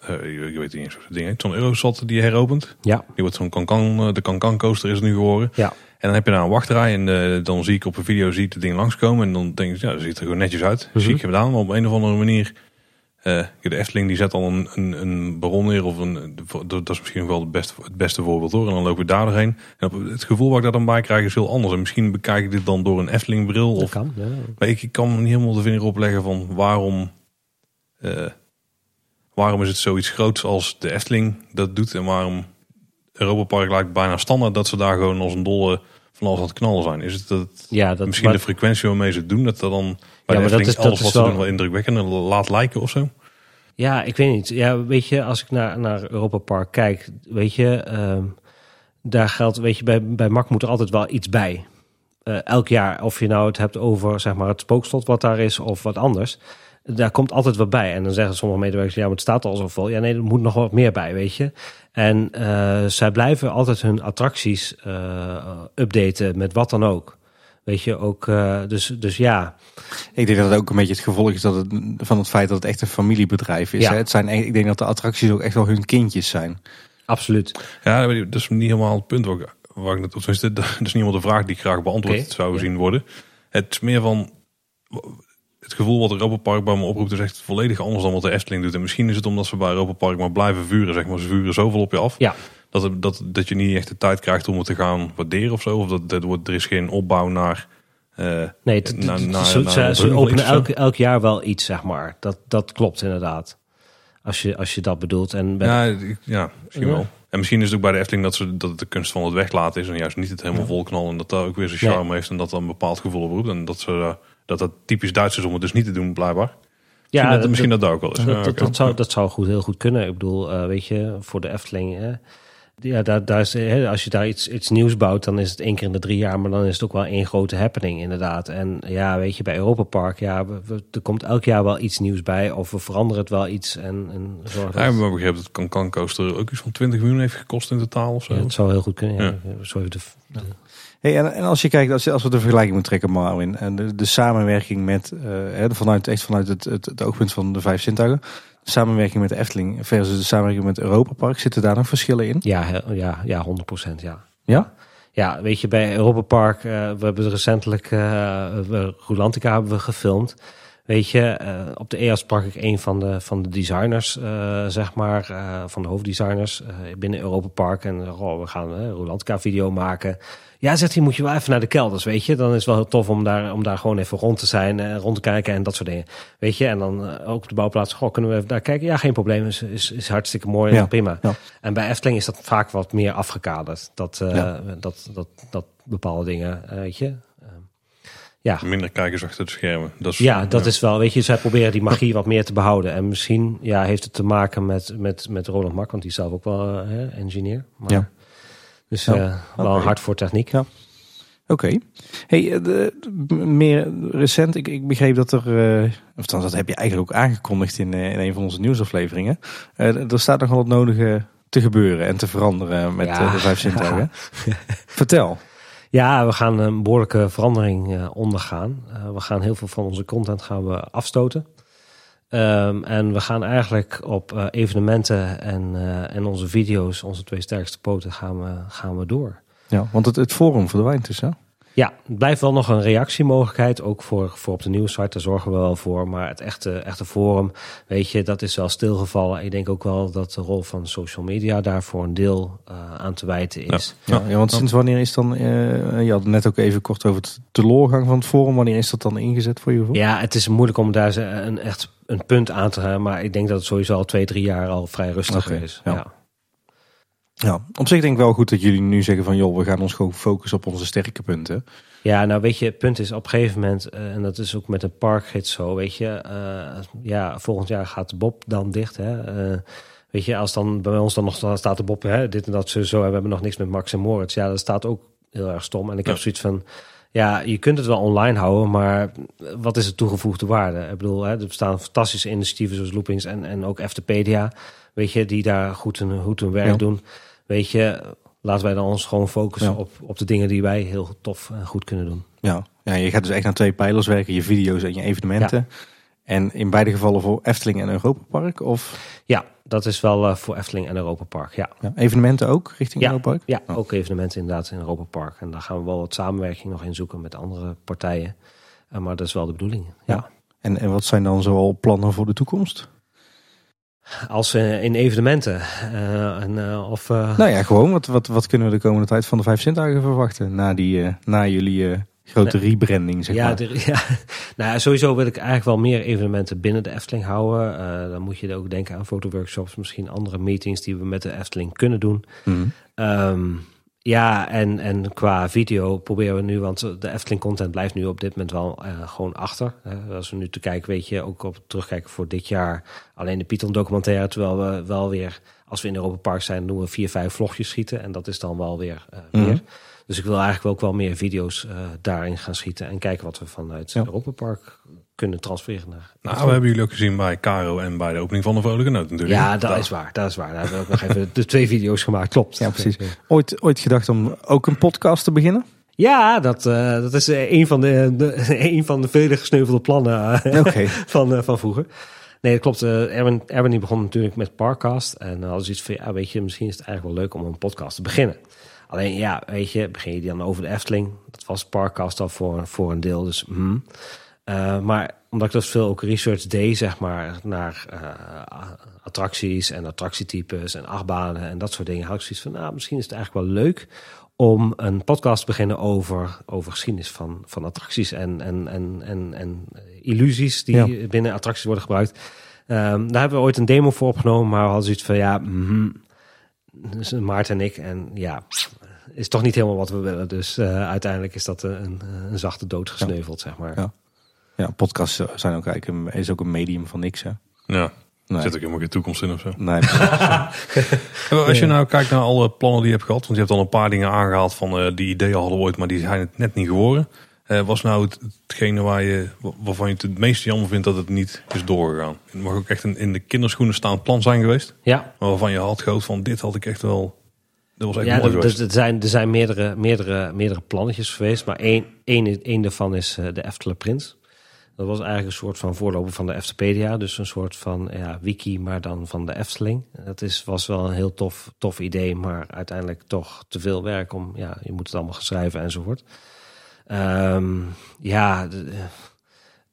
[SPEAKER 1] eh, ik weet niet eens hoe ding heet, zo'n Eurosat die je heropent.
[SPEAKER 3] Ja,
[SPEAKER 1] Die wordt zo'n Cancan, eh, de Cancan coaster is het nu geworden.
[SPEAKER 3] ja.
[SPEAKER 1] En dan heb je daar een wachtrij en eh, dan zie ik op een video zie ik het ding langskomen. En dan denk ik, ja, dat ziet er gewoon netjes uit. Zie ik gedaan, maar op een of andere manier... de Efteling die zet al een, een, een baron neer. Of een, dat is misschien wel het beste, het beste voorbeeld hoor. En dan lopen we daar doorheen. En op, het gevoel wat ik daar dan bij krijg is heel anders. En misschien bekijk ik dit dan door een Efteling bril. Of,
[SPEAKER 3] kan. Ja.
[SPEAKER 1] maar ik, ik kan niet helemaal de vinger opleggen van waarom... waarom is het zoiets groots als de Efteling dat doet. En waarom Europa Park lijkt bijna standaard dat ze daar gewoon als een dolle van alles aan het knallen zijn. Is het dat
[SPEAKER 3] Ja, dat,
[SPEAKER 1] misschien
[SPEAKER 3] maar-
[SPEAKER 1] de frequentie waarmee ze het doen, dat er dan bij
[SPEAKER 3] Ja,
[SPEAKER 1] de
[SPEAKER 3] maar dat
[SPEAKER 1] Efteling
[SPEAKER 3] is- dat
[SPEAKER 1] alles
[SPEAKER 3] is
[SPEAKER 1] wat ze
[SPEAKER 3] wel-
[SPEAKER 1] doen wel indrukwekkender laat lijken of zo?
[SPEAKER 3] Ja, ik weet niet. Ja, weet je, als ik naar, naar Europa Park kijk, weet je, ehm, daar geldt, weet je, bij, bij MAC moet er altijd wel iets bij. Eh, elk jaar, of je nou het hebt over zeg maar, het spookslot wat daar is of wat anders. Daar komt altijd wat bij. En dan zeggen sommige medewerkers, ja, maar het staat al zoveel. Ja, nee, er moet nog wat meer bij, weet je. En eh, zij blijven altijd hun attracties eh, updaten met wat dan ook. Weet je, ook, eh, dus, dus ja.
[SPEAKER 2] Ik denk dat het ook een beetje het gevolg is dat het, van het feit dat het echt een familiebedrijf is.
[SPEAKER 3] Ja.
[SPEAKER 2] Hè? Het zijn, ik denk dat de attracties ook echt wel hun kindjes zijn.
[SPEAKER 3] Absoluut.
[SPEAKER 1] Ja, dat is niet helemaal het punt waar ik, waar ik net, tenminste, dat is niet helemaal de vraag die ik graag beantwoord zou
[SPEAKER 3] ja.
[SPEAKER 1] zien worden. Het is meer van het gevoel wat Europa Park bij me oproept is echt volledig anders dan wat de Efteling doet. En misschien is het omdat ze bij Europa Park maar blijven vuren, zeg maar. Ze vuren zoveel op je af.
[SPEAKER 3] Ja.
[SPEAKER 1] Dat, het- dat, dat je niet echt de tijd krijgt om het te gaan waarderen of zo. Of dat, dat wordt, er is geen opbouw naar... eh,
[SPEAKER 3] Nee,
[SPEAKER 1] Na- na-
[SPEAKER 3] ze,
[SPEAKER 1] na
[SPEAKER 3] ze- openen elk, elk jaar wel iets, zeg maar. Dat, dat klopt inderdaad. Als je, als je dat bedoelt. En bij-
[SPEAKER 1] Ja, ja misschien
[SPEAKER 3] Ja.
[SPEAKER 1] wel. En misschien is het ook bij de Efteling dat, ze, dat het de kunst van het weglaten is. En juist niet het helemaal volknallen. En dat dat ook weer zijn charme heeft. En dat dat een bepaald gevoel oproept. En dat, ze, eh, dat dat typisch Duits is om het dus niet te doen, blijkbaar. Misschien,
[SPEAKER 3] ja,
[SPEAKER 1] dat, misschien dat, daar ook wel is.
[SPEAKER 3] dat,
[SPEAKER 1] Ja,
[SPEAKER 3] dat, dat zou, dat zou goed, heel goed kunnen. Ik bedoel, eh, weet je, voor de Efteling... Hè, ja, daar, daar is, hè, als je daar iets, iets nieuws bouwt, dan is het één keer in de drie jaar... maar dan is het ook wel één grote happening, inderdaad. En ja, weet je, bij Europa Park, ja, we- we- er komt elk jaar wel iets nieuws bij... of we veranderen het wel iets en, en zorgen
[SPEAKER 1] Ja, ik
[SPEAKER 3] dat...
[SPEAKER 1] heb begrepen dat Cancan Coaster ook iets van 20 miljoen heeft gekost in totaal of zo.
[SPEAKER 3] Ja, het zou heel goed kunnen. Ja.
[SPEAKER 1] Ja.
[SPEAKER 3] Zo even de, de-
[SPEAKER 2] Hey, en, en als je kijkt, als, als we de vergelijking moeten trekken, Marwin, en de, de samenwerking met, eh, vanuit, echt vanuit het, het, het oogpunt van de vijf zintuigen, de samenwerking met de Efteling versus de samenwerking met Europa Park, zitten daar nog verschillen in?
[SPEAKER 3] Ja, he- ja, ja, 100 procent, ja.
[SPEAKER 2] Ja?
[SPEAKER 3] Ja, weet je, bij Europa Park, eh, we hebben recentelijk, we- Rulantica hebben we gefilmd. Weet je, op de EA sprak ik een van de, van de designers, zeg maar, van de hoofddesigners binnen Europa Park. En oh, we gaan een Rulantica video maken. Ja, zegt hij, moet je wel even naar de kelders, weet je. Dan is het wel heel tof om daar, om daar gewoon even rond te zijn, eh, rond te kijken en dat soort dingen. Weet je, en dan eh, ook op de bouwplaats, goh, kunnen we even daar kijken? Ja, geen probleem, is, is, is hartstikke mooi en
[SPEAKER 2] Ja,
[SPEAKER 3] prima.
[SPEAKER 2] ja.
[SPEAKER 3] En bij Efteling is dat vaak wat meer afgekaderd. Dat, eh,
[SPEAKER 2] Ja.
[SPEAKER 3] dat, dat, dat bepaalde dingen, weet je. Ehm, ja,
[SPEAKER 1] Minder kijkers achter de schermen. Dat is,
[SPEAKER 3] ja, dat is wel, weet je, zij proberen die magie wat meer te behouden. En misschien ja, heeft het te maken met, met, met Roland Mak, want die is zelf ook wel hè, engineer. Maar,
[SPEAKER 2] Ja.
[SPEAKER 3] Dus
[SPEAKER 2] Ja,
[SPEAKER 3] eh, wel een hart voor techniek.
[SPEAKER 2] Ja. Oké. Hey, eh, de, meer recent, ik, ik begreep dat er, eh, of althans, dat heb je eigenlijk ook aangekondigd in, in een van onze nieuwsafleveringen. Er staat nog wel het nodige te gebeuren en te veranderen met
[SPEAKER 3] Ja.
[SPEAKER 2] de vijf zintuigen. Vertel.
[SPEAKER 3] Ja, we gaan een behoorlijke verandering ondergaan. We gaan heel veel van onze content gaan we afstoten. Ehm, en we gaan eigenlijk op uh, evenementen en, uh, en onze video's, onze twee sterkste poten, gaan we, gaan we door.
[SPEAKER 2] Ja, want het, het forum verdwijnt dus, hè?
[SPEAKER 3] Ja, het blijft wel nog een reactiemogelijkheid, ook voor, voor op de nieuwsite, daar zorgen we wel voor. Maar het echte, echte forum, weet je, dat is wel stilgevallen. Ik denk ook wel dat de rol van social media daarvoor een deel uh, aan te wijten is.
[SPEAKER 2] Ja, ja, want sinds wanneer is dan, uh, je had net ook even kort over het teloorgang van het forum, wanneer is dat dan ingezet voor je?
[SPEAKER 3] Ja, het is moeilijk om daar een echt een punt aan te gaan, maar ik denk dat het sowieso al twee, drie jaar al vrij rustig okay, is. ja. ja.
[SPEAKER 2] Ja, op zich denk ik wel goed dat jullie nu zeggen van joh, we gaan ons gewoon focussen op onze sterke punten.
[SPEAKER 3] Ja, nou weet je, het punt is op een gegeven moment, uh, en dat is ook met een parkgids zo, weet je, uh, ja, volgend jaar gaat Bob dan dicht. Hè? Uh, weet je, als dan bij ons dan nog staat de Bob, hè, dit en dat zo, zo, we hebben nog niks met Max en Moritz. Ja, dat staat ook heel erg stom. En ik heb zoiets van, ja, je kunt het wel online houden, maar wat is de toegevoegde waarde? Ik bedoel, hè, er bestaan fantastische initiatieven zoals Loopings en, en ook Eftepedia, weet je, die daar goed hun, goed hun werk ja. doen. Weet je, laten wij dan ons gewoon focussen op, op de dingen die wij heel tof en goed kunnen doen.
[SPEAKER 2] Ja. ja, je gaat dus echt naar twee pijlers werken, je video's en je evenementen. Ja. En in beide gevallen voor Efteling en Europa Park? Of?
[SPEAKER 3] Ja, dat is wel uh, voor Efteling en Europa Park. Ja.
[SPEAKER 2] ja. evenementen ook richting
[SPEAKER 3] ja,
[SPEAKER 2] Europa Park?
[SPEAKER 3] Ja, oh. ook evenementen inderdaad in Europa Park. En daar gaan we wel wat samenwerking nog in zoeken met andere partijen. Uh, maar dat is wel de bedoeling. Ja. ja.
[SPEAKER 2] En, en wat zijn dan zoal plannen voor de toekomst?
[SPEAKER 3] Als uh, in evenementen. En, uh, of,
[SPEAKER 2] Nou ja, gewoon. Wat, wat, wat kunnen we de komende tijd van de vijf zintuigen verwachten? Na, die, na jullie grote rebranding, zeg
[SPEAKER 3] ja,
[SPEAKER 2] maar.
[SPEAKER 3] De, ja, nou sowieso wil ik eigenlijk wel meer evenementen binnen de Efteling houden. dan moet je ook denken aan fotoworkshops. Misschien andere meetings die we met de Efteling kunnen doen.
[SPEAKER 2] Mm.
[SPEAKER 3] Um, ja, en, en qua video proberen we nu, want de Efteling content blijft nu op dit moment wel uh, gewoon achter. Uh, als we nu te kijken, weet je, ook op terugkijken voor dit jaar. Alleen de Python documentaire, terwijl we wel weer, als we in Europa Park zijn, doen we vier, vijf vlogjes schieten. En dat is dan wel weer uh, mm -hmm. meer. Dus ik wil eigenlijk ook wel meer video's daarin gaan schieten. En kijken wat we vanuit ja. Europa Park kunnen transfereren naar.
[SPEAKER 1] Nou, we hebben jullie ook gezien bij Caro en bij de opening van de Vrolijke Noot natuurlijk.
[SPEAKER 3] Ja, dat is waar. Dat is waar. Daar hebben we ook nog even de twee video's gemaakt. Klopt.
[SPEAKER 2] Ja, precies. Ooit, ooit gedacht om ook een podcast te beginnen?
[SPEAKER 3] Ja, dat, uh, dat is een van de, de, een van de vele gesneuvelde plannen uh, okay. van, uh, van vroeger. Nee, dat klopt. Erwin, Erwin die begon natuurlijk met Parkcast. En als iets van, ja, weet je, misschien is het eigenlijk wel leuk om een podcast te beginnen. Alleen, ja, weet je, begin je dan over de Efteling. Dat was Parkcast al voor, voor een deel. Dus, hmm. Uh, maar omdat ik dus veel ook research deed, zeg maar, naar uh, attracties en attractietypes en achtbanen en dat soort dingen, had ik zoiets van, nou, misschien is het eigenlijk wel leuk om een podcast te beginnen over, over geschiedenis van, van attracties en, en, en, en, en illusies die ja. binnen attracties worden gebruikt. Um, daar hebben we ooit een demo voor opgenomen, maar we hadden zoiets van, ja, mm, dus Maarten en ik, en ja, is toch niet helemaal wat we willen. Dus uh, uiteindelijk is dat een, een zachte dood gesneuveld, ja. zeg maar.
[SPEAKER 2] Ja. Ja, podcasts zijn ook eigenlijk een, is ook een medium van niks. Hè?
[SPEAKER 1] Ja, nee. zit ook helemaal geen toekomst in of zo.
[SPEAKER 2] Nee.
[SPEAKER 1] Als je nou kijkt naar alle plannen die je hebt gehad, want je hebt al een paar dingen aangehaald van uh, die ideeën hadden ooit, maar die zijn het net niet geworden. Uh, was nou het, hetgene waar je, waarvan je het het meest jammer vindt dat het niet is doorgegaan? Het mag ook echt een in de kinderschoenen staand plan zijn geweest.
[SPEAKER 3] Ja.
[SPEAKER 1] Maar waarvan je had gehoopt van dit had ik echt wel dat was echt
[SPEAKER 3] ja,
[SPEAKER 1] mooi
[SPEAKER 3] zijn, er zijn meerdere, meerdere, meerdere plannetjes geweest. Maar één, één, één daarvan is uh, de Efteler Prins. Dat was eigenlijk een soort van voorloper van de Eftepedia. Dus een soort van ja, wiki, maar dan van de Efteling. Dat is, was wel een heel tof, tof idee, maar uiteindelijk toch te veel werk om... Ja, je moet het allemaal gaan schrijven enzovoort. Um, ja, de,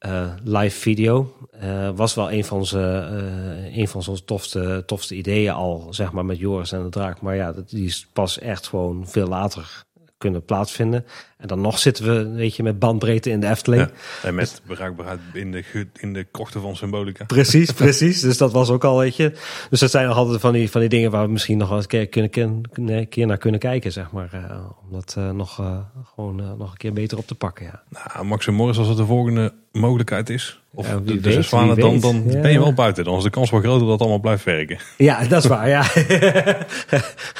[SPEAKER 3] uh, live video uh, was wel een van onze, uh, een van onze tofste, tofste ideeën al, zeg maar, met Joris en de Draak. Maar ja, dat, die is pas echt gewoon veel later kunnen plaatsvinden. En dan nog zitten we, weet je, met bandbreedte in de Efteling. Ja,
[SPEAKER 1] en met bereikbaarheid in de, in de krochten van symbolica.
[SPEAKER 3] Precies, precies. dus dat was ook al, weet je. Dus dat zijn nog altijd van die, van die dingen waar we misschien nog wel eens keer, kunnen, een keer naar kunnen kijken, zeg maar. Uh, om dat uh, nog, uh, gewoon nog een keer beter op te pakken, ja.
[SPEAKER 1] Nou, Max en Morris, als het de volgende mogelijkheid is, of ja, de, de zwanen, dan, dan ja. ben je wel buiten. Dan is de kans wel groter dat het allemaal blijft werken.
[SPEAKER 3] Ja, dat is waar, ja.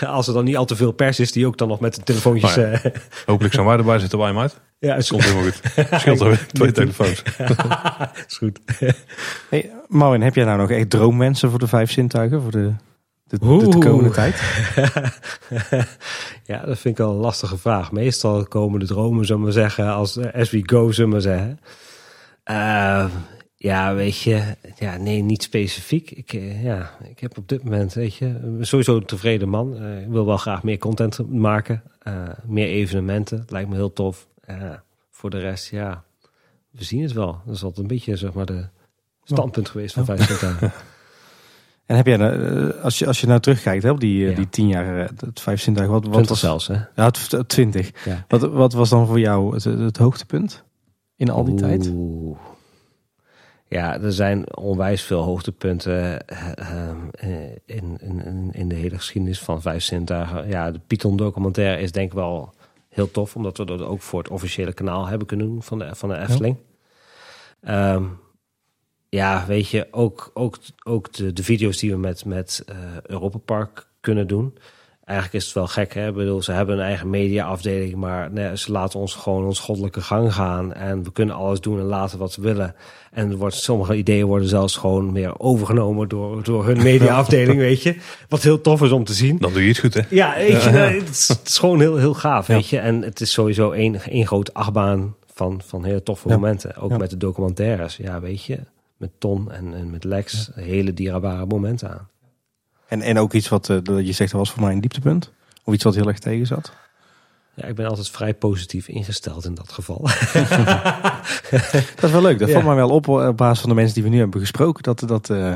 [SPEAKER 3] als er dan niet al te veel pers is, die ook dan nog met de telefoontjes...
[SPEAKER 1] Nou ja. Hopelijk zijn wij erbij, zitten wij hem uit.
[SPEAKER 3] Ja,
[SPEAKER 1] het komt helemaal goed. Scheelt er twee telefoons.
[SPEAKER 3] is goed.
[SPEAKER 2] Hey, Marvin, heb jij nou nog echt droomwensen voor de vijf zintuigen? Voor de, de, de, de komende tijd?
[SPEAKER 3] ja, dat vind ik wel een lastige vraag. Meestal komen de dromen, zullen we zeggen, als as we go, zullen we zeggen. Uh, Ja, weet je, ja, nee, niet specifiek. Ik, eh, ja, ik heb op dit moment, weet je, sowieso een tevreden man. Uh, ik wil wel graag meer content maken, uh, meer evenementen. Lijkt me heel tof. voor de rest, ja, we zien het wel. Dat is altijd een beetje, zeg maar, de standpunt geweest van 25 jaar.
[SPEAKER 2] En heb jij, als je, als je nou terugkijkt hè, op die, ja. die tien jaar, het 25 wat, wat
[SPEAKER 3] 20 was zelfs, hè?
[SPEAKER 2] Ja, het, 20. Ja. Wat, wat was dan voor jou het, het hoogtepunt in al die Oeh. tijd?
[SPEAKER 3] Ja, er zijn onwijs veel hoogtepunten uh, in, in, in de hele geschiedenis van Vijf Zintuigen. Ja, de Python documentaire is denk ik wel heel tof, omdat we dat ook voor het officiële kanaal hebben kunnen doen van de, van de Efteling. Ja, um, ja weet je, ook, ook, ook de, de video's die we met, met uh, Europa Park kunnen doen eigenlijk is het wel gek. Hè? Ik bedoel, ze hebben een eigen mediaafdeling, maar nee, ze laten ons gewoon ons goddelijke gang gaan. En we kunnen alles doen en laten wat we willen. En er wordt, sommige ideeën worden zelfs gewoon meer overgenomen door, door hun mediaafdeling, weet je. Wat heel tof is om te zien.
[SPEAKER 1] Dan doe je het goed, hè?
[SPEAKER 3] Ja, weet je, het, is, het, is, gewoon heel, heel gaaf, weet je. En het is sowieso één, één grote achtbaan van, van hele toffe momenten. Ook met de documentaires, ja, weet je. Met Ton en, en met Lex, hele dierbare momenten aan.
[SPEAKER 2] En, en ook iets wat uh, je zegt, dat was voor mij een dieptepunt. Of iets wat heel erg tegen zat.
[SPEAKER 3] Ja, ik ben altijd vrij positief ingesteld in dat geval.
[SPEAKER 2] dat is wel leuk. Dat ja. valt mij wel op op basis van de mensen die we nu hebben gesproken. Dat, dat uh,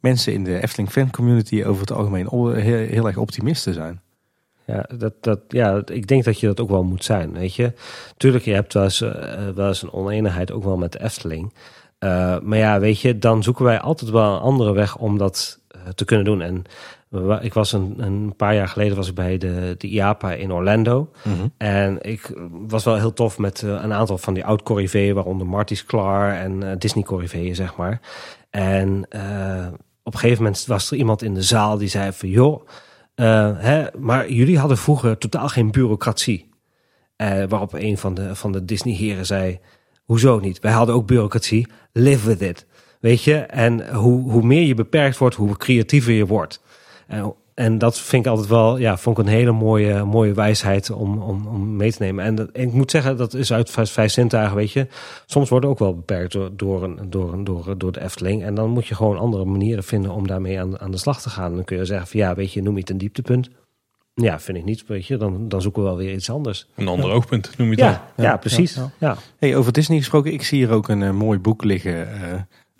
[SPEAKER 2] mensen in de Efteling fan community over het algemeen heel, heel erg optimisten zijn.
[SPEAKER 3] Ja, dat, dat, ja, ik denk dat je dat ook wel moet zijn. Weet je, tuurlijk, je hebt wel eens, uh, wel eens een oneenigheid ook wel met de Efteling. Uh, maar ja, weet je, dan zoeken wij altijd wel een andere weg om dat eh, te kunnen doen. En ik was een, een, paar jaar geleden was ik bij de, de IAPA in Orlando. Mhm. En ik was wel heel tof met eh, een aantal van die oud corriveeën, waaronder Marty's Clar en uh, Disney corriveeën, zeg maar. En uh, op een gegeven moment was er iemand in de zaal die zei van joh, hè, maar jullie hadden vroeger totaal geen bureaucratie. waarop een van de, van de Disney heren zei, hoezo niet? Wij hadden ook bureaucratie, live with it. Weet je, en hoe, hoe meer je beperkt wordt, hoe creatiever je wordt. En, en dat vind ik altijd wel, ja, vond ik een hele mooie, mooie wijsheid om, om, om mee te nemen. En, dat, ik moet zeggen, dat is uit vijf, vijf zintuigen, weet je. Soms worden ook wel beperkt door, door, een, door, een, door, door de Efteling. En dan moet je gewoon andere manieren vinden om daarmee aan, aan de slag te gaan. dan kun je zeggen van, ja, weet je, noem je het een dieptepunt. Ja, vind ik niet. Weet je, dan, dan zoeken we wel weer iets anders.
[SPEAKER 1] Een ander oogpunt noem je
[SPEAKER 3] het
[SPEAKER 1] ja.
[SPEAKER 3] Ja, precies. Ja,
[SPEAKER 2] Hey, over Disney gesproken, ik zie hier ook een uh, mooi boek liggen. Uh,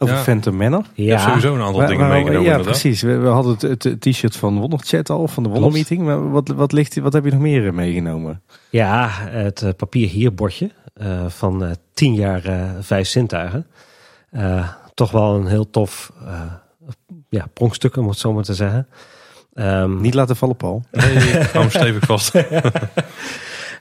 [SPEAKER 2] over ja. Phantom Manor.
[SPEAKER 1] Ja, sowieso een aantal dingen meegenomen.
[SPEAKER 2] Ja, precies. We, we hadden het, het t-shirt van Wonderchat al, van de Wondermeeting. Maar wat, wat, ligt, wat heb je nog meer eh, meegenomen?
[SPEAKER 3] Ja, het uh, papier hierbordje uh, van uh, tien jaar vijf zintuigen. toch wel een heel tof ja, pronkstuk, om het zo maar te zeggen.
[SPEAKER 2] Um, Niet laten vallen, Paul.
[SPEAKER 1] Nee, hou stevig vast.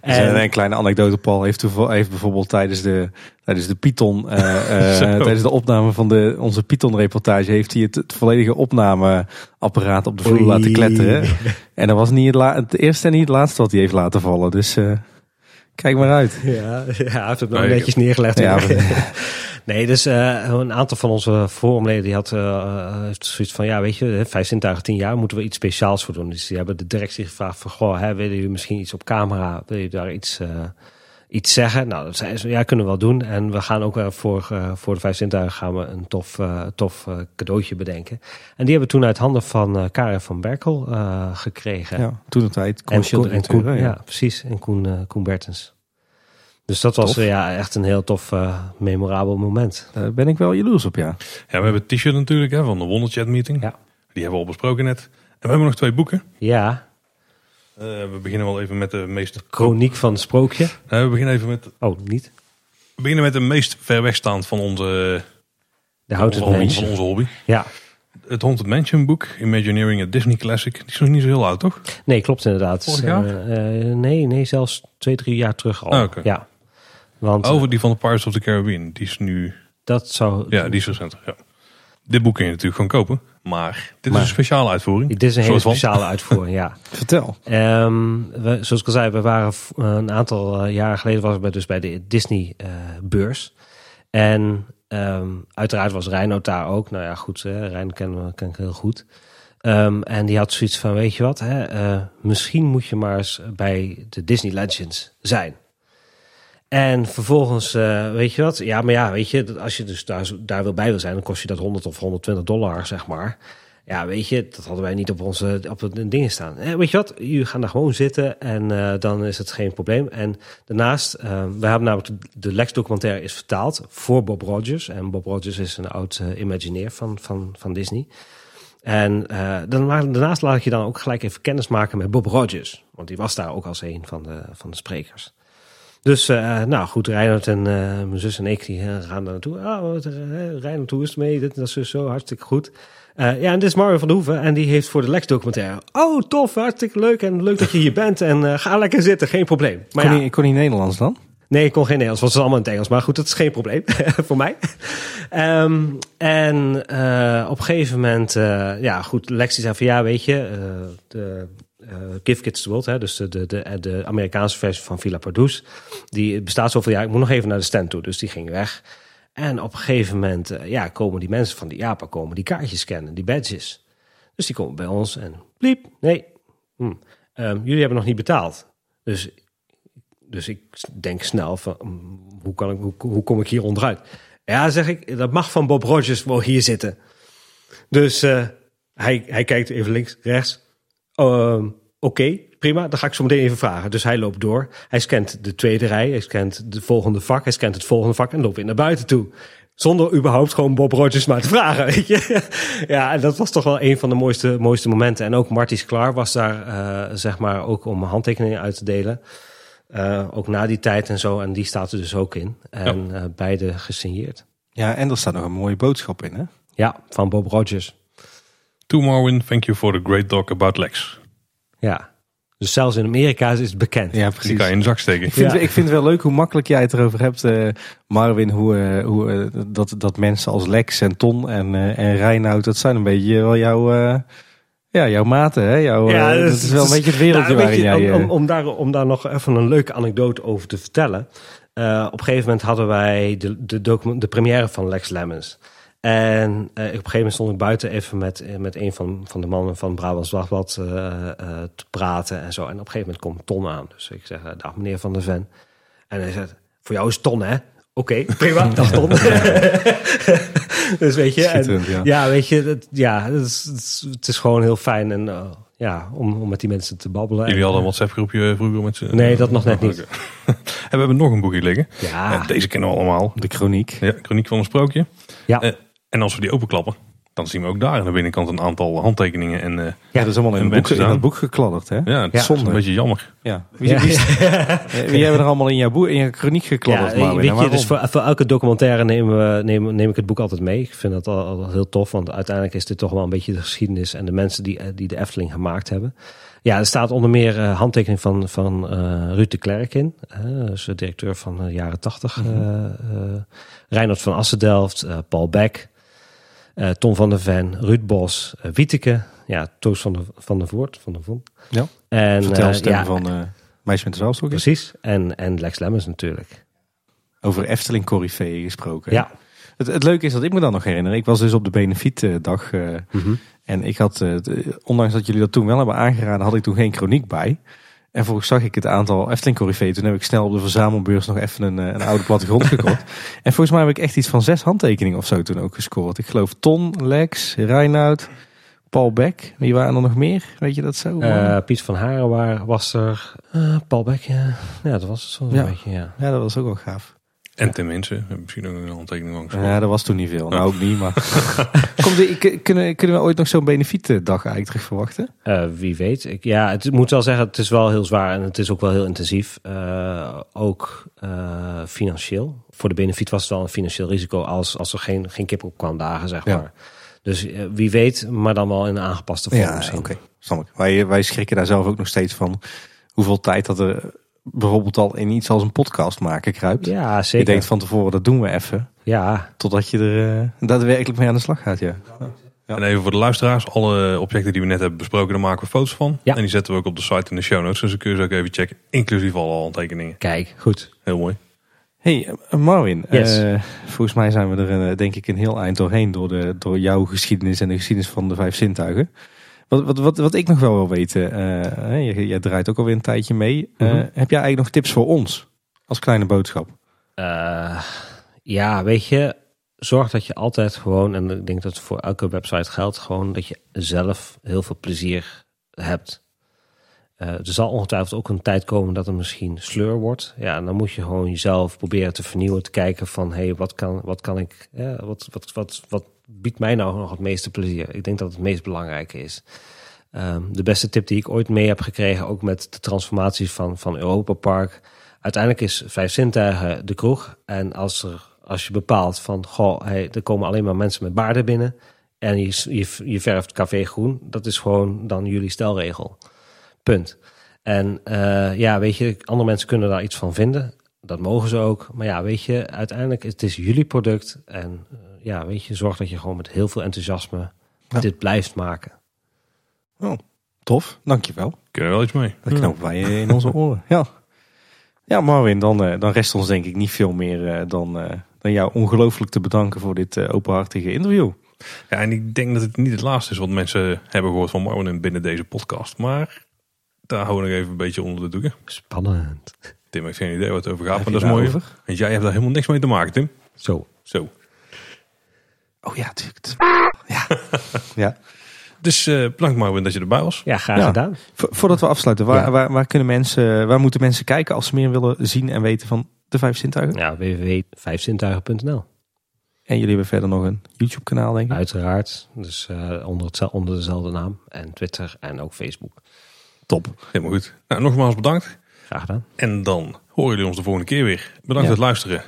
[SPEAKER 2] En, een kleine anekdote, Paul heeft, heeft bijvoorbeeld tijdens de, tijdens de Python, uh, uh, tijdens de opname van de, onze Python-reportage, heeft hij het, het, volledige opnameapparaat op de vloer laten kletteren. En dat was niet het, het, eerste en niet het laatste wat hij heeft laten vallen. Dus uh, kijk maar uit.
[SPEAKER 3] Ja, ja hij heeft het wel netjes neergelegd. Ja, Nee, dus uh, een aantal van onze forumleden die had uh, zoiets van, ja, weet je, vijf zintuigen, tien jaar, moeten we iets speciaals voor doen. Dus die hebben de directie gevraagd van, goh, hè, willen jullie misschien iets op camera, wil je daar iets, uh, iets zeggen? Nou, dat zeiden ze, ja, kunnen we wel doen. En we gaan ook voor, voor de vijf zintuigen gaan we een tof, tof cadeautje bedenken. En die hebben we toen uit handen van Karen van Berkel gekregen.
[SPEAKER 2] Ja, toen de tijd.
[SPEAKER 3] En, Koen, en Koen, ja. ja. precies. En Koen, Koen Bertens. Dus dat was ja, echt een heel tof, uh, memorabel moment.
[SPEAKER 2] Daar ben ik wel jaloers op, ja.
[SPEAKER 1] Ja, we hebben het t-shirt natuurlijk hè, van de Wonderchat meeting. Ja. Die hebben we al besproken net. En we hebben nog twee boeken.
[SPEAKER 3] Ja.
[SPEAKER 1] Uh, we beginnen wel even met de meest...
[SPEAKER 3] Chroniek van het sprookje.
[SPEAKER 1] Uh, we beginnen even met...
[SPEAKER 3] Oh, niet?
[SPEAKER 1] We beginnen met de meest ver wegstaand van onze...
[SPEAKER 3] De houten
[SPEAKER 1] van, van onze hobby.
[SPEAKER 3] Ja.
[SPEAKER 1] Het Haunted Mansion boek, Imagineering a Disney Classic. Die is nog niet zo heel oud, toch?
[SPEAKER 3] Nee, klopt inderdaad.
[SPEAKER 1] Vorig jaar?
[SPEAKER 3] nee, nee, zelfs twee, drie jaar terug al.
[SPEAKER 1] Okay.
[SPEAKER 3] Ja.
[SPEAKER 1] Want, Over die van de Pirates of the Caribbean. Die is nu...
[SPEAKER 3] Dat zou...
[SPEAKER 1] Ja, die is recenter. Ja. Dit boek kun je natuurlijk gewoon kopen. Maar dit is een speciale uitvoering.
[SPEAKER 3] Dit is een hele speciale uitvoering, ja.
[SPEAKER 2] Vertel.
[SPEAKER 3] Um, we, zoals ik al zei, we waren een aantal uh, jaren geleden was ik dus bij de Disney uh, beurs. En um, uiteraard was Reinoud daar ook. Nou ja, goed, uh, Rein ken, ken ik heel goed. Um, en die had zoiets van, weet je wat, hè, misschien moet je maar eens bij de Disney Legends zijn. En vervolgens, uh, weet je wat? Ja, maar ja, weet je, als je dus daar, daar wil bij wil zijn, dan kost je dat 100 of 120 dollar, zeg maar. Ja, weet je, dat hadden wij niet op onze op dingen staan. Eh, weet je wat? Jullie gaan daar gewoon zitten en uh, dan is het geen probleem. En daarnaast, we hebben namelijk de Lex documentaire is vertaald voor Bob Rogers. En Bob Rogers is een oud Imagineer van, van, van Disney. En dan, daarnaast laat ik je dan ook gelijk even kennis maken met Bob Rogers. Want die was daar ook als een van de, van de sprekers. Dus uh, nou goed, Reinhard en uh, mijn zus en ik die gaan daar naartoe. Ah, oh, Reinhard, hoe is het mee? Dit, dat is zo hartstikke goed. Ja, en dit is Mario van de Hoeven en die heeft voor de Lex documentaire. Oh, tof, hartstikke leuk en leuk dat je hier bent en ga lekker zitten, geen probleem.
[SPEAKER 2] Maar kon, ja, ik kon niet Nederlands dan?
[SPEAKER 3] Nee, ik kon geen Nederlands, want het is allemaal in het Engels. Maar goed, dat is geen probleem voor mij. Um, en op een gegeven moment, ja goed, Lex zei van ja, weet je, de Give Kids World, hè, dus de, de, de, de Amerikaanse versie van Villa Pardoes. Die bestaat zoveel jaar, ik moet nog even naar de stand toe, dus die ging weg. En op een gegeven moment uh, ja, komen die mensen van die Japa komen die kaartjes scannen, die badges. Dus die komen bij ons en bliep, nee, hm, um, jullie hebben nog niet betaald. Dus, dus ik denk snel van, hm, hoe, kan ik, hoe, kom ik hier onderuit? Ja, zeg ik, dat mag van Bob Rogers wel hier zitten. Dus uh, hij, hij kijkt even links, rechts. Uh, Oké, prima, dan ga ik zo meteen even vragen. Dus hij loopt door. Hij scant de tweede rij, hij scant de volgende vak, hij scant het volgende vak en loopt weer naar buiten toe. Zonder überhaupt gewoon Bob Rogers maar te vragen, weet je. ja, dat was toch wel een van de mooiste, mooiste momenten. En ook Marty Klaar was daar, uh, zeg maar, ook om handtekeningen uit te delen. Uh, ook na die tijd en zo. En die staat er dus ook in. En ja. uh, beide gesigneerd.
[SPEAKER 2] Ja, en er staat nog een mooie boodschap in, hè?
[SPEAKER 3] Ja, van Bob Rogers.
[SPEAKER 1] To Marwin, thank you for the great talk about Lex.
[SPEAKER 3] Ja, dus zelfs in Amerika is het bekend.
[SPEAKER 1] Ja, precies. Die kan je in de zak steken.
[SPEAKER 2] Ik vind, ja. ik vind het wel leuk hoe makkelijk jij het erover hebt, uh, Marvin. Hoe, uh, hoe uh, dat, dat mensen als Lex en Ton en, en Reinoud, dat zijn een beetje wel jouw, ja, jouw maten. Hè? Jouw, ja, dat, is wel een beetje het wereldje nou, waarin jij...
[SPEAKER 3] Om, om, daar, om daar nog even een leuke anekdote over te vertellen. op een gegeven moment hadden wij de, de, document, de première van Lex Lemmens. En uh, op een gegeven moment stond ik buiten even met, eh, met een van, van de mannen van Brabants Dagblad uh, uh, te praten en zo. En op een gegeven moment komt Ton aan. Dus ik zeg, dag meneer Van der Ven. En hij zegt, voor jou is Ton hè? Oké, okay, prima, dag Ton. dus weet je, en, ja. ja. weet je, het, ja, het is, het is gewoon heel fijn en ja, om, om met die mensen te babbelen.
[SPEAKER 1] Jullie hadden een WhatsApp groepje vroeger met ze?
[SPEAKER 3] Nee, dat nog net niet.
[SPEAKER 1] en we hebben nog een boekje liggen.
[SPEAKER 3] Ja.
[SPEAKER 1] deze kennen we allemaal.
[SPEAKER 2] De chroniek.
[SPEAKER 1] Ja, chroniek van een sprookje.
[SPEAKER 3] Ja.
[SPEAKER 1] En als we die openklappen, dan zien we ook daar aan de binnenkant een aantal handtekeningen. En, uh,
[SPEAKER 2] ja, dat is allemaal in, boek, in het boek gekladderd. Hè?
[SPEAKER 1] Ja, het is een beetje jammer.
[SPEAKER 2] Ja. Wie, ja. wie, wie hebben er allemaal in jouw, boek, in jouw chroniek gekladderd?
[SPEAKER 3] Ja, weet je, dus voor, voor, elke documentaire nemen we, neem, neem ik het boek altijd mee. Ik vind dat al, al, heel tof, want uiteindelijk is dit toch wel een beetje de geschiedenis en de mensen die, die de Efteling gemaakt hebben. Ja, er staat onder meer uh, handtekening van, van uh, Ruud de Klerk in. Uh, dus de directeur van de jaren tachtig. Mm -hmm. Reinhard van Assendelft, Paul Beck. Uh, Tom van der Ven, Ruud Bos, uh, Wieteke, ja, Toos van de, van de Voort, van de Von.
[SPEAKER 2] Ja, en, vertelstem uh, ja, van uh, Meisje met de Zaalstok.
[SPEAKER 3] Precies, en, en Lex Lemmens natuurlijk.
[SPEAKER 2] Over Efteling Corifee gesproken.
[SPEAKER 3] Ja.
[SPEAKER 2] Het, het, leuke is dat ik me dan nog herinner. Ik was dus op de benefietdag mm -hmm. en ik had, ondanks dat jullie dat toen wel hebben aangeraden, had ik toen geen chroniek bij. En volgens zag ik het aantal Efteling. Toen heb ik snel op de verzamelbeurs nog even een, een oude plattegrond gekocht. en volgens mij heb ik echt iets van zes handtekeningen of zo toen ook gescoord. Ik geloof Ton, Lex, Reinoud, Paul Beck. Wie waren er nog meer? Weet je dat zo?
[SPEAKER 3] Uh, Piet van Haren was er. Uh, Paul Beck, ja. Ja, dat was het zo
[SPEAKER 2] ja.
[SPEAKER 3] een beetje, ja.
[SPEAKER 2] Ja, dat was ook wel gaaf.
[SPEAKER 1] En tenminste, misschien ook een handtekening langs.
[SPEAKER 2] Ja, dat was toen niet veel. Nou, ook niet, maar... Komt de, kunnen, kunnen we ooit nog zo'n benefietdag eigenlijk terug verwachten?
[SPEAKER 3] Uh, wie weet. Ik, ja, het moet wel zeggen, het is wel heel zwaar en het is ook wel heel intensief. Uh, ook uh, financieel. Voor de benefiet was het wel een financieel risico als, als er geen, geen kip op kwam dagen, zeg maar. Ja. Dus wie weet, maar dan wel in een aangepaste vorm
[SPEAKER 2] ja,
[SPEAKER 3] misschien.
[SPEAKER 2] oké. Okay. Wij, wij schrikken daar zelf ook nog steeds van hoeveel tijd dat er bijvoorbeeld al in iets als een podcast maken kruipt.
[SPEAKER 3] Ja, zeker.
[SPEAKER 2] Je denkt van tevoren, dat doen we even.
[SPEAKER 3] Ja.
[SPEAKER 2] Totdat je er uh, daadwerkelijk mee aan de slag gaat, ja.
[SPEAKER 1] ja. En even voor de luisteraars, alle objecten die we net hebben besproken, daar maken we foto's van.
[SPEAKER 3] Ja.
[SPEAKER 1] En die zetten we ook op de site in de show notes. Dus dan kun je ze ook even checken, inclusief alle handtekeningen.
[SPEAKER 3] Kijk, goed.
[SPEAKER 1] Heel mooi.
[SPEAKER 2] Hey Marvin,
[SPEAKER 3] yes.
[SPEAKER 2] uh, volgens mij zijn we er uh, denk ik een heel eind doorheen door, de, door jouw geschiedenis en de geschiedenis van de vijf zintuigen. Wat, wat, wat, wat ik nog wel wil weten, uh, jij, jij, draait ook alweer een tijdje mee. Uh, mm -hmm. Heb jij eigenlijk nog tips voor ons? Als kleine boodschap.
[SPEAKER 3] Uh, ja, weet je, zorg dat je altijd gewoon, en ik denk dat het voor elke website geldt, gewoon dat je zelf heel veel plezier hebt. Uh, er zal ongetwijfeld ook een tijd komen dat het misschien sleur wordt. Ja, dan moet je gewoon jezelf proberen te vernieuwen, te kijken van, hé, hey, wat kan, wat kan ik, wat, wat, wat, wat biedt mij nou nog het meeste plezier? Ik denk dat het het meest belangrijke is. Um, de beste tip die ik ooit mee heb gekregen, ook met de transformatie van, van Europa Park. Uiteindelijk is Vijf Zintuigen de kroeg. En als, er, als je bepaalt van, goh, hey, er komen alleen maar mensen met baarden binnen. En je, je, je verft café groen. Dat is gewoon dan jullie stelregel. Punt. En uh, ja, weet je, andere mensen kunnen daar iets van vinden. Dat mogen ze ook. Maar ja, weet je, uiteindelijk het is jullie product. En uh, ja, weet je, zorg dat je gewoon met heel veel enthousiasme ja. dit blijft maken.
[SPEAKER 2] Oh, tof, dankjewel.
[SPEAKER 1] Kunnen we wel iets mee.
[SPEAKER 2] Dat knopen wij in onze oren. Ja, ja Marvin, dan, uh, dan rest ons denk ik niet veel meer uh, dan, uh, dan jou ongelooflijk te bedanken voor dit openhartige interview.
[SPEAKER 1] Ja, en ik denk dat het niet het laatste is wat mensen hebben gehoord van Marvin binnen deze podcast. Maar daar houden we nog even een beetje onder de doeken.
[SPEAKER 3] Spannend.
[SPEAKER 1] Tim heeft geen idee wat het over gaat, maar dat is mooi. Over? Want jij hebt daar helemaal niks mee te maken, Tim.
[SPEAKER 3] Zo.
[SPEAKER 1] Zo.
[SPEAKER 2] Oh ja, natuurlijk. Ja. ja.
[SPEAKER 1] Dus uh, bedankt Marvin dat je erbij was.
[SPEAKER 3] Ja, graag gedaan.
[SPEAKER 2] voordat we afsluiten, waar, ja. waar, waar, kunnen mensen, waar moeten mensen kijken als ze meer willen zien en weten van de vijf zintuigen?
[SPEAKER 3] Ja, www.vijfzintuigen.nl
[SPEAKER 2] En jullie hebben verder nog een YouTube kanaal denk ik?
[SPEAKER 3] Uiteraard, dus uh, onder, het, onder dezelfde naam. En Twitter en ook Facebook.
[SPEAKER 1] Top, helemaal goed. Nou, nogmaals bedankt.
[SPEAKER 3] Graag gedaan.
[SPEAKER 1] En dan horen jullie ons de volgende keer weer. Bedankt ja. voor het luisteren.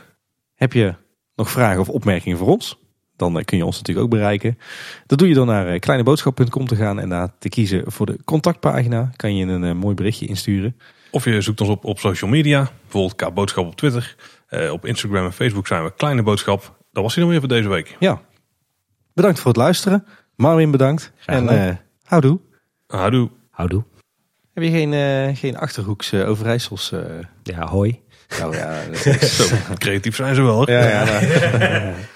[SPEAKER 2] Heb je nog vragen of opmerkingen voor ons? dan kun je ons natuurlijk ook bereiken. Dat doe je dan naar kleineboodschap.com te gaan en daar te kiezen voor de contactpagina. Kan je een mooi berichtje insturen.
[SPEAKER 1] Of je zoekt ons op op social media, bijvoorbeeld K-boodschap op Twitter. Uh, op Instagram en Facebook zijn we Kleine Boodschap. Dat was hij nog weer voor deze week.
[SPEAKER 2] Ja. Bedankt voor het luisteren. Marvin bedankt. En uh, houdoe.
[SPEAKER 1] Houdoe.
[SPEAKER 3] Houdoe.
[SPEAKER 2] Heb je geen, uh, geen Achterhoeks uh, Overijssels?
[SPEAKER 3] Ja, hoi.
[SPEAKER 2] Oh ja,
[SPEAKER 1] zo creatief zijn ze wel.
[SPEAKER 2] Ja, ja, nou.